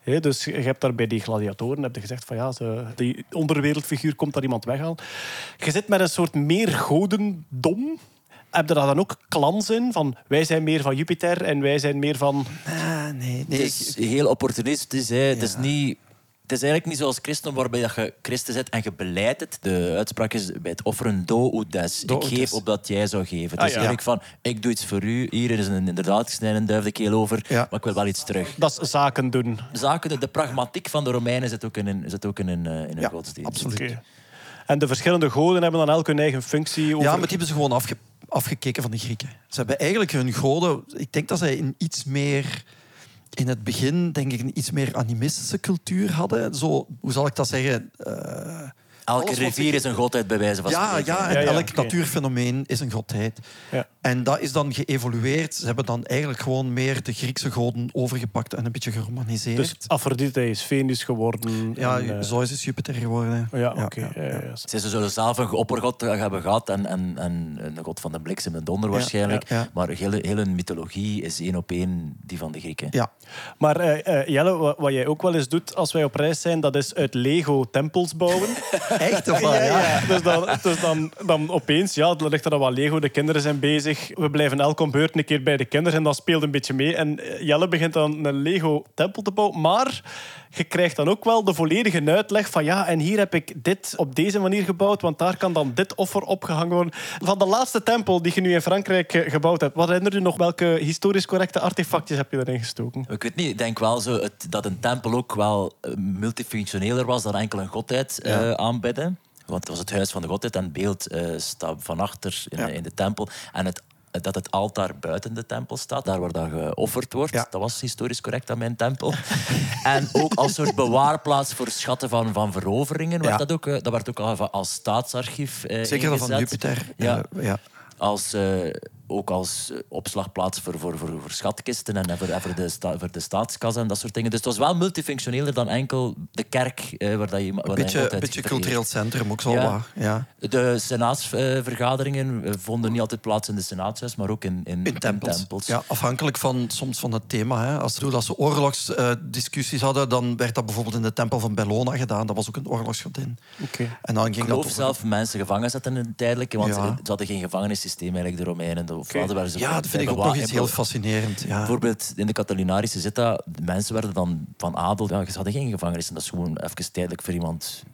Hè, dus je hebt daar bij die gladiatoren heb je gezegd van ja, ze, die onderwereldfiguur komt daar iemand weghalen. Je zit met een soort meer godendom. Heb je daar dan ook clans in? Van wij zijn meer van Jupiter en wij zijn meer van. Ah, nee, nee. Het is heel opportunistisch. Hè. Het, is niet, het is eigenlijk niet zoals christen, waarbij dat je Christen zet en je beleidt het. De uitspraak is bij het offeren do ut des. Do ik geef des. opdat jij zou geven. Het Ah, is ja. eigenlijk van, ik doe iets voor u. Hier is een, inderdaad gesneden duif keel over, Ja. maar ik wil wel iets terug. Dat is zaken doen. Zaken, de, de pragmatiek van de Romeinen zit ook in, een- zit ook in een, eh, in een Ja, godsdienst. absoluut. En de verschillende goden hebben dan elk hun eigen functie. Over... Ja, maar die hebben ze gewoon afge- afgekeken van de Grieken. Ze hebben eigenlijk hun goden... Ik denk dat zij een iets meer... In het begin, denk ik, een iets meer animistische cultuur hadden. Zo, hoe zal ik dat zeggen? Eh, Elke rivier is een godheid, bij wijze van ja, spreken. ja, en Ja, ja, elk oké. natuurfenomeen is een godheid. Ja. En dat is dan geëvolueerd. Ze hebben dan eigenlijk gewoon meer de Griekse goden overgepakt en een beetje geromaniseerd. Dus Aphrodite is Venus geworden. ja, en, eh, Zeus is Jupiter geworden. ja, oké. ja, ja, ja, ja. Ze zullen zelf een oppergod hebben gehad en, en, en een god van de bliksem en donder waarschijnlijk. ja, ja. Maar heel, heel hun mythologie is één op één die van de Grieken. Ja. Maar eh, eh, Jelle, wat, wat jij ook wel eens doet als wij op reis zijn, dat is uit Lego tempels bouwen. Echt? Of? Ja, ja. ja. Dus, dan, dus dan, dan opeens, ja, dan ligt er dan wat Lego, de kinderen zijn bezig. We blijven elke beurt een keer bij de kinderen en dat speelt een beetje mee. En eh, Jelle begint dan een Lego-tempel te bouwen. Maar je krijgt dan ook wel de volledige uitleg van ja, en hier heb ik dit op deze manier gebouwd, want daar kan dan dit offer opgehangen worden. Van de laatste tempel die je nu in Frankrijk eh, gebouwd hebt, wat herinner je nog? Welke historisch correcte artefactjes heb je erin gestoken? Ik weet niet, ik denk wel zo het, dat een tempel ook wel eh, multifunctioneler was dan enkel een godheid eh, aanbidden. Want het was het huis van de godheid en beeld eh, staat van achter in, Ja. in de tempel. En het, dat het altaar buiten de tempel staat, daar waar dat geofferd wordt. Ja. Dat was historisch correct aan mijn tempel. en ook als soort bewaarplaats voor schatten van, van veroveringen. werd Ja. dat, ook, eh, dat werd ook al als staatsarchief eh, Zeker dat van ingezet. Jupiter. Ja. Eh, ja. Als, eh, ook als eh, opslagplaats voor, voor, voor, voor schatkisten en voor, en voor, de sta, voor de staatskas en dat soort dingen. Dus het was wel multifunctioneler dan enkel de kerk. eh, waar dat je, waar Een dat je beetje, altijd beetje cultureel centrum, ook zo Ja. wat. Ja. De senaatsvergaderingen eh, vonden niet altijd plaats in de senaatshuis, maar ook in, in, In tempels. tempels. Ja, afhankelijk van, soms van het thema. Hè. Als, als ze oorlogsdiscussies hadden, dan werd dat bijvoorbeeld in de tempel van Bellona gedaan. Dat was ook een oorlogsgodin. Oké. En dan ging Ik dat geloof over- zelf mensen gevangen zetten in tijdelijk, want Ja. eh, ze hadden geen gevangenissysteem eigenlijk, de Romeinen. Of ze Ja, dat vind ik ook nog iets heel fascinerend. Ja. Bijvoorbeeld in de Catilinarische zit dat, de mensen werden dan van adel, ja, ze hadden geen gevangenis en dat is gewoon even tijdelijk voor iemand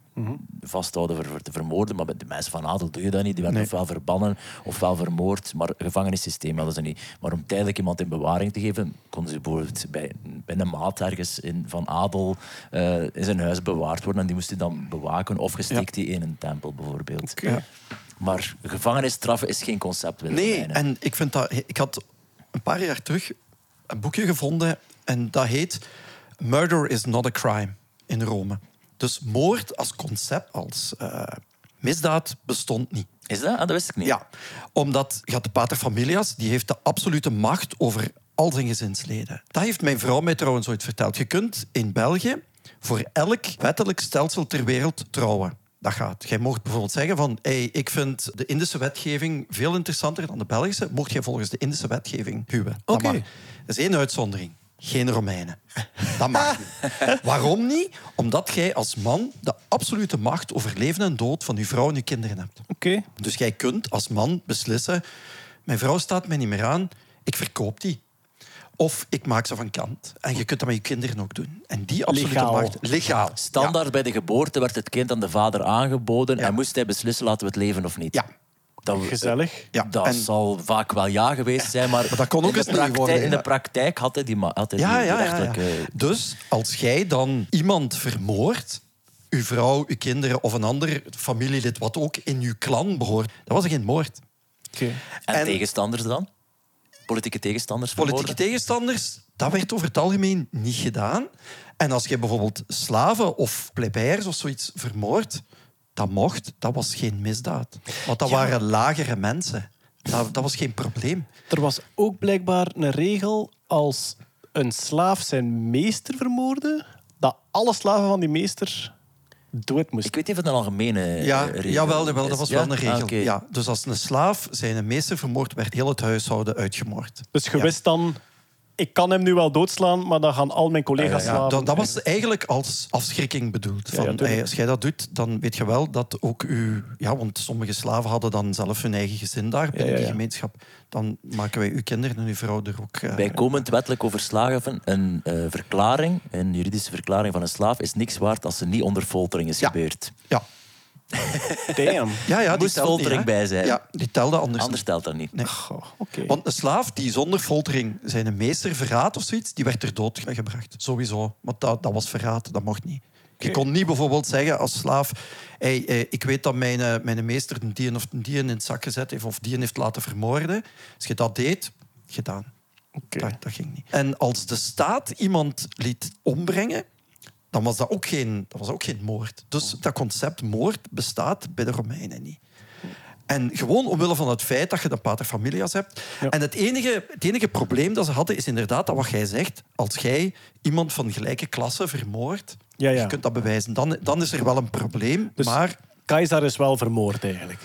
vasthouden voor, voor te vermoorden. Maar bij de mensen van adel doe je dat niet. Die werden Nee. ofwel verbannen ofwel vermoord. Maar gevangenissysteem hadden ze niet. Maar om tijdelijk iemand in bewaring te geven, konden ze bijvoorbeeld bij, bij een maat ergens in, van adel eh, in zijn huis bewaard worden. En die moest hij dan bewaken of gestikt die in een tempel bijvoorbeeld. Ja. Maar gevangenisstraffen is geen concept. Nee, en ik vind dat... Ik had een paar jaar terug een boekje gevonden en dat heet Murder is not a crime in Rome. Dus moord als concept, als eh, misdaad, bestond niet. Is dat? Ah, dat wist ik niet. Ja, omdat had de pater familias, die heeft de absolute macht over al zijn gezinsleden. Dat heeft mijn vrouw mij trouwens ooit verteld. Je kunt in België voor elk wettelijk stelsel ter wereld trouwen. Dat gaat. Jij mocht bijvoorbeeld zeggen van hey, ik vind de Indische wetgeving veel interessanter dan de Belgische. Mocht jij volgens de Indische wetgeving huwen. Oké. Dat is één uitzondering. geen Romeinen. Dat mag niet. Waarom niet? Omdat jij als man de absolute macht over leven en dood van je vrouw en je kinderen hebt. Oké. Dus jij kunt als man beslissen... Mijn vrouw staat mij niet meer aan, ik verkoop die. Of ik maak ze van kant. En je kunt dat met je kinderen ook doen. En die absolute Legaal. macht... Legaal. Standaard bij de geboorte werd het kind aan de vader aangeboden Ja. en moest hij beslissen laten we het leven of niet. Ja. Dat, Gezellig. Ja, Dat en- zal vaak wel ja geweest zijn, maar, Maar dat kon ook in, eens de praktijk, worden, in de praktijk had hij die, ma- had hij Ja, die ja, ja. Dus als jij dan iemand vermoordt, uw vrouw, uw kinderen of een ander familielid wat ook in uw clan behoort, dat was geen moord. Oké. En, En- tegenstanders dan? Politieke tegenstanders Politieke tegenstanders, dat werd over het algemeen niet gedaan. En als je bijvoorbeeld slaven of plebeiers of zoiets vermoordt, dat mocht, dat was geen misdaad. Want dat waren lagere mensen. Dat, dat was geen probleem. Er was ook blijkbaar een regel als een slaaf zijn meester vermoordde, dat alle slaven van die meester dood moesten. Ik weet niet of het een algemene Ja, eh, regel jawel, jawel, dat was Ja? wel een regel. Ah, oké. ja, dus als een slaaf zijn meester vermoord, werd heel het huishouden uitgemoord. Dus je Ja. wist dan, ik kan hem nu wel doodslaan, maar dan gaan al mijn collega's Ja, slaven. dat, dat was eigenlijk als afschrikking bedoeld. Van, als jij dat doet, dan weet je wel dat ook uw... Ja, want sommige slaven hadden dan zelf hun eigen gezin daar binnen Ja, ja, die gemeenschap. Dan maken wij uw kinderen en uw vrouw er ook... eh, Bijkomend wettelijk overslagen, een eh, verklaring, een juridische verklaring van een slaaf, is niks waard als ze niet onder foltering is Ja. gebeurd. Ja, Damn. ja, ja die Moest telt foltering niet, bij zijn. Ja, die telde anders, Anders niet. telt dat niet. Nee. Goh. Want een slaaf die zonder foltering zijn meester verraadt of zoiets, die werd ter dood gebracht. Sowieso. Want dat, dat was verraad, dat mocht niet. Je kon niet bijvoorbeeld zeggen als slaaf... Hey, eh, ik weet dat mijn, eh, mijn meester een dien of een dien in het zak gezet heeft of dien heeft laten vermoorden. Als je dat deed, gedaan. Oké. Dat, dat ging niet. En als de staat iemand liet ombrengen, dan was dat ook geen, dat was ook geen moord. Dus dat concept moord bestaat bij de Romeinen niet. En gewoon omwille van het feit dat je de paterfamilias hebt. Ja. En het enige, het enige probleem dat ze hadden is inderdaad dat wat jij zegt. Als jij iemand van gelijke klasse vermoordt, Ja, ja. je kunt dat bewijzen, dan, dan is er wel een probleem. Dus maar Keizer is wel vermoord eigenlijk.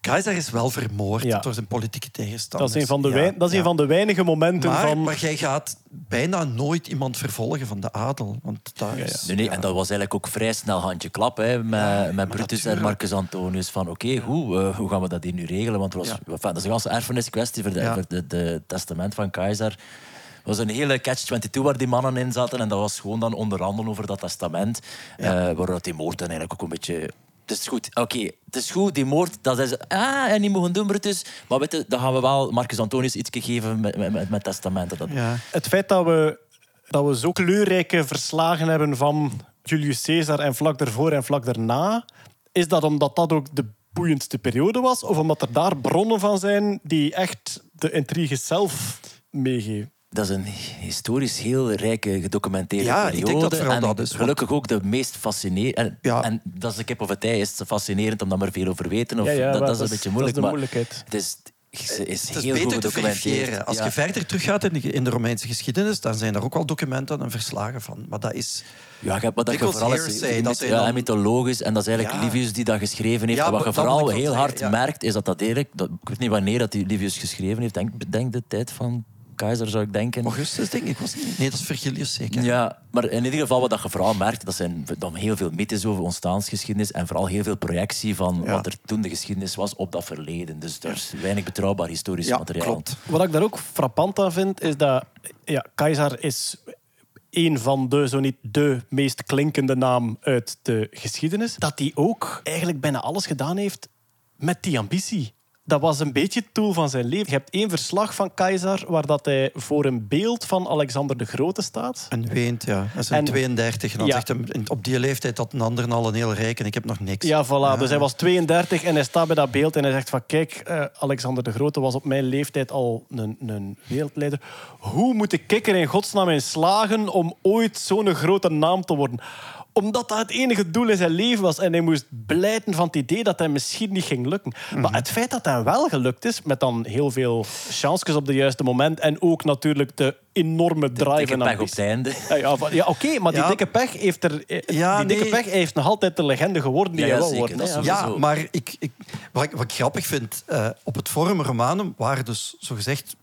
Keizer is wel vermoord Ja. door zijn politieke Dat tegenstanders. is een van de, Ja, wein- dat is ja. een van de weinige momenten Maar, van... maar jij gaat bijna nooit iemand vervolgen van de adel. Want dat Ja, ja. is, Nee, nee, ja. en dat was eigenlijk ook vrij snel handje klap hè, met, met Brutus en. Marcus Antonius. Van oké, hoe, eh, hoe gaan we dat hier nu regelen? Want het was, Ja. enfin, dat is een ganse erfeniskwestie voor, de, Ja. voor de, de testament van Keizer. Het was een hele catch-22 waar die mannen in zaten. En dat was gewoon dan onderhandelen over dat testament. eh waarover die moord dan eigenlijk ook een beetje... Het is goed, oké, het is goed, die moord, dat is... Ah, en die mogen doen, Brutus. Maar weet je, dan gaan we wel Marcus Antonius iets geven met, met, testamenten. Dat, Ja. Het feit dat we, dat we zo kleurrijke verslagen hebben van Julius Caesar en vlak daarvoor en vlak daarna, is dat omdat dat ook de boeiendste periode was? Of omdat er daar bronnen van zijn die echt de intriges zelf meegeven? Dat is een historisch heel rijke gedocumenteerde Ja, ik denk periode. dat vooral en dat is, want- Gelukkig ook de meest fascinerende. En, Ja. en dat is de kip of het ei. Is het fascinerend omdat we er veel over weten? Of, Ja, ja, dat, maar dat is een beetje moeilijk. dat is de maar moeilijkheid. Het is, is, is Het is heel goed beter te gedocumenteerd. verifiëren. Als Ja. je verder teruggaat in de, in de Romeinse geschiedenis, dan zijn er ook wel documenten en verslagen van. Maar dat is... Ja, je hebt- wat dat je vooral is, dat ja, dan- mythologisch. En dat is eigenlijk Ja. Livius die dat geschreven heeft. En wat maar je vooral heel hard ja. merkt, is dat dat eigenlijk... Dat, ik weet niet wanneer dat die Livius geschreven heeft. Denk, denk de tijd van Keizer, zou ik denken. Augustus, denk ik. Was niet? Nee, dat is Virgilius zeker. Ja, maar in ieder geval wat je vooral merkt, dat zijn dan heel veel mythes over ontstaansgeschiedenis en vooral heel veel projectie van Ja. wat er toen de geschiedenis was op dat verleden. Dus er is weinig betrouwbaar historisch Ja, materiaal. klopt. Wat ik daar ook frappant aan vind, is dat ja, Keizer is een van de, zo niet de meest klinkende naam uit de geschiedenis. Dat hij ook eigenlijk bijna alles gedaan heeft met die ambitie. Dat was een beetje het doel van zijn leven. Je hebt één verslag van Keizer waar dat hij voor een beeld van Alexander de Grote staat. En weent, ja. Hij is in En- 32. En dan Ja. zegt in- op die leeftijd had een ander al een heel rijk en ik heb nog niks. Ja, voilà. Dus hij was 32 en hij staat bij dat beeld en hij zegt van kijk, eh, Alexander de Grote was op mijn leeftijd al een, een wereldleider. Hoe moet ik er in godsnaam in slagen om ooit zo'n grote naam te worden? Omdat dat het enige doel in zijn leven was. En hij moest blijten van het idee dat hij misschien niet ging lukken. Maar het feit dat hij wel gelukt is, met dan heel veel chances op het juiste moment. En ook natuurlijk de enorme drive Dikke en pech op ambitie. het einde. Ja, ja, van- ja oké, maar die Ja. dikke pech heeft er. eh, Ja, die dikke nee. pech heeft nog altijd de legende geworden die Ja, hij zeker. hè. zo. Ja, maar ik, ik, wat, ik, wat ik grappig vind, eh, op het Forum Romanum waren dus zogezegd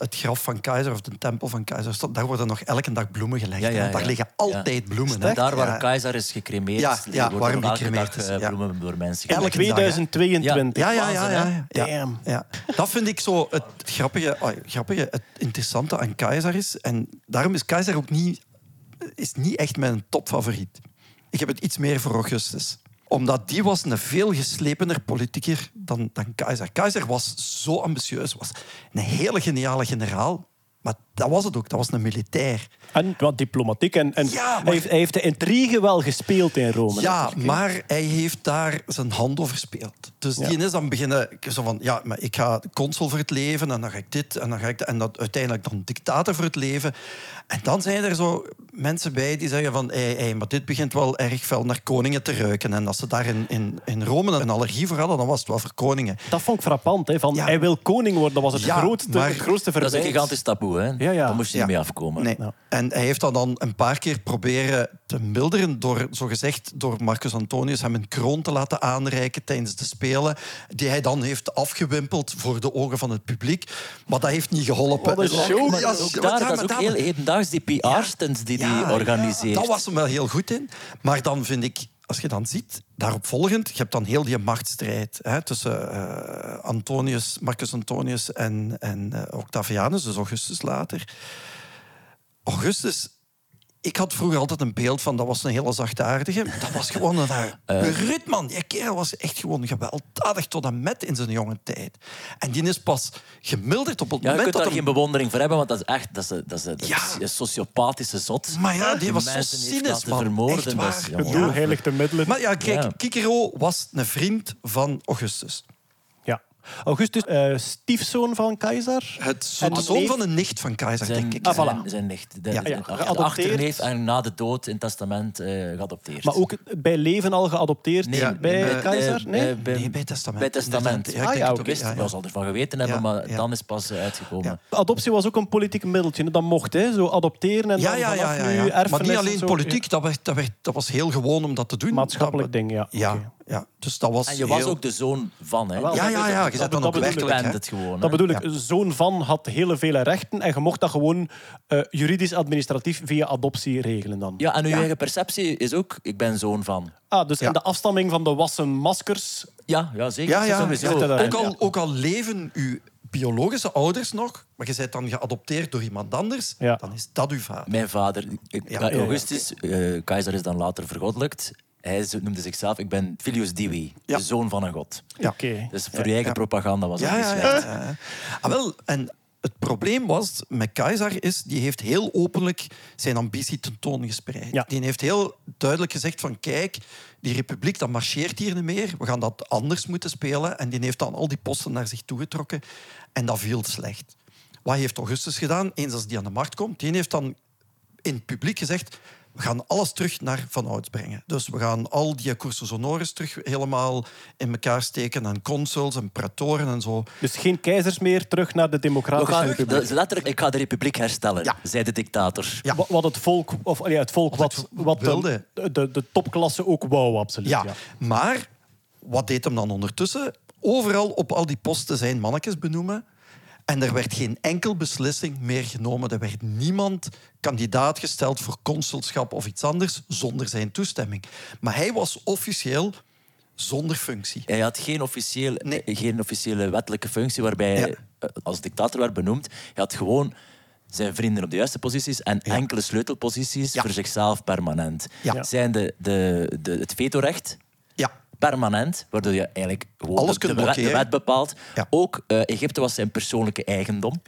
het graf van keizer of de tempel van keizer staat, daar worden nog elke dag bloemen gelegd. Ja. Daar liggen altijd bloemen. En daar waar Ja. keizer is gecremeerd, Ja, die ja, worden waarom elke gecremeerd dag, is, eh, ja. bloemen door mensen In gelegd. Elke dag, hè? 2022. Ja, ja, ja. ja, ja, ja. Damn. Ja. Dat vind ik zo het grappige, grappige, het interessante aan Keizer is. En daarom is Keizer ook niet, is niet echt mijn topfavoriet. Ik heb het iets meer voor Augustus omdat die was een veel geslepener politicus dan, dan Keizer. Keizer was zo ambitieus, was een hele geniale generaal. Maar dat was het ook, dat was een militair. En wat diplomatiek. En, en Ja, maar- hij, heeft, hij heeft de intrigue wel gespeeld in Rome. Ja, maar hij heeft daar zijn hand over gespeeld. Dus Ja. die is dan beginnen zo van, ja, maar ik ga consul voor het leven en dan ga ik dit en dan ga ik dat, en dat, uiteindelijk dan dictator voor het leven. En dan zijn er zo mensen bij die zeggen van, hé, hé, maar dit begint wel erg fel naar koningen te ruiken. En als ze daar in, in, in Rome een allergie voor hadden, dan was het wel voor koningen. Dat vond ik frappant. Hè, van, Ja. Hij wil koning worden. Dat was het, Ja, grootste, maar- het grootste Dat is een gigantisch taboe, hè? Ja, ja. Daar moest je Ja. niet mee afkomen. Nee. Ja. En hij heeft dat dan een paar keer proberen te milderen door, zogezegd, door Marcus Antonius hem een kroon te laten aanreiken tijdens de Spelen, die hij dan heeft afgewimpeld voor de ogen van het publiek. Maar dat heeft niet geholpen. Wat een show. Maar Ja, ook daar, dat is ook heel hedendaags, die PR-stunts die Ja, die organiseert. Dat was hem wel heel goed in. Maar dan vind ik, als je dan ziet, daarop volgend, je hebt dan heel die machtsstrijd hè, tussen eh, Antonius, Marcus Antonius en, en eh, Octavianus, dus Augustus later. Augustus, ik had vroeger altijd een beeld van dat was een hele zachtaardige. Dat was gewoon een uh, man. Die kerel was echt gewoon gewelddadig tot en met in zijn jonge tijd. En die is pas gemilderd op het Ja, je moment kunt dat daar hem- geen bewondering voor hebben, want dat is echt dat is, dat is, dat is Ja. een sociopathische zot. Maar ja, die was zo cynisch, man. vermoorden. Echt dat is- waar. ja, Het maar- doel heiligt de middelen. Maar ja, kijk, Ja. Cicero was een vriend van Augustus. Augustus, eh, stiefzoon van keizer. Het zo- En de zoon neef- van een nicht van keizer, Zijn, denk ik. Ah, voilà. zijn, zijn nicht. De, Ja, de- ja, de geadopteerd. achterneef en na de dood in het testament eh, geadopteerd. Maar ook bij leven al geadopteerd Nee, bij keizer? eh, Nee? bij, Nee, bij testament. Bij testament. Ja, ik Ah, denk ja, het oké. ook, wist, ja, zal ervan geweten hebben, Ja, maar ja. dan is pas uitgekomen. Ja. Adoptie was ook een politiek middeltje. Dat mocht, hè? Zo adopteren en Ja, dan ja, ja, vanaf ja, nu ja. Maar erfenis niet en alleen politiek, dat, werd, dat, werd, dat was heel gewoon om dat te doen. Maatschappelijk ding, ja. Ja, dus dat was En je was ook de zoon van, hè? Wel, Ja, ja, ja, je dat- zet dan dat ook bedoel ik. werkelijk. het gewoon. hè. Dat bedoel ik. Ja. Zoon van had hele vele rechten en je mocht dat gewoon eh, juridisch-administratief via adoptie regelen dan. Ja, en uw eigen perceptie is ook, ik ben zoon van. Ah, dus Ja. in de afstamming van de wassen maskers... Ja, ja zeker. Ja, ja. Ook al, ook al leven uw biologische ouders nog, maar je bent dan geadopteerd door iemand anders, Ja. dan is dat uw vader. Mijn vader, ik- Ja, ja, ja. Augustus, eh, keizer is dan later vergoddelijkt. Hij noemde zichzelf, ik ben Filius Divi, Ja. de zoon van een god. Ja. Oké. Dus voor je eigen ja. propaganda was dat Ja, niet ja, slecht. ja. ja. Ah, wel, en het probleem was met Keizer is, die heeft heel openlijk zijn ambitie tentoongespreid. Ja. Die heeft heel duidelijk gezegd van kijk, die republiek dat marcheert hier niet meer. We gaan dat anders moeten spelen. En die heeft dan al die posten naar zich toegetrokken. En dat viel slecht. Wat heeft Augustus gedaan? Eens als die aan de macht komt, die heeft dan in het publiek gezegd... We gaan alles terug naar van ouds brengen. Dus we gaan al die cursus honoris terug helemaal in elkaar steken. En consuls en pratoren en zo. Dus geen keizers meer, terug naar de We democratische gaan, republiek. letterlijk, ik ga de republiek herstellen, Ja. zei de dictator. Ja. Wat het volk, of ja, het volk wat, het wat de, wilde. de, de topklasse ook wou, absoluut. Ja, Ja. maar wat deed hem dan ondertussen? Overal op al die posten zijn mannetjes benoemen. En er werd geen enkel beslissing meer genomen. Er werd niemand kandidaat gesteld voor consulschap of iets anders zonder zijn toestemming. Maar hij was officieel zonder functie. Hij had geen, officieel, Nee. geen officiële wettelijke functie waarbij hij Ja. eh, als dictator werd benoemd. Hij had gewoon zijn vrienden op de juiste posities en enkele sleutelposities Ja. voor zichzelf permanent. Zijn de, de, de, het vetorecht permanent, waardoor je eigenlijk gewoon Alles de, kunt de wet, de blokkeren. wet bepaalt. Ja. Ook eh, Egypte was zijn persoonlijke eigendom.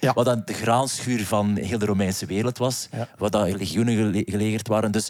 Ja. Wat dan de graanschuur van heel de Romeinse wereld was. Ja. Waar dat legioenen gele- gelegerd waren. Dus,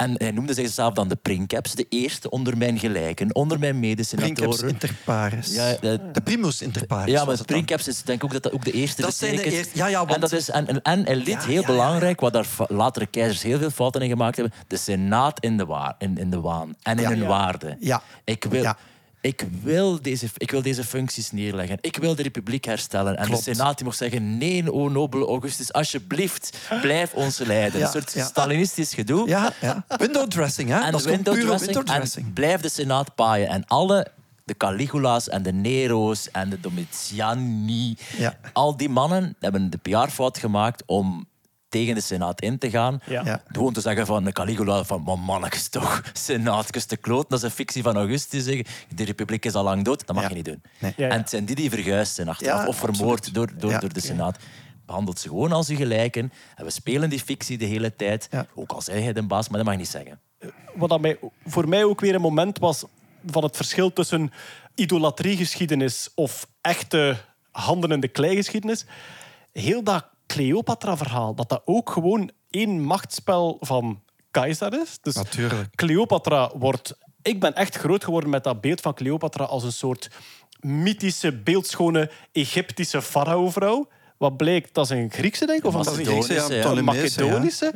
en hij noemde zichzelf dan de princeps, de eerste onder mijn gelijken, onder mijn princeps medesenatoren. inter pares. Ja, eh, de primus inter pares. ja, maar dan. princeps is denk ik ook dat dat ook de eerste Dat zijn de eerste- ja, ja, want- en, dat is, en, en, en hij liet Ja, heel ja, ja, belangrijk, wat daar latere keizers heel veel fouten in gemaakt hebben, de senaat in de, wa- in, in de waan en in Ja. hun Ja. waarde. Ja. Ik wil... Ik wil, deze, ik wil deze functies neerleggen. Ik wil de republiek herstellen. En Klopt. de Senaat die mocht zeggen: Nee, o nobele Augustus, alsjeblieft, blijf ons leiden. Ja, Een soort ja. Stalinistisch gedoe. Ja, ja. Window dressing, hè? En dat window dressing. En blijf de Senaat paaien. En alle de Caligula's en de Nero's en de Domitiani. Ja. Al die mannen hebben de PR-fout gemaakt om tegen de Senaat in te gaan. Ja. Ja. Gewoon te zeggen van de Caligula, van man, mannetjes toch, Senaat, te kloot. Dat is een fictie van Augustus. Zeggen. De republiek is al lang dood, dat mag Ja. je niet doen. Nee. En het zijn die die verguisd zijn achteraf Ja, of vermoord door, door, Ja. door de Senaat. Behandelt ze gewoon als uw gelijken. En we spelen die fictie de hele tijd. Ja. Ook al zei hij de baas, maar dat mag je niet zeggen. wat dat mij, voor mij ook weer een moment was van het verschil tussen idolatriegeschiedenis of echte handen in de klei geschiedenis. Heel dat Cleopatra-verhaal, dat dat ook gewoon één machtsspel van keizer is. Dus Natuurlijk. Cleopatra wordt... Ik ben echt groot geworden met dat beeld van Cleopatra als een soort mythische, beeldschone Egyptische farao-vrouw. Wat bleek, dat is een Griekse, denk ik? Of een Dat is een Griekse, ja, een ja. Macedonische.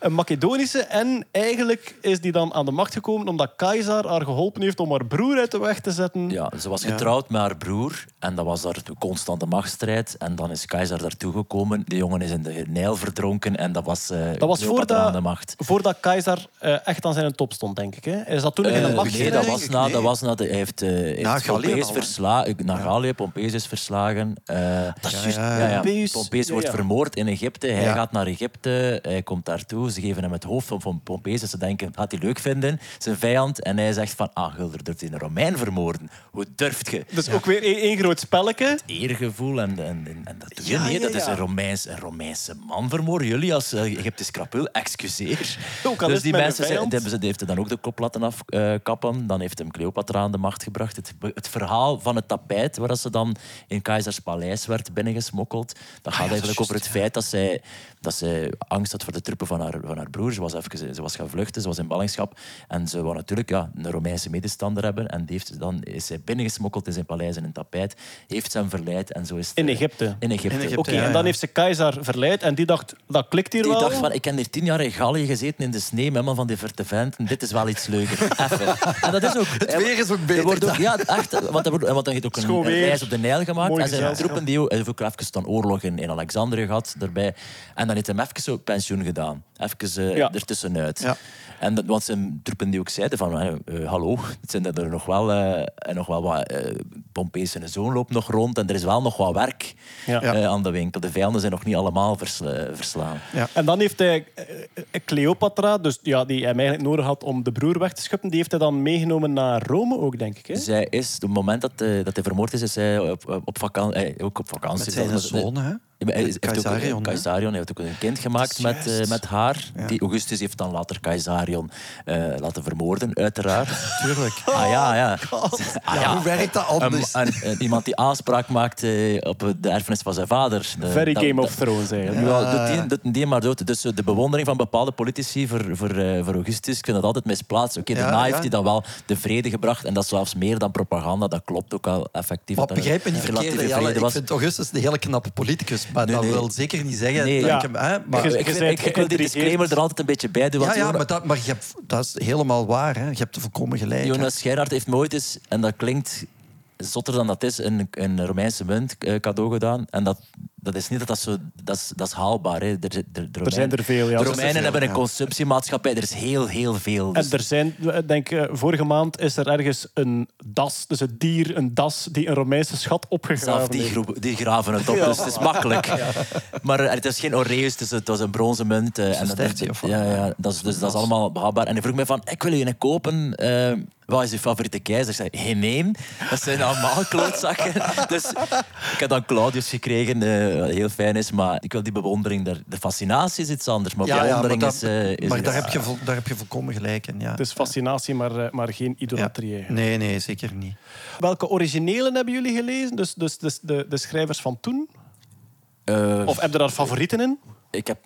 Een Macedonische. En eigenlijk is die dan aan de macht gekomen omdat Keizer haar geholpen heeft om haar broer uit de weg te zetten. Ja, ze was getrouwd met haar broer en dat was daar een constante machtsstrijd. En dan is keizer daartoe gekomen. De jongen is in de Nijl verdronken en dat was, eh Dat was Cleopatra aan de voordat, macht. voordat Keizer eh, echt aan zijn top stond, denk ik. Hè? Is dat toen nog in de Eh, macht? nee, dat was na, nee. dat was na de, hij heeft, eh heeft Na Gallië Pompeius al, hè? versla- na Gallië, Pompeius is verslagen. Eh, Dat is juist. ja, ja, ja. Pompeius- wordt ja. vermoord in Egypte. Hij Ja. gaat naar Egypte, hij komt daartoe. Ze geven hem het hoofd van, Pompeius. En ze denken, gaat hij leuk vinden, zijn vijand. En hij zegt van, ah, Gulder durft hij een Romein vermoorden. Hoe durft je? Dus ook weer één, één groot spelletje. eergevoel en, en, en, en dat doe je Ja, niet. ja, Dat is een, Romeins, een Romeinse man vermoorden. Jullie als uh, Egyptisch krapul, excuseer. Ook al dus het die mensen zijn, die hebben ze, die heeft hij dan ook de kop laten afkappen. dan heeft hem Cleopatra aan de macht gebracht. Het, het verhaal van het tapijt, waar ze dan in Keizers paleis werd binnengesmokkeld, dat gaat Ah ja, dat is eigenlijk over het feit dat zij, dat zij angst had voor de troepen van haar, van haar broer. Ze was, even, ze was gaan vluchten, ze was in ballingschap. En ze wou natuurlijk ja, een Romeinse medestander hebben. En die heeft, dan is zij binnengesmokkeld in zijn paleis in een tapijt. Heeft ze hem verleid en zo is het, In eh, Egypte. In Egypte. Oké, ja, en dan heeft ze Keizer verleid en die dacht, dat klikt hier Die wel. dacht van, ik heb hier tien jaar in Gallië gezeten in de sneeuw, met man van die verte venten. Dit is wel iets leuker. Even. En dat is ook... Het weer is ook Er beter. wordt ook, ja, echt. Want er, wordt, want er heeft ook een, reis op de Nijl gemaakt. Mooi en zijn troepen die ook... Even dan oorlog in, in Alexandrië gehad, daarbij. En dan heeft hij hem even pensioen gedaan. Even eh, Ja. ertussenuit. Ja. En dat, want zijn troepen die ook zeiden van... eh, eh, hallo, het zijn er nog wel, eh, en nog wel wat... Pompeius en zoon loopt nog rond en er is wel nog wat werk Ja. eh, aan de winkel. De vijanden zijn nog niet allemaal versla- verslaan. En dan heeft hij Cleopatra, dus ja, die hij eigenlijk nodig had om de broer weg te schuppen, die heeft hij dan meegenomen naar Rome ook, denk ik. Hè? Zij is, op het moment dat, eh, dat hij vermoord is, is hij op, op vakantie. ook op vakantie. Met zijn zoon, hè? Caesarion? Caesarion hij heeft ook een kind gemaakt met, eh, met haar. Ja. Die Augustus heeft dan later Caesarion eh, laten vermoorden, uiteraard. Tuurlijk. ah ja, ja. Ah, Ja, hoe werkt dat anders? Een- iemand die aanspraak maakt eh, op de erfenis van zijn vader. De- Very dat- Game of Thrones eigenlijk. Ja, doet die, doet die maar dood. Dus de bewondering van bepaalde politici voor, voor, eh, voor Augustus, ik vind dat altijd misplaatst. Oké, Ja, daarna ja. heeft hij dan wel de vrede gebracht. En dat is zelfs meer dan propaganda. Dat klopt ook al effectief. Maar dat begrijp me niet verkeerd. Jelle. vrede Ik vind Augustus een hele knappe politicus. Maar Nee, dat nee. wil zeker niet zeggen Nee, dat ja. ik hem... Hè, maar, Je- Ik, vind- ik, ik wil die disclaimer er altijd een beetje bij doen. ja, ja, maar, dat, maar je hebt, dat is helemaal waar. Hè. Je hebt volkomen gelijk. Jonas Gerard heeft me ooit eens, en dat klinkt zotter dan dat is, een, een Romeinse munt eh, cadeau gedaan. En dat, dat is niet dat dat zo... Dat is, dat is haalbaar. Hè. Er, er, de Er zijn er veel, ja. de Romeinen veel, hebben een ja. consumptiemaatschappij. Er is heel, heel veel. En Dus- er zijn, ik denk, eh, vorige maand is er ergens een das, dus een dier, een das, die een Romeinse schat opgegraven Zelf die, heeft. groep, die graven het op, dus het is makkelijk. Maar eh, het is geen Oreus, dus het was een bronzen munt. eh, en dat, stertje of wat? ja, ja, dat is, dus dat is allemaal behapbaar. En hij vroeg mij van, ik wil je een kopen. eh, wat is je favoriete keizer? Ik zei, geen één. Dat zijn allemaal klootzakken. Dus ik heb dan Claudius gekregen, eh, heel fijn is. Maar ik wil die bewondering, daar, de fascinatie is iets anders. Maar Ja, ja, maar, bewondering dat- is, eh, is maar daar, heb je, vol- daar heb je volkomen gelijk in. Ja. Het is fascinatie, maar, eh, maar geen idolatrie. Nee, nee, zeker niet. Welke originelen hebben jullie gelezen? Dus, dus, dus de, de schrijvers van toen? Eh, Of heb je daar favorieten in? Ik heb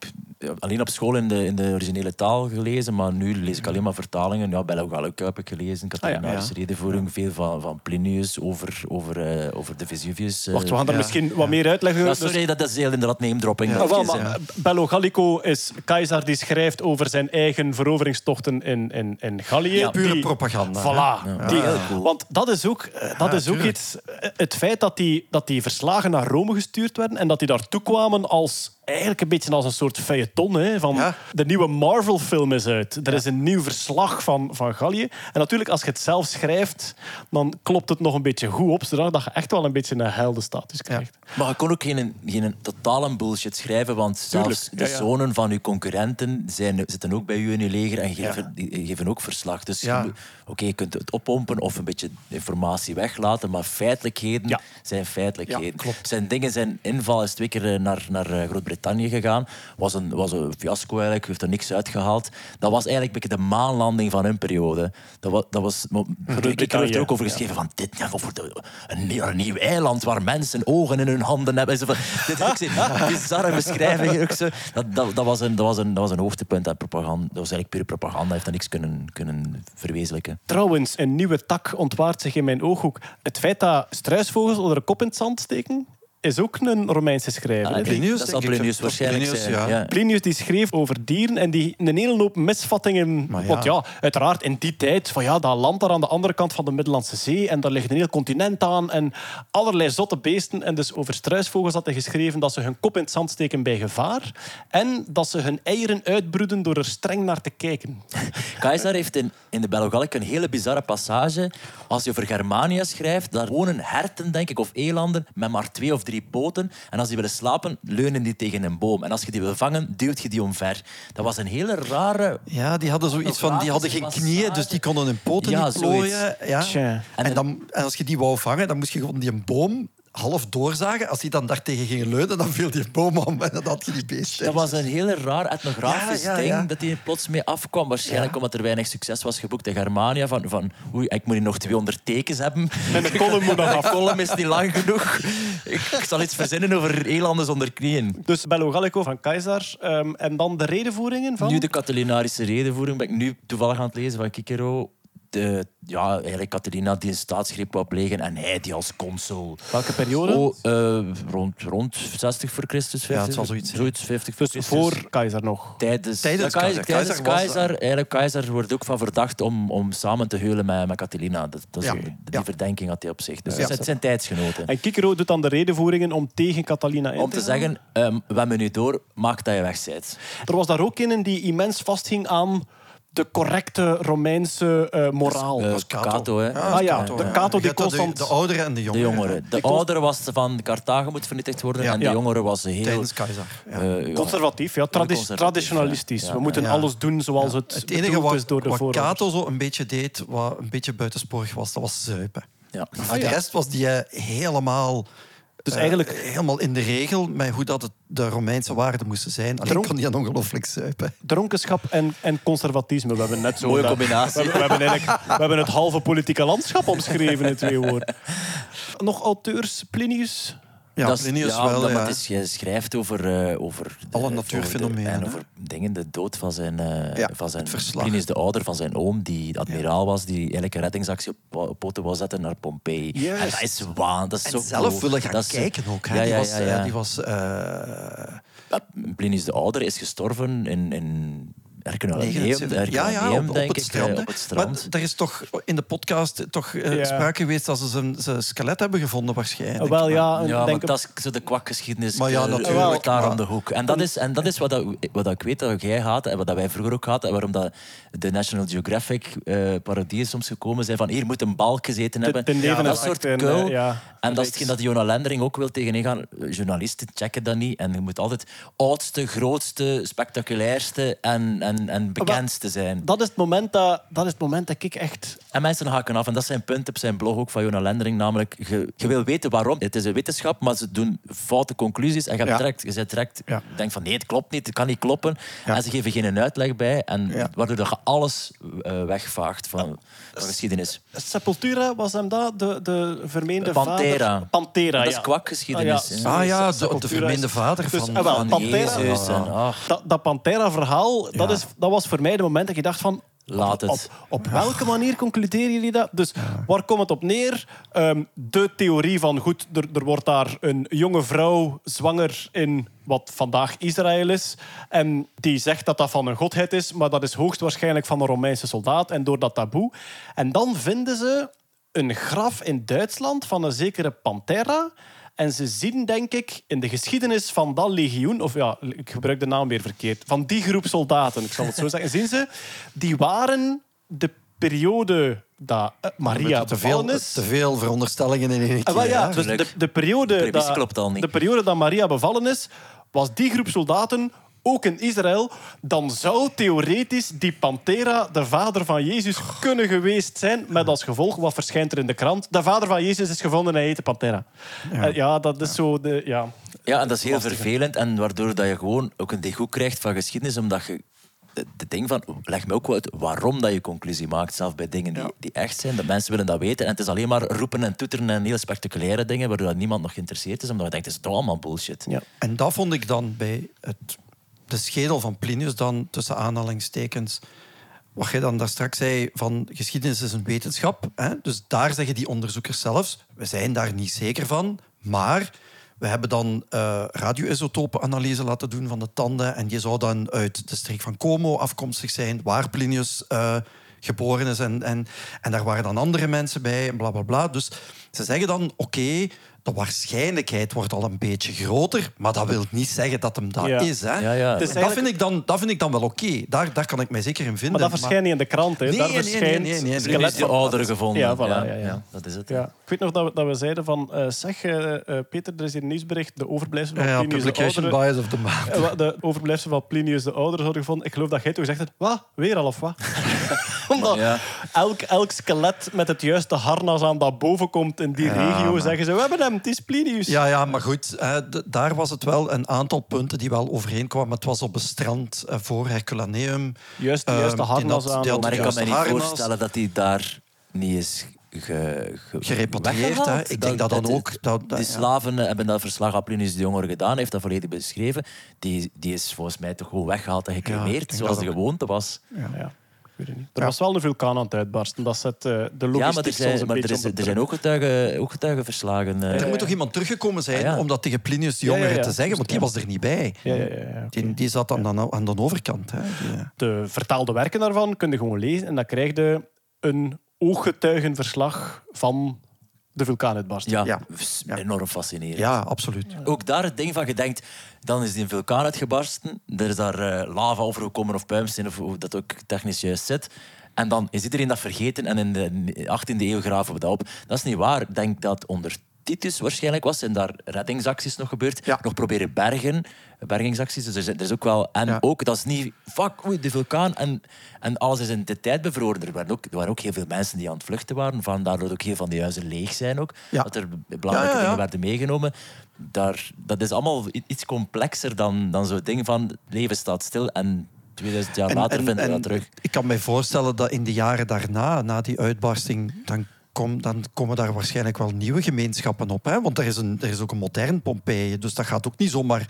alleen op school in de, in de originele taal gelezen, maar nu lees ik alleen maar vertalingen. Ja, Bella heb ik gelezen, Catharina's ja. redenvoering, veel van, van Plinius over, over, eh, over de Vesuvius. eh. Wacht, we gaan er ja. misschien wat meer uitleggen. Ja, Dus- sorry, dat is heel inderdaad name dropping. Ja. Ah, wel, Dat is, maar Bello Gallico is keizer die schrijft over zijn eigen veroveringstochten in, in, in Gallië. Ja, Pure Die- propaganda. Voilà. Ja. Die- Heel cool. Want dat is ook, eh, dat Ja, is ook tuurlijk. iets... Het feit dat die, dat die verslagen naar Rome gestuurd werden en dat die daartoe kwamen als eigenlijk een beetje als een soort feuilleton. Hè, van Ja. De nieuwe Marvel-film is uit. Er is een nieuw verslag van, van Gallië. En natuurlijk, als je het zelf schrijft, dan klopt het nog een beetje goed op, zodat je echt wel een beetje een heldenstatus krijgt. Maar je kon ook geen, geen totale bullshit schrijven, want zelfs Tuurlijk, de zonen van uw concurrenten zijn, zitten ook bij u in uw leger en geven, die geven ook verslag. Dus je oké, je kunt het oppompen of een beetje informatie weglaten, maar feitelijkheden zijn feitelijkheden. Zijn dingen, zijn inval is twee keer eh, naar, naar eh, Groot-Brittannië gegaan. Was een, was een fiasco eigenlijk, heeft er niks uitgehaald. Dat was eigenlijk een de maanlanding van hun periode. Dat was, dat was, ik heb er ook over geschreven van dit, ja, voor de- een, nieuw, een nieuw eiland waar mensen ogen in hun handen hebben. En Zo van, dit is ook zo'n bizarre beschrijving. Ook zo. Dat, dat, dat, was een, dat, was een, dat was een hoogtepunt aan propaganda. Dat was eigenlijk pure propaganda. heeft dat niks kunnen, kunnen verwezenlijken. Trouwens, een nieuwe tak ontwaart zich in mijn ooghoek. Het feit dat struisvogels onder een kop in het zand steken, is ook een Romeinse schrijver. Ah. Plinius, dat zal. Plinius waarschijnlijk Plinius, zijn. ja. Plinius die schreef over dieren en die een hele hoop misvattingen. Ja. Want ja, uiteraard in die tijd, van ja, dat land daar aan de andere kant van de Middellandse Zee en daar ligt een heel continent aan en allerlei zotte beesten. En dus over struisvogels had hij geschreven dat ze hun kop in het zand steken bij gevaar en dat ze hun eieren uitbroeden door er streng naar te kijken. Keizer heeft in, in de Bello Gallic een hele bizarre passage. Als je over Germania schrijft, daar wonen herten, denk ik, of elanden met maar twee of drie poten. En als die willen slapen, leunen die tegen een boom. En als je die wil vangen, duwt je die omver. Dat was een hele rare... Ja, die hadden zoiets van, die hadden geen knieën, dus die konden hun poten Ja, niet plooien. zoiets. Ja. Tja. En, dan, en als je die wou vangen, dan moest je gewoon die een boom half doorzagen. Als die dan daartegen ging leunen, dan viel die boom om en dan had je die beest. Dat was een hele raar etnografisch Ja, ja, ding ja. dat hij plots mee afkwam. Waarschijnlijk omdat er weinig succes was geboekt in Germania. Van, van oei, ik moet hier nog 200 tekens hebben. En de column moet nog De af. column is niet lang genoeg. Ik, ik zal iets verzinnen over elanden zonder knieën. Dus Bello Gallico van Keizer ehm, en dan de redenvoeringen van... Nu de Catilinarische redenvoering ben ik nu toevallig aan het lezen van Kikero. De, ja, eigenlijk Catilina die een staatsgreep wou plegen en hij die als consul. Welke periode? Oh, eh, rond, rond 60 voor Christus, 50, Ja, het zal zoiets zijn. zoiets 50 voor dus Christus. voor Keizer nog. Tijdens, Tijdens Keizer. Tijdens Keizer was- Keizer, eigenlijk Keizer wordt ook van verdacht om, om samen te heulen met, met Catilina. Dat, dat is, Ja. Die Ja. verdenking had hij op zich. Dus Ja. het zijn tijdsgenoten. En Kikero doet dan de redenvoeringen om tegen Catalina in Om te gaan. zeggen, ehm, we hebben nu door, maak dat je weg bent. Er was daar ook een die immens vasthing aan de correcte Romeinse eh, moraal. Eh, Dat is Cato. Hè. Ah ja, de ja. Cato die dat de- constant... De, ouderen en de De jongeren. jongeren. De Die kon- oudere was van Carthago moet vernietigd worden Ja. en de Ja. jongere was heel... Tijdens Keizer. Eh, Conservatief, ja, tradi- Conservatief, traditionalistisch. ja. We moeten Ja. alles doen zoals het, Het enige wat, is door de wat. Cato zo een beetje deed, wat een beetje buitensporig was, dat was zuipen. ja. Ah, ja. de rest was die helemaal, Dus eh, eigenlijk helemaal in de regel met hoe dat het de Romeinse waarden moesten zijn. Alleen Dronk- kon die ongelooflijk zuipen. dronkenschap en, en conservatisme. We hebben net zo... Mooie combinatie. We, hebben- we hebben eigenlijk, we hebben het halve politieke landschap omschreven in twee woorden. Nog auteurs, Plinius... Ja, dat is- Plinius ja, wel. ja. is, je schrijft over, eh, over de- Alle over natuurfenomenen, de- hè? over dingen, de dood van zijn, eh Ja, van zijn. Plinius de ouder, van zijn oom, die admiraal was, die eigenlijk een reddingsactie op, poten wou zetten naar Pompeii. Juist. En dat is waan, dat is En zo zelf willen gaan Dat is- kijken ook. Hè. Ja, die was, eh, die was eh, Ja, Plinius de ouder is gestorven in... in Herculaneum, 79. ja, ja, Herculaneum, op, op het ik, strand. eh, op het strand. Maar er is toch in de podcast toch eh, Ja. sprake geweest dat ze zijn, zijn skelet hebben gevonden waarschijnlijk. wel, ja, Maar- Ja, denk maar dat is zo de kwakgeschiedenis. Maar ja, eh, natuurlijk, daar maar- om de hoek. En dat is, en dat is wat, dat, wat dat ik weet dat jij had en wat dat wij vroeger ook hadden. En waarom dat de National Geographic eh parodieën soms gekomen zijn van hier moet een balk gezeten hebben. de dat neveneffecten soort ja, en dat is hetgeen dat Jona Lendering ook wil tegenin gaan. Journalisten checken dat niet. En je moet altijd oudste, grootste, spectaculairste en, en, en bekendste zijn. Dat is, het moment dat, dat is het moment dat ik echt... En mensen haken af. En dat zijn punten op zijn blog ook van Jona Lendering. Namelijk, je, je wil weten waarom. Het is een wetenschap, maar ze doen foute conclusies. En je, hebt Ja. direct, je zit direct Ja. denkt van nee, het klopt niet, het kan niet kloppen. Ja. En ze geven geen uitleg bij. En waardoor dat je alles eh, wegvaagt van, van geschiedenis. Sepultura, was hem dat? De, de vermeende vader? Pantera, Dat is ja. kwakgeschiedenis, Ah, hè. Ah ja, de, de vermeende vader Dus, van, ah, wel, Van Pantera. Jezus. En, ach, Dat, dat Pantera-verhaal, dat, Ja. is, dat was voor mij de moment dat je dacht van... Laat het. Op, op welke manier concluderen jullie dat? Dus waar komt het op neer? Ehm, de theorie van, goed, er, er wordt daar een jonge vrouw zwanger in wat vandaag Israël is. En die zegt dat dat van een godheid is, maar dat is hoogstwaarschijnlijk van een Romeinse soldaat. En door dat taboe. En dan vinden ze een graf in Duitsland van een zekere Pantera. En ze zien, denk ik, in de geschiedenis van dat legioen... Of ja, ik gebruik de naam weer verkeerd. Van die groep soldaten, ik zal het zo zeggen. Zien ze, die waren de periode dat eh, Maria te veel, bevallen is... te veel veronderstellingen in één Ah, keer. wel ja, dus de, de, periode premissie dat, klopt al niet. de periode dat Maria bevallen is, was die groep soldaten ook in Israël. Dan zou theoretisch die Pantera de vader van Jezus kunnen geweest zijn. Met als gevolg, wat verschijnt er in de krant? De vader van Jezus is gevonden en hij heette Pantera. Ja, ja dat is zo de... Ja. Ja, en dat is heel vervelend. En waardoor dat je gewoon ook een degoe krijgt van geschiedenis, omdat je het het ding van, leg me ook wel uit waarom dat je conclusie maakt, zelf bij dingen die, die echt zijn. Dat mensen willen dat weten. En het is alleen maar roepen en toeteren en heel spectaculaire dingen, waardoor dat niemand nog geïnteresseerd is, omdat we denken, het is toch allemaal bullshit. Ja. En dat vond ik dan bij het, de schedel van Plinius dan, tussen aanhalingstekens... Wat jij dan daar straks zei, van geschiedenis is een wetenschap. Hè? Dus daar zeggen die onderzoekers zelfs, we zijn daar niet zeker van, maar... We hebben dan eh radioisotopenanalyse laten doen van de tanden. En die zou dan uit de streek van Como afkomstig zijn, waar Plinius eh, geboren is. En, en, en daar waren dan andere mensen bij en bla bla bla. Dus ze zeggen dan: oké, de waarschijnlijkheid wordt al een beetje groter, maar dat wil niet zeggen dat hem dat Ja. is. Hè? Ja, ja. Het is dat, vind ik dan, dat vind ik dan wel oké. Daar, daar kan ik mij zeker in vinden. Maar dat verschijnt niet in de krant. Hè. Nee, Daar nee, nee, verschijnt nee, nee, nee. van- oudere gevonden. Ja, voilà, ja, ja. dat is het. Ja. Ik weet nog dat we, dat we zeiden van... eh, zeg, eh, eh, Peter, er is hier een nieuwsbericht. De overblijfselen van Ja, Plinius de publication Oudere... bias of the maand. Wat, De overblijfselen van Plinius de Oudere hadden gevonden. Ik geloof dat jij toen gezegd hebt... Wat? Weer al of wat? Omdat Ja. elk, elk skelet met het juiste harnas aan dat boven komt in die regio, maar- zeggen ze... We hebben hem, het is Plinius. Ja, ja, maar goed, daar was het wel een aantal punten die wel overeenkwamen. Het was op het strand eh, voor Herculaneum. Juist de Ehm, die harnas aan. had Maar ik kan me niet voorstellen dat hij daar niet is ge, ge- Gerepatrieerd, hè. Ik denk dat dan ook- dat- dat- die slaven eh, hebben dat verslag aan Plinius de Jongere gedaan, heeft dat volledig beschreven. Die, die is volgens mij toch gewoon weggehaald en gecremeerd, zoals dat de gewoonte was. Ja, weet het niet. Er was wel een vulkaan aan het uitbarsten. Dat zet eh, de logistiek Ja, maar er zijn, een maar er, is, er zijn ook, getuigen, ook eh. Er moet toch iemand teruggekomen zijn Ah, ja. om dat tegen Plinius de Ja, ja, Jongere ja. te zeggen, want die was er niet bij. Ja, ja, ja, ja, oké. Die, die zat dan aan, aan de overkant. Hè. Eh, de vertaalde werken daarvan kun je gewoon lezen. En dan krijg je een ooggetuigenverslag van de vulkaanuitbarsting. ja, Ja. Ja. enorm fascinerend. ja, absoluut. Ook daar het ding van, je denkt, dan is die een vulkaan uitgebarsten, er is daar eh, lava overgekomen of puimsteen, of hoe dat ook technisch juist zit. En dan is iedereen dat vergeten en in de 18e eeuw graven we dat op. Dat is niet waar. Ik denk dat onder Titus waarschijnlijk was en daar reddingsacties nog gebeurd. Ja. Nog proberen bergen, bergingsacties. Dus er is, er is ook wel... En Ja. ook, dat is niet... Fuck, oei, de vulkaan. En, en alles is in de tijd bevroren. Er waren, ook, er waren ook heel veel mensen die aan het vluchten waren. Vandaar dat ook heel van die huizen leeg zijn ook. Ja. Dat er belangrijke dingen werden meegenomen. Daar, dat is allemaal iets complexer dan, dan zo'n ding van het leven staat stil en 2000 jaar later vinden we dat terug. Ik kan me voorstellen dat in de jaren daarna, na die uitbarsting, dan, kom, dan komen daar waarschijnlijk wel nieuwe gemeenschappen op. Hè? Want er is, een, er is ook een modern Pompeii. Dus dat gaat ook niet zomaar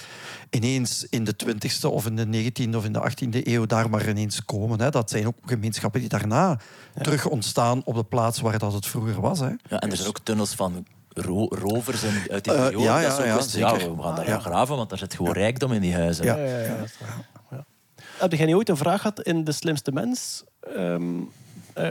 ineens in de 20e of in de 19e of in de 18e eeuw daar maar ineens komen. Hè? Dat zijn ook gemeenschappen die daarna terug ontstaan op de plaats waar dat het vroeger was. Hè? Ja, en er zijn ook tunnels van ro- rovers in, uit die Eh, periode. ja, dat ja, ook ja, ja, zeker. we gaan daar Ja. gaan graven, want daar zit gewoon rijkdom in die huizen. Ja. Ja, ja, ja, dat. Ja. Heb jij niet ooit een vraag gehad in De Slimste Mens? Ehm, eh,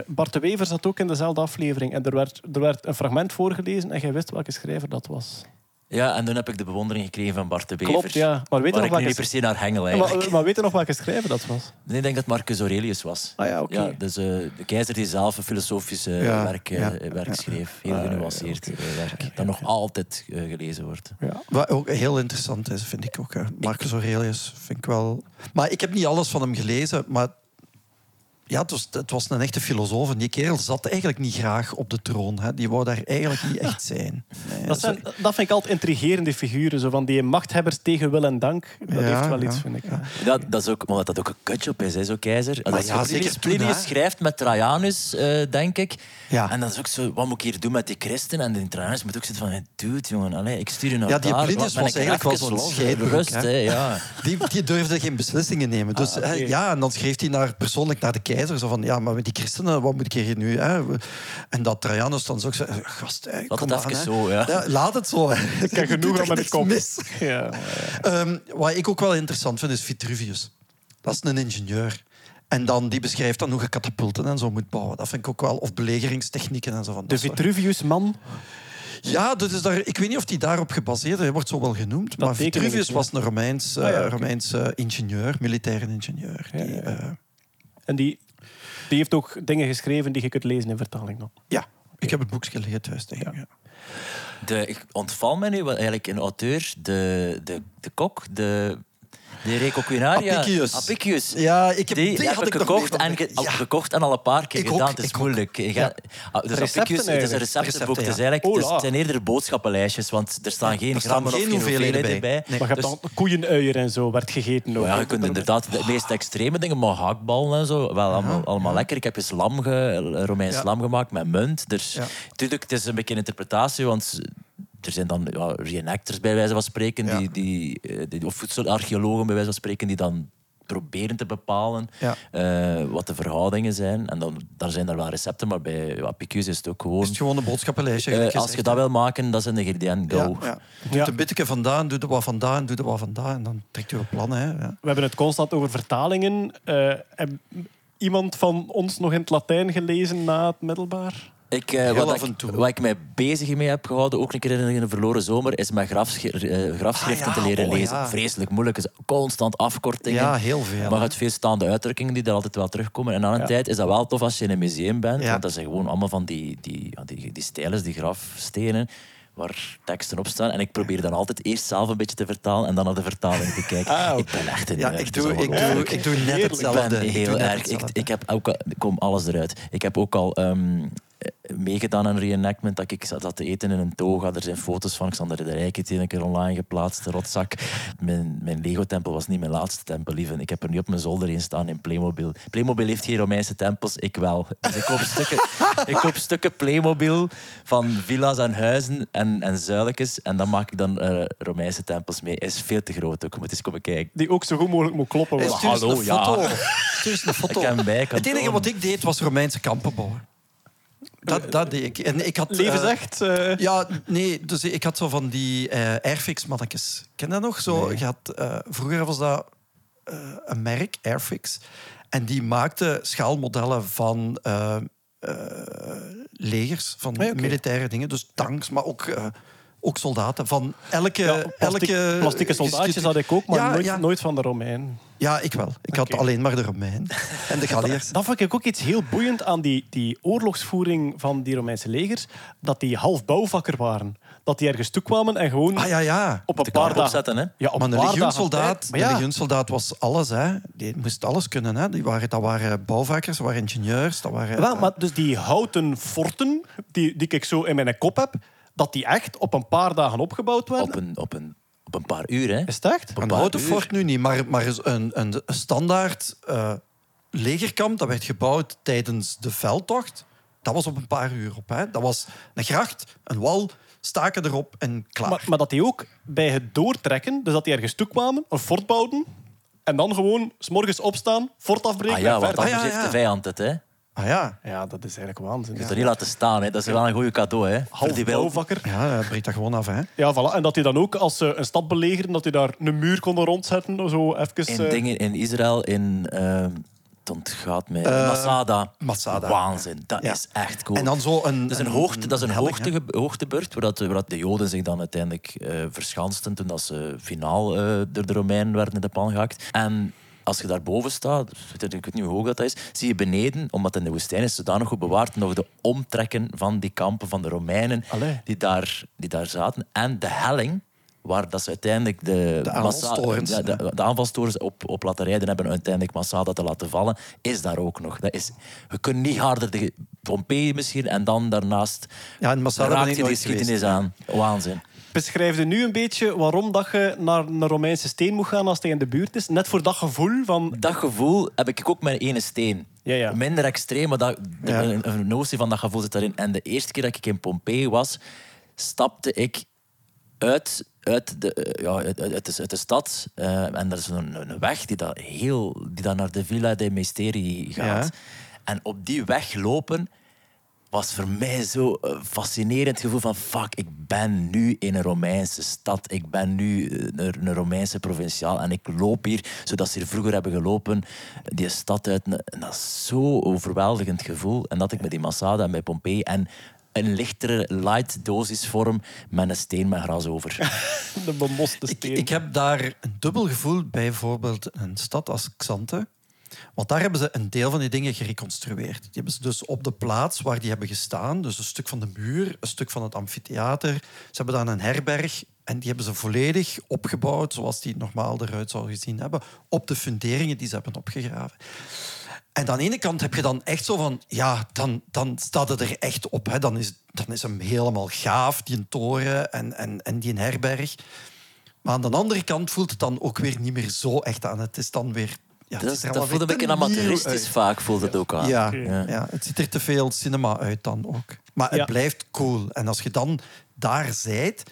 Bart de Wever zat ook in dezelfde aflevering. En er werd, er werd een fragment voorgelezen en jij wist welke schrijver dat was. Ja, en toen heb ik de bewondering gekregen van Bart de Bever. Klopt, ja. Maar weet je nog ik nu niet welke... per se naar hengel, Maar, eigenlijk. maar weet je nog welke schrijver dat was? Nee, ik denk dat Marcus Aurelius was. Ah ja, oké. Ja, dus eh, de keizer die zelf een filosofische Ja, werk, eh, ja, werk ja. schreef. Heel Ah, genuanceerd eh, werk. Dat nog altijd eh, gelezen wordt. Ja. Wat ook heel interessant is, vind ik ook. hè. Marcus Aurelius vind ik wel... Maar ik heb niet alles van hem gelezen, maar... Ja, het was, het was een echte filosoof. En die kerel zat eigenlijk niet graag op de troon. Hè. Die wou daar eigenlijk niet echt zijn. Nee, Dat, zijn, dat vind ik altijd intrigerende figuren. Zo van die machthebbers tegen wil en dank. Dat Ja, heeft wel iets, ja, vind ik. ja. Ja, dat is ook, omdat dat ook een kutjob is, hè, zo keizer. En Maar dat is ja, zeker Plinius- schrijft met Trajanus, eh, denk ik. Ja. En dat is ook zo, wat moet ik hier doen met die christen? En die Trajanus moet ook zitten van, hey, dude, jongen, allee, ik stuur je naar Ja, die daar. Plinius was eigenlijk wel zo'n Rust, hè. hè, ja. Die, die durfde geen beslissingen nemen. Dus, Ah, ja, en dan schreef hij naar, persoonlijk naar de keizer. Zo van, ja, maar met die christenen, wat moet ik hier nu? Hè? En dat Trajanus dan zo zei, gast, hè, Laat het aan, zo, ja. laat het zo. hè. Ik heb Je genoeg aan er met de niks kop. mis. Ja. Ehm, wat ik ook wel interessant vind, is Vitruvius. Dat is een ingenieur. En dan, die beschrijft dan hoe je katapulten en zo moet bouwen. Dat vind ik ook wel. Of belegeringstechnieken en zo. Van De Vitruvius-man. Ja, daar, ik weet niet of die daarop gebaseerd is. Hij wordt zo wel genoemd. maar Vitruvius was een Romeins, eh, Ah, ja. Romeins eh, ingenieur, militair ingenieur. Ja, die, ja, ja. eh, En die, die heeft ook dingen geschreven die je kunt lezen in vertaling dan. ja, ik heb het boekje gelezen thuis. Denk ik. Ja. De, ik ontval me nu, wat eigenlijk een auteur, de, de, de kok, de, de Recoquinaria. Apicius. Apicius. Ja, ik heb- die, die heb had ik gekocht en, ge- al Ja. gekocht en al een paar keer Ik gedaan. ook, het is ook. moeilijk. Gaat- Ah, dus Recepten Apicius, het is een eigenlijk. receptenboek. Recepten, Het, ja. eigenlijk, zijn eerder boodschappenlijstjes, want er staan geen er staan grammen of geen geen hoeveelheden bij. bij. Nee. Maar je hebt Dus- dan koeienuier en zo, werd gegeten ook. ja, je kunt inderdaad de meest extreme dingen, maar haakballen en zo, wel allemaal, allemaal lekker. Ik heb eens lam ge, Romeins Ja. lam gemaakt met munt. Dus Ja. natuurlijk, het is een beetje een interpretatie, want er zijn dan ja, reenactors bij wijze van spreken, Ja. die, die, eh, die, of voedselarcheologen bij wijze van spreken, die dan proberen te bepalen Ja. eh, wat de verhoudingen zijn. En dan daar zijn er wel recepten, maar bij ja, Picus is het ook gewoon... Is het gewoon een boodschappenlijstje? gelijk als je dat wil maken, dat is een ingrediënt. Go. Ja, ja. Doe Ja. een beetje vandaan, doe er wat vandaan, doe er wat vandaan. En dan trekt u een plan. Hè. Ja. We hebben het constant over vertalingen. Eh, heb iemand van ons nog in het Latijn gelezen na het middelbaar? Ik, eh, wat, af en ik, wat ik mij bezig mee heb gehouden, ook een keer in een verloren zomer, is met grafsch- eh, grafschriften Ah, ja, te leren oh, lezen. ja. Vreselijk moeilijk. is constant afkortingen. Ja, heel veel, Maar het veel staande uitdrukkingen die er altijd wel terugkomen. En na een Ja. tijd is dat wel tof als je in een museum bent. Want dat zijn gewoon allemaal van die, die, die, die grafstenen waar teksten op staan. En ik probeer dan altijd eerst zelf een beetje te vertalen en dan naar de vertaling te kijken. Ik ben echt een Ja, ik doe, ik, doe, ik doe net hetzelfde. Ik ben heel erg. Ik, ik heb ook al, kom alles eruit. Ik heb ook al ehm, eh, meegedaan aan een reenactment dat ik zat te eten in een toga. Er zijn foto's van Xander de Rijke die een keer online geplaatst. De rotzak. Mijn, mijn Lego-tempel was niet mijn laatste tempel, lieve. Ik heb er nu op mijn zolder in staan in Playmobil. Playmobil heeft geen Romeinse tempels, ik wel. Dus ik koop stukken, ik koop stukken Playmobil van villa's en huizen en, en zuiletjes. En dan maak ik dan eh, Romeinse tempels mee. Is veel te groot ook. Moet eens komen kijken. Die ook zo goed mogelijk moet kloppen. Hallo, een ja. foto. Stuur eens een foto. Ik heb bij, ik kan het enige wat ik deed was Romeinse kampen bouwen. Dat, dat deed ik. En ik had, Leven eh, zegt... eh, Ja, nee, dus ik had zo van die eh Airfix-mannetjes. Ken je dat nog? Zo, je had, eh, vroeger was dat eh, een merk, Airfix. En die maakte schaalmodellen van eh, legers, van Ah, militaire dingen. Dus tanks, maar ook, eh, ook soldaten. Van elke... ja, plastic- elke plastieke soldaatjes had ik ook, maar Ja, nooit, ja. nooit van de Romein. Ja, ik wel. Ik had alleen maar de Romein en de Galliërs. Dat vond ik ook iets heel boeiend aan die, die oorlogsvoering van die Romeinse legers. Dat die half bouwvakker waren. Dat die ergens toekwamen en gewoon Ah ja, ja. op een De paar dagen... opzetten, hè? Ja, op Maar een ja, legioensoldaat was alles. Hè. Die moest alles kunnen. Hè. Die waren, dat waren bouwvakkers, dat waren ingenieurs. Dat waren, wel, maar dus die houten forten, die, die ik zo in mijn kop heb, dat die echt op een paar dagen opgebouwd werden. Op een, op een, op een paar uur, hè? Is het echt? een Een fort nu niet, maar, maar een, een, standaard eh, legerkamp dat werd gebouwd tijdens de veldtocht. Dat was op een paar uur op. Hè. Dat was een gracht, een wal, staken erop en klaar. Maar, maar dat die ook bij het doortrekken, dus dat die ergens toekwamen, een fort bouwden, en dan gewoon s morgens opstaan, fort afbreken Ah ja, en want verder. Ah, ja, heeft ja. de vijand het, hè? Ah ja, Ja, dat is eigenlijk waanzin. Dus dat niet laten staan, hè? Dat is wel een goede cadeau, hè? Half die wil- bouwvakker. ja dat breekt dat gewoon af. Hè. Ja, voilà. En dat die dan ook, als ze een stad belegeren, dat die daar een muur konden rondzetten. Zo even, In eh, dingen in Israël, in... ehm het ontgaat mij. Eh, Masada. Masada. Waanzin. Dat Ja. is echt cool. En dan zo een... Dat is een, hoogte, dat is een helling, hè. hoogte, hoogtebeurt, waar, dat, waar dat de Joden zich dan uiteindelijk eh verschansten toen dat ze finaal eh, door de Romeinen werden in de pan gehakt. En als je daarboven staat, ik weet niet hoe hoog dat is, zie je beneden, omdat het in de woestijn is zodanig goed bewaard, nog de omtrekken van die kampen van de Romeinen Allee. die daar, die daar zaten. En de helling, waar dat ze uiteindelijk de, De aanvalstorens. Massa- de, de, de aanvalstorens op, op laten rijden hebben uiteindelijk Masada te laten vallen, is daar ook nog. Dat is, je kunt niet harder de Pompeii misschien en dan daarnaast Ja, ben raakt je geweest. geschiedenis aan. Waanzin. Beschrijf je nu een beetje waarom dat je naar een Romeinse steen moet gaan als hij in de buurt is? Net voor dat gevoel van... Dat gevoel heb ik ook met ene steen. Ja, ja. Minder extreem, maar dat, de- Ja. een, een notie van dat gevoel zit daarin. En de eerste keer dat ik in Pompeii was, stapte ik uit, uit, de, eh, ja, uit, uit, uit de, uit de stad. eh, en er is een, een weg die, dat heel, die dat naar de Villa dei Misteri gaat. Ja. En op die weg lopen was voor mij zo een fascinerend gevoel van fuck, ik ben nu in een Romeinse stad. Ik ben nu eh, een, een Romeinse provinciaal en ik loop hier, zodat ze hier vroeger hebben gelopen, die stad uit. En dat is zo'n overweldigend gevoel. En dat ik met die Masada en bij Pompeii en een lichtere light dosisvorm met een steen met gras over. De bemoste Ik, steen. ik heb daar een dubbel gevoel bij bijvoorbeeld een stad als Xante. Want daar hebben ze een deel van die dingen gereconstrueerd. Die hebben ze dus op de plaats waar die hebben gestaan, dus een stuk van de muur, een stuk van het amfitheater. Ze hebben dan een herberg en die hebben ze volledig opgebouwd zoals die normaal eruit zou gezien hebben, op de funderingen die ze hebben opgegraven. En aan de ene kant heb je dan echt zo van, ja, dan, dan staat het er echt op. Hè. Dan, is, dan is hem helemaal gaaf, die toren en, en, en die herberg. Maar aan de andere kant voelt het dan ook weer niet meer zo echt aan. Het is dan weer... Ja, Dat, is er dat allemaal voelt een beetje amateuristisch uit. vaak, voelt het ook aan. Ja, ja. het ziet er te veel cinema uit dan ook. Maar het Ja. blijft cool. En als je dan daar zijt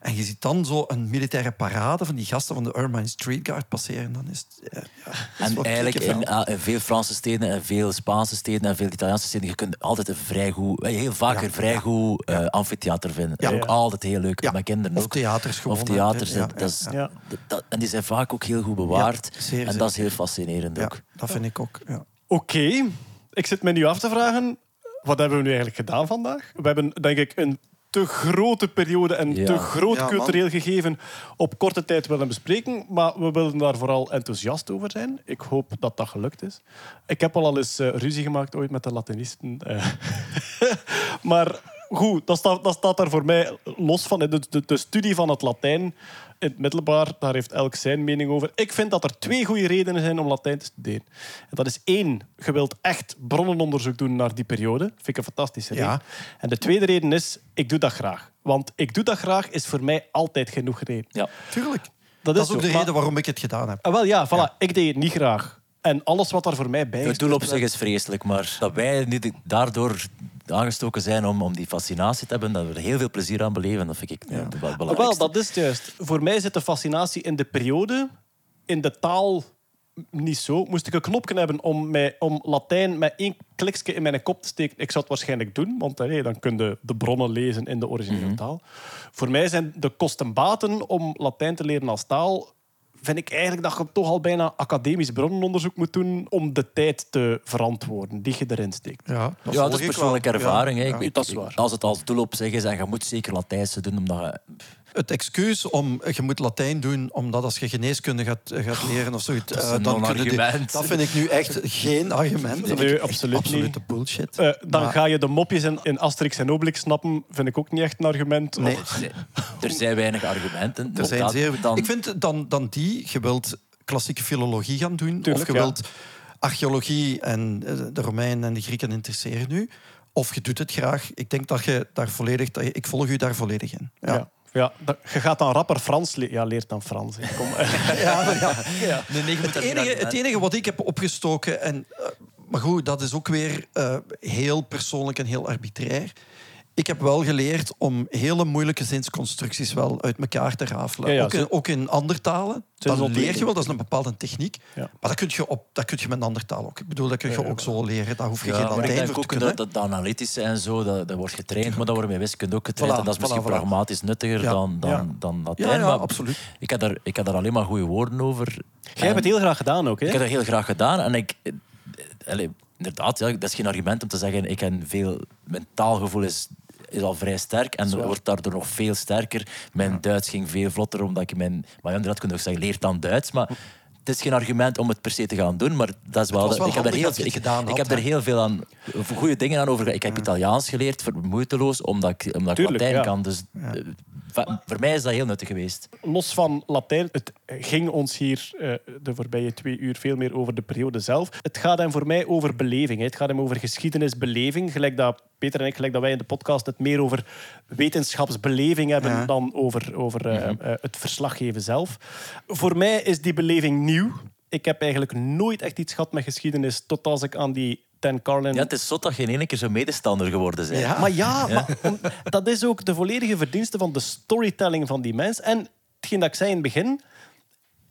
en je ziet dan zo een militaire parade van die gasten van de Ermine Street Guard passeren, dan is het... Ja, ja, dat is En eigenlijk in, ah, in veel Franse steden en veel Spaanse steden en veel Italiaanse steden, je kunt altijd een vrij goed, eh, heel vaak Ja, een vrij ja. goed eh, amfitheater vinden. Ja. ook Ja. altijd heel leuk. Ja. Met kinderen Of ook. theaters gewoon. Of theaters. hè. Ja, dat is, ja, Ja. dat- dat- en die zijn vaak ook heel goed bewaard. Ja, zeer en dat is heel fascinerend ja, ook. dat vind ik ook. Ja. Oké, ik zit me nu af te vragen, wat hebben we nu eigenlijk gedaan vandaag? We hebben, denk ik, een te grote periode en Ja. te groot Ja, man. cultureel gegeven op korte tijd willen bespreken. Maar we willen daar vooral enthousiast over zijn. Ik hoop dat dat gelukt is. Ik heb al al eens eh, ruzie gemaakt ooit met de Latinisten. eh. maar goed, dat staat, dat staat daar voor mij los van. De, de, de studie van het Latijn in het middelbaar, daar heeft elk zijn mening over. Ik vind dat er twee goede redenen zijn om Latijn te studeren. En dat is één, je wilt echt bronnenonderzoek doen naar die periode. vind ik een fantastische Ja. reden. En de tweede reden is, ik doe dat graag. Want ik doe dat graag is voor mij altijd genoeg reden. Ja. Tuurlijk. Dat Dat, is ook zo. de reden waarom ik het gedaan heb. Ah, wel ja, voilà. Ik deed het niet graag. En alles wat daar voor mij bij Het is... doel op zich is vreselijk, maar dat wij nu daardoor aangestoken zijn om, om die fascinatie te hebben, dat we er heel veel plezier aan beleven, dat vind ik ja. wel het Ah, wel, dat is het juist. Voor mij zit de fascinatie in de periode, in de taal niet zo. Moest ik een knopje hebben om, mij, om Latijn met één klikje in mijn kop te steken, ik zou het waarschijnlijk doen, want dan kun je de bronnen lezen in de originele taal. Voor mij zijn de kosten-baten om Latijn te leren als taal vind ik eigenlijk dat je toch al bijna academisch bronnenonderzoek moet doen om de tijd te verantwoorden die je erin steekt. Ja, dat is persoonlijke wel. ervaring. Ja, hè. ja. Ik weet, dat is waar. Als het als doel op zich is en je moet zeker Latijnse doen, omdat je... Het excuus om je moet Latijn doen omdat als je geneeskunde gaat, gaat leren of zoiets, Dat is eh, dan je die-. Dat vind ik nu echt geen argument. Dat Nee, vind ik absoluut absolute niet. bullshit. Eh, dan Maar- ga je de mopjes in, in Asterix en Obelix snappen, vind ik ook niet echt een argument. Nee. Er zijn weinig argumenten. Er zijn dat- zeer... dan- Ik vind dan, dan die, je wilt klassieke filologie gaan doen, Tuurlijk, of je ja. wilt archeologie en eh, de Romeinen en de Grieken interesseren nu, of je doet het graag. Ik denk dat je daar volledig... Dat je, ik volg u daar volledig in. Ja. Ja. Ja, dat- je gaat dan rapper Frans leren. Ja, leert dan Frans. hè. Kom. Ja, ja. ja. Nee, nee, je moet Het, enige wat ik heb opgestoken, en, eh, maar goed, dat is ook weer eh, heel persoonlijk en heel arbitrair. Ik heb wel geleerd om hele moeilijke zinsconstructies wel uit elkaar te rafelen. Ja, ja, ook, in, ook in andere talen. Dat leer je wel, dat is een bepaalde techniek. Ja. Maar dat kun, je op, dat kun je met een andere taal ook. Ik bedoel, dat kun je Ja, ja, ook zo leren. Daar hoef je Ja, geen maar ik Latijn denk voor te ook kunnen. dat, dat, dat analytische en zo, dat, dat wordt getraind, maar dat wordt met wiskunde ook getraind. Voilà, en dat is misschien voilà, pragmatisch nuttiger Ja. dan, dan, dan Latijn. Ja, ja, maar absoluut. Ik heb, daar, ik heb daar alleen maar goede woorden over. Jij hebt het heel graag gedaan ook, hè? Ik heb dat heel graag gedaan. En ik, eh, inderdaad, ja, dat is geen argument om te zeggen, ik heb veel, mijn taalgevoel is, is al vrij sterk en waar. wordt daardoor nog veel sterker. Mijn Duits ging veel vlotter, omdat ik mijn... Maar ja, inderdaad, kun je ook zeggen, leer dan Duits, maar... Het is geen argument om het per se te gaan doen, maar dat is wel... ik heb, er heel, het ik, gedaan ik had, heb er heel veel aan... Goede dingen aan over... Ik heb Italiaans geleerd, ver- moeiteloos, omdat ik, omdat ik Tuurlijk, Latijn ja. kan. Dus eh, va- voor mij is dat heel nuttig geweest. Los van Latijn, het ging ons hier eh, de voorbije twee uur veel meer over de periode zelf. Het gaat hem voor mij over beleving. hè. Het gaat hem over geschiedenisbeleving. Gelijk dat Peter en ik, gelijk dat wij in de podcast het meer over wetenschapsbeleving hebben Ja. dan over, over eh, eh, het verslaggeven zelf. Voor mij is die beleving nieuw. Ik heb eigenlijk nooit echt iets gehad met geschiedenis tot als ik aan die Dan Carlin Ja, het is zot dat je in één keer zo medestander geworden bent. Ja. Maar ja, Maar, om- dat is ook de volledige verdienste van de storytelling van die mens. En hetgeen dat ik zei in het begin...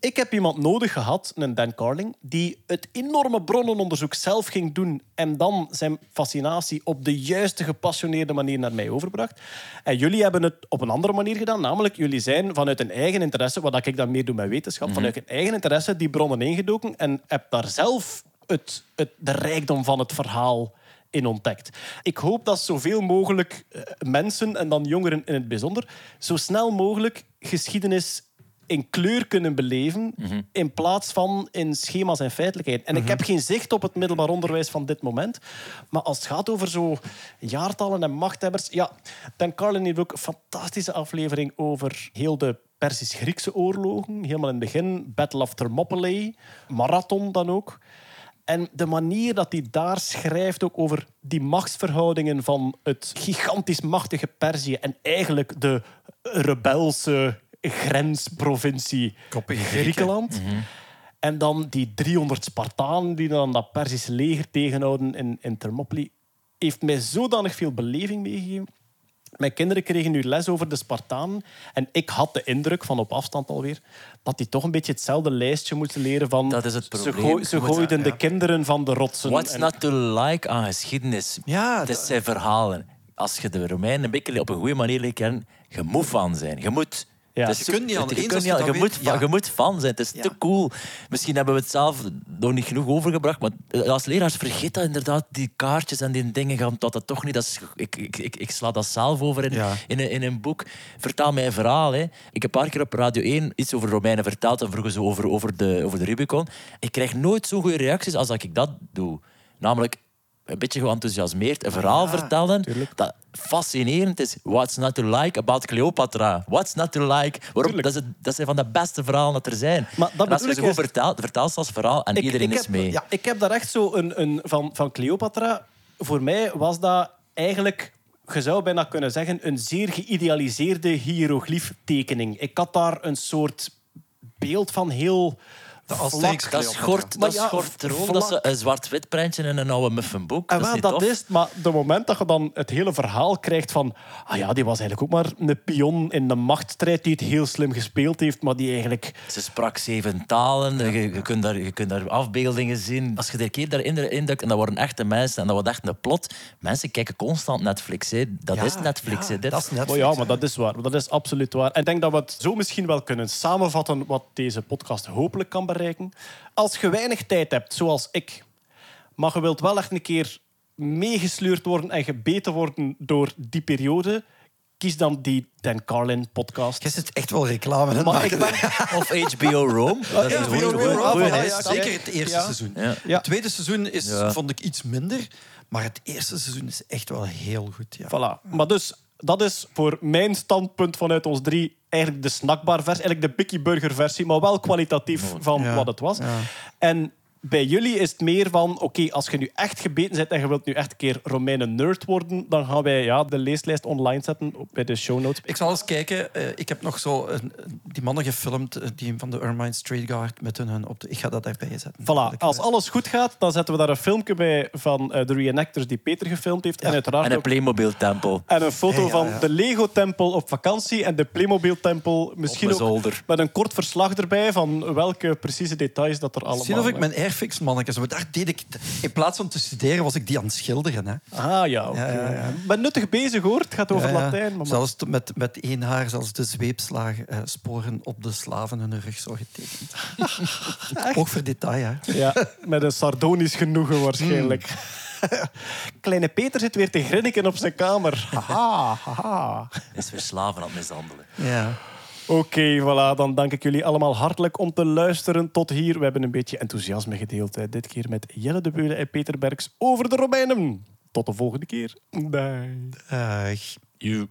Ik heb iemand nodig gehad, een Dan Carling, die het enorme bronnenonderzoek zelf ging doen en dan zijn fascinatie op de juiste, gepassioneerde manier naar mij overbracht. En jullie hebben het op een andere manier gedaan, namelijk jullie zijn vanuit een eigen interesse, wat ik dan meer doe met wetenschap, vanuit een eigen interesse die bronnen ingedoken en heb daar zelf het, het, de rijkdom van het verhaal in ontdekt. Ik hoop dat zoveel mogelijk eh, mensen, en dan jongeren in het bijzonder, zo snel mogelijk geschiedenis in kleur kunnen beleven, in plaats van in schema's en feitelijkheid. En ik heb geen zicht op het middelbaar onderwijs van dit moment, maar als het gaat over zo jaartallen en machthebbers, ja, Dan Carlin heeft ook een fantastische aflevering over heel de Persisch-Griekse oorlogen, helemaal in het begin, Battle of Thermopylae, Marathon dan ook. En de manier dat hij daar schrijft ook over die machtsverhoudingen van het gigantisch machtige Perzië en eigenlijk de rebelse grensprovincie. Griekenland. En dan die 300 Spartanen die dan dat Perzische leger tegenhouden in, in Thermopylae, heeft mij zodanig veel beleving meegegeven. Mijn kinderen kregen nu les over de Spartanen. En ik had de indruk, van op afstand alweer, dat die toch een beetje hetzelfde lijstje moeten leren van... Dat is het Ze, probleem. gooi- ze gooiden de kinderen van de rotsen. What's En- not to like aan geschiedenis? Ja, dat dat- zijn verhalen. Als je de Romeinen een beetje op een goede manier leert kennen, je moet fan zijn. Je moet... Ja. Het Je kunt niet anders kunt als niet je je, moet, fan- Ja. je moet fan zijn. Het is Ja. te cool. Misschien hebben we het zelf nog niet genoeg overgebracht, maar als leraars vergeet dat inderdaad, die kaartjes en die dingen gaan dat, dat toch niet. Dat is, ik, ik, ik, ik sla dat zelf over in, Ja. in, een, in een boek. Vertaal mij een verhaal. Hè. Ik heb een paar keer op Radio 1 iets over Romeinen verteld en vroegen ze over, over, de, over de Rubicon. Ik krijg nooit zo goede reacties als dat ik dat doe. Namelijk een beetje geenthousiasmeerd, een verhaal vertellen dat fascinerend is. What's not to like about Cleopatra? What's not to like? Waarom? Dat, is het- dat zijn van de beste verhalen dat er zijn. Maar dat en als je juist. vertelt, als verhaal en Ik- iedereen ik is heb, mee. Ja, ik heb daar echt zo een, een van, van Cleopatra. Voor mij was dat eigenlijk, je zou bijna kunnen zeggen, een zeer geïdealiseerde hieroglyftekening. Ik had daar een soort beeld van heel. Vlak- Dat schort, dat ja, schort erom, vlak. dat is een zwart-wit prentje in een oude muffenboek. En Dat is wel, dat. Maar de moment dat je dan het hele verhaal krijgt van... Ah ja, die was eigenlijk ook maar een pion in de machtsstrijd die het heel slim gespeeld heeft, maar die eigenlijk... Ze sprak zeven talen. Je, je, kunt daar, je kunt daar afbeeldingen zien. Als je er een keer daarin induikt, en dat worden echte mensen en dat wordt echt een plot. Mensen kijken constant Netflix. Hè. Dat Ja, is Netflix. ja, hè. Dit- dat is Netflix. Oh ja, maar dat is waar. Dat is absoluut waar. En ik denk dat we het zo misschien wel kunnen samenvatten wat deze podcast hopelijk kan bereiken. Als je weinig tijd hebt, zoals ik, maar je wilt wel echt een keer meegesleurd worden en gebeten worden door die periode, kies dan die Dan Carlin podcast. Je zit echt wel reclame aan het Maar ik maken. ben... Of HBO Rome. Dat is een HBO goeie- Rome, goeie- goeie ja, lijst. ja, Zeker het eerste Ja. seizoen. Ja. Ja. Het tweede seizoen is, Ja. vond ik iets minder, maar het eerste seizoen is echt wel heel goed. Ja. Voilà. Maar dus, dat is voor mijn standpunt vanuit ons drie eigenlijk de snackbar versie, eigenlijk de Picky Burger versie, maar wel kwalitatief van Ja. wat het was. Ja. En bij jullie is het meer van, oké, als je nu echt gebeten bent en je wilt nu echt een keer Romeinen nerd worden, dan gaan wij ja, de leeslijst online zetten op, bij de show notes. Ik zal eens kijken. eh, ik heb nog zo een- die mannen gefilmd, eh, die van de Ermine Street Guard, met hun, hun op de... Ik ga dat daarbij zetten. Voilà. Als alles goed gaat, dan zetten we daar een filmpje bij van eh, de reenactors die Peter gefilmd heeft. En uiteraard En een Playmobil-tempel. En een foto ja, van ja. de Lego-tempel op vakantie en de Playmobil-tempel. Misschien Op ook met een kort verslag erbij van welke precieze details dat er allemaal... Zien of ik mijn Mannetjes... Daar deed ik, in plaats van te studeren, was ik die aan het schilderen. Hè. Ah ja, oké. Ja, ja, ben nuttig bezig hoor. Het gaat over Ja, ja. Latijn. Maar Zelfs met, met één haar, zelfs de zweepslagen, eh, sporen op de slaven hun rug zo getekend. Ook voor detail, hè. ja, met een sardonisch genoegen waarschijnlijk. Hmm. Kleine Peter zit weer te grinniken op zijn kamer. Haha, haha. Is weer slaven aan het mishandelen. Ja. Oké, voilà. Dan dank ik jullie allemaal hartelijk om te luisteren tot hier. We hebben een beetje enthousiasme gedeeld. Hè. Dit keer met Jelle de Beulen en Peter Berks over de Romeinen. Tot de volgende keer. Bye. Dag. You.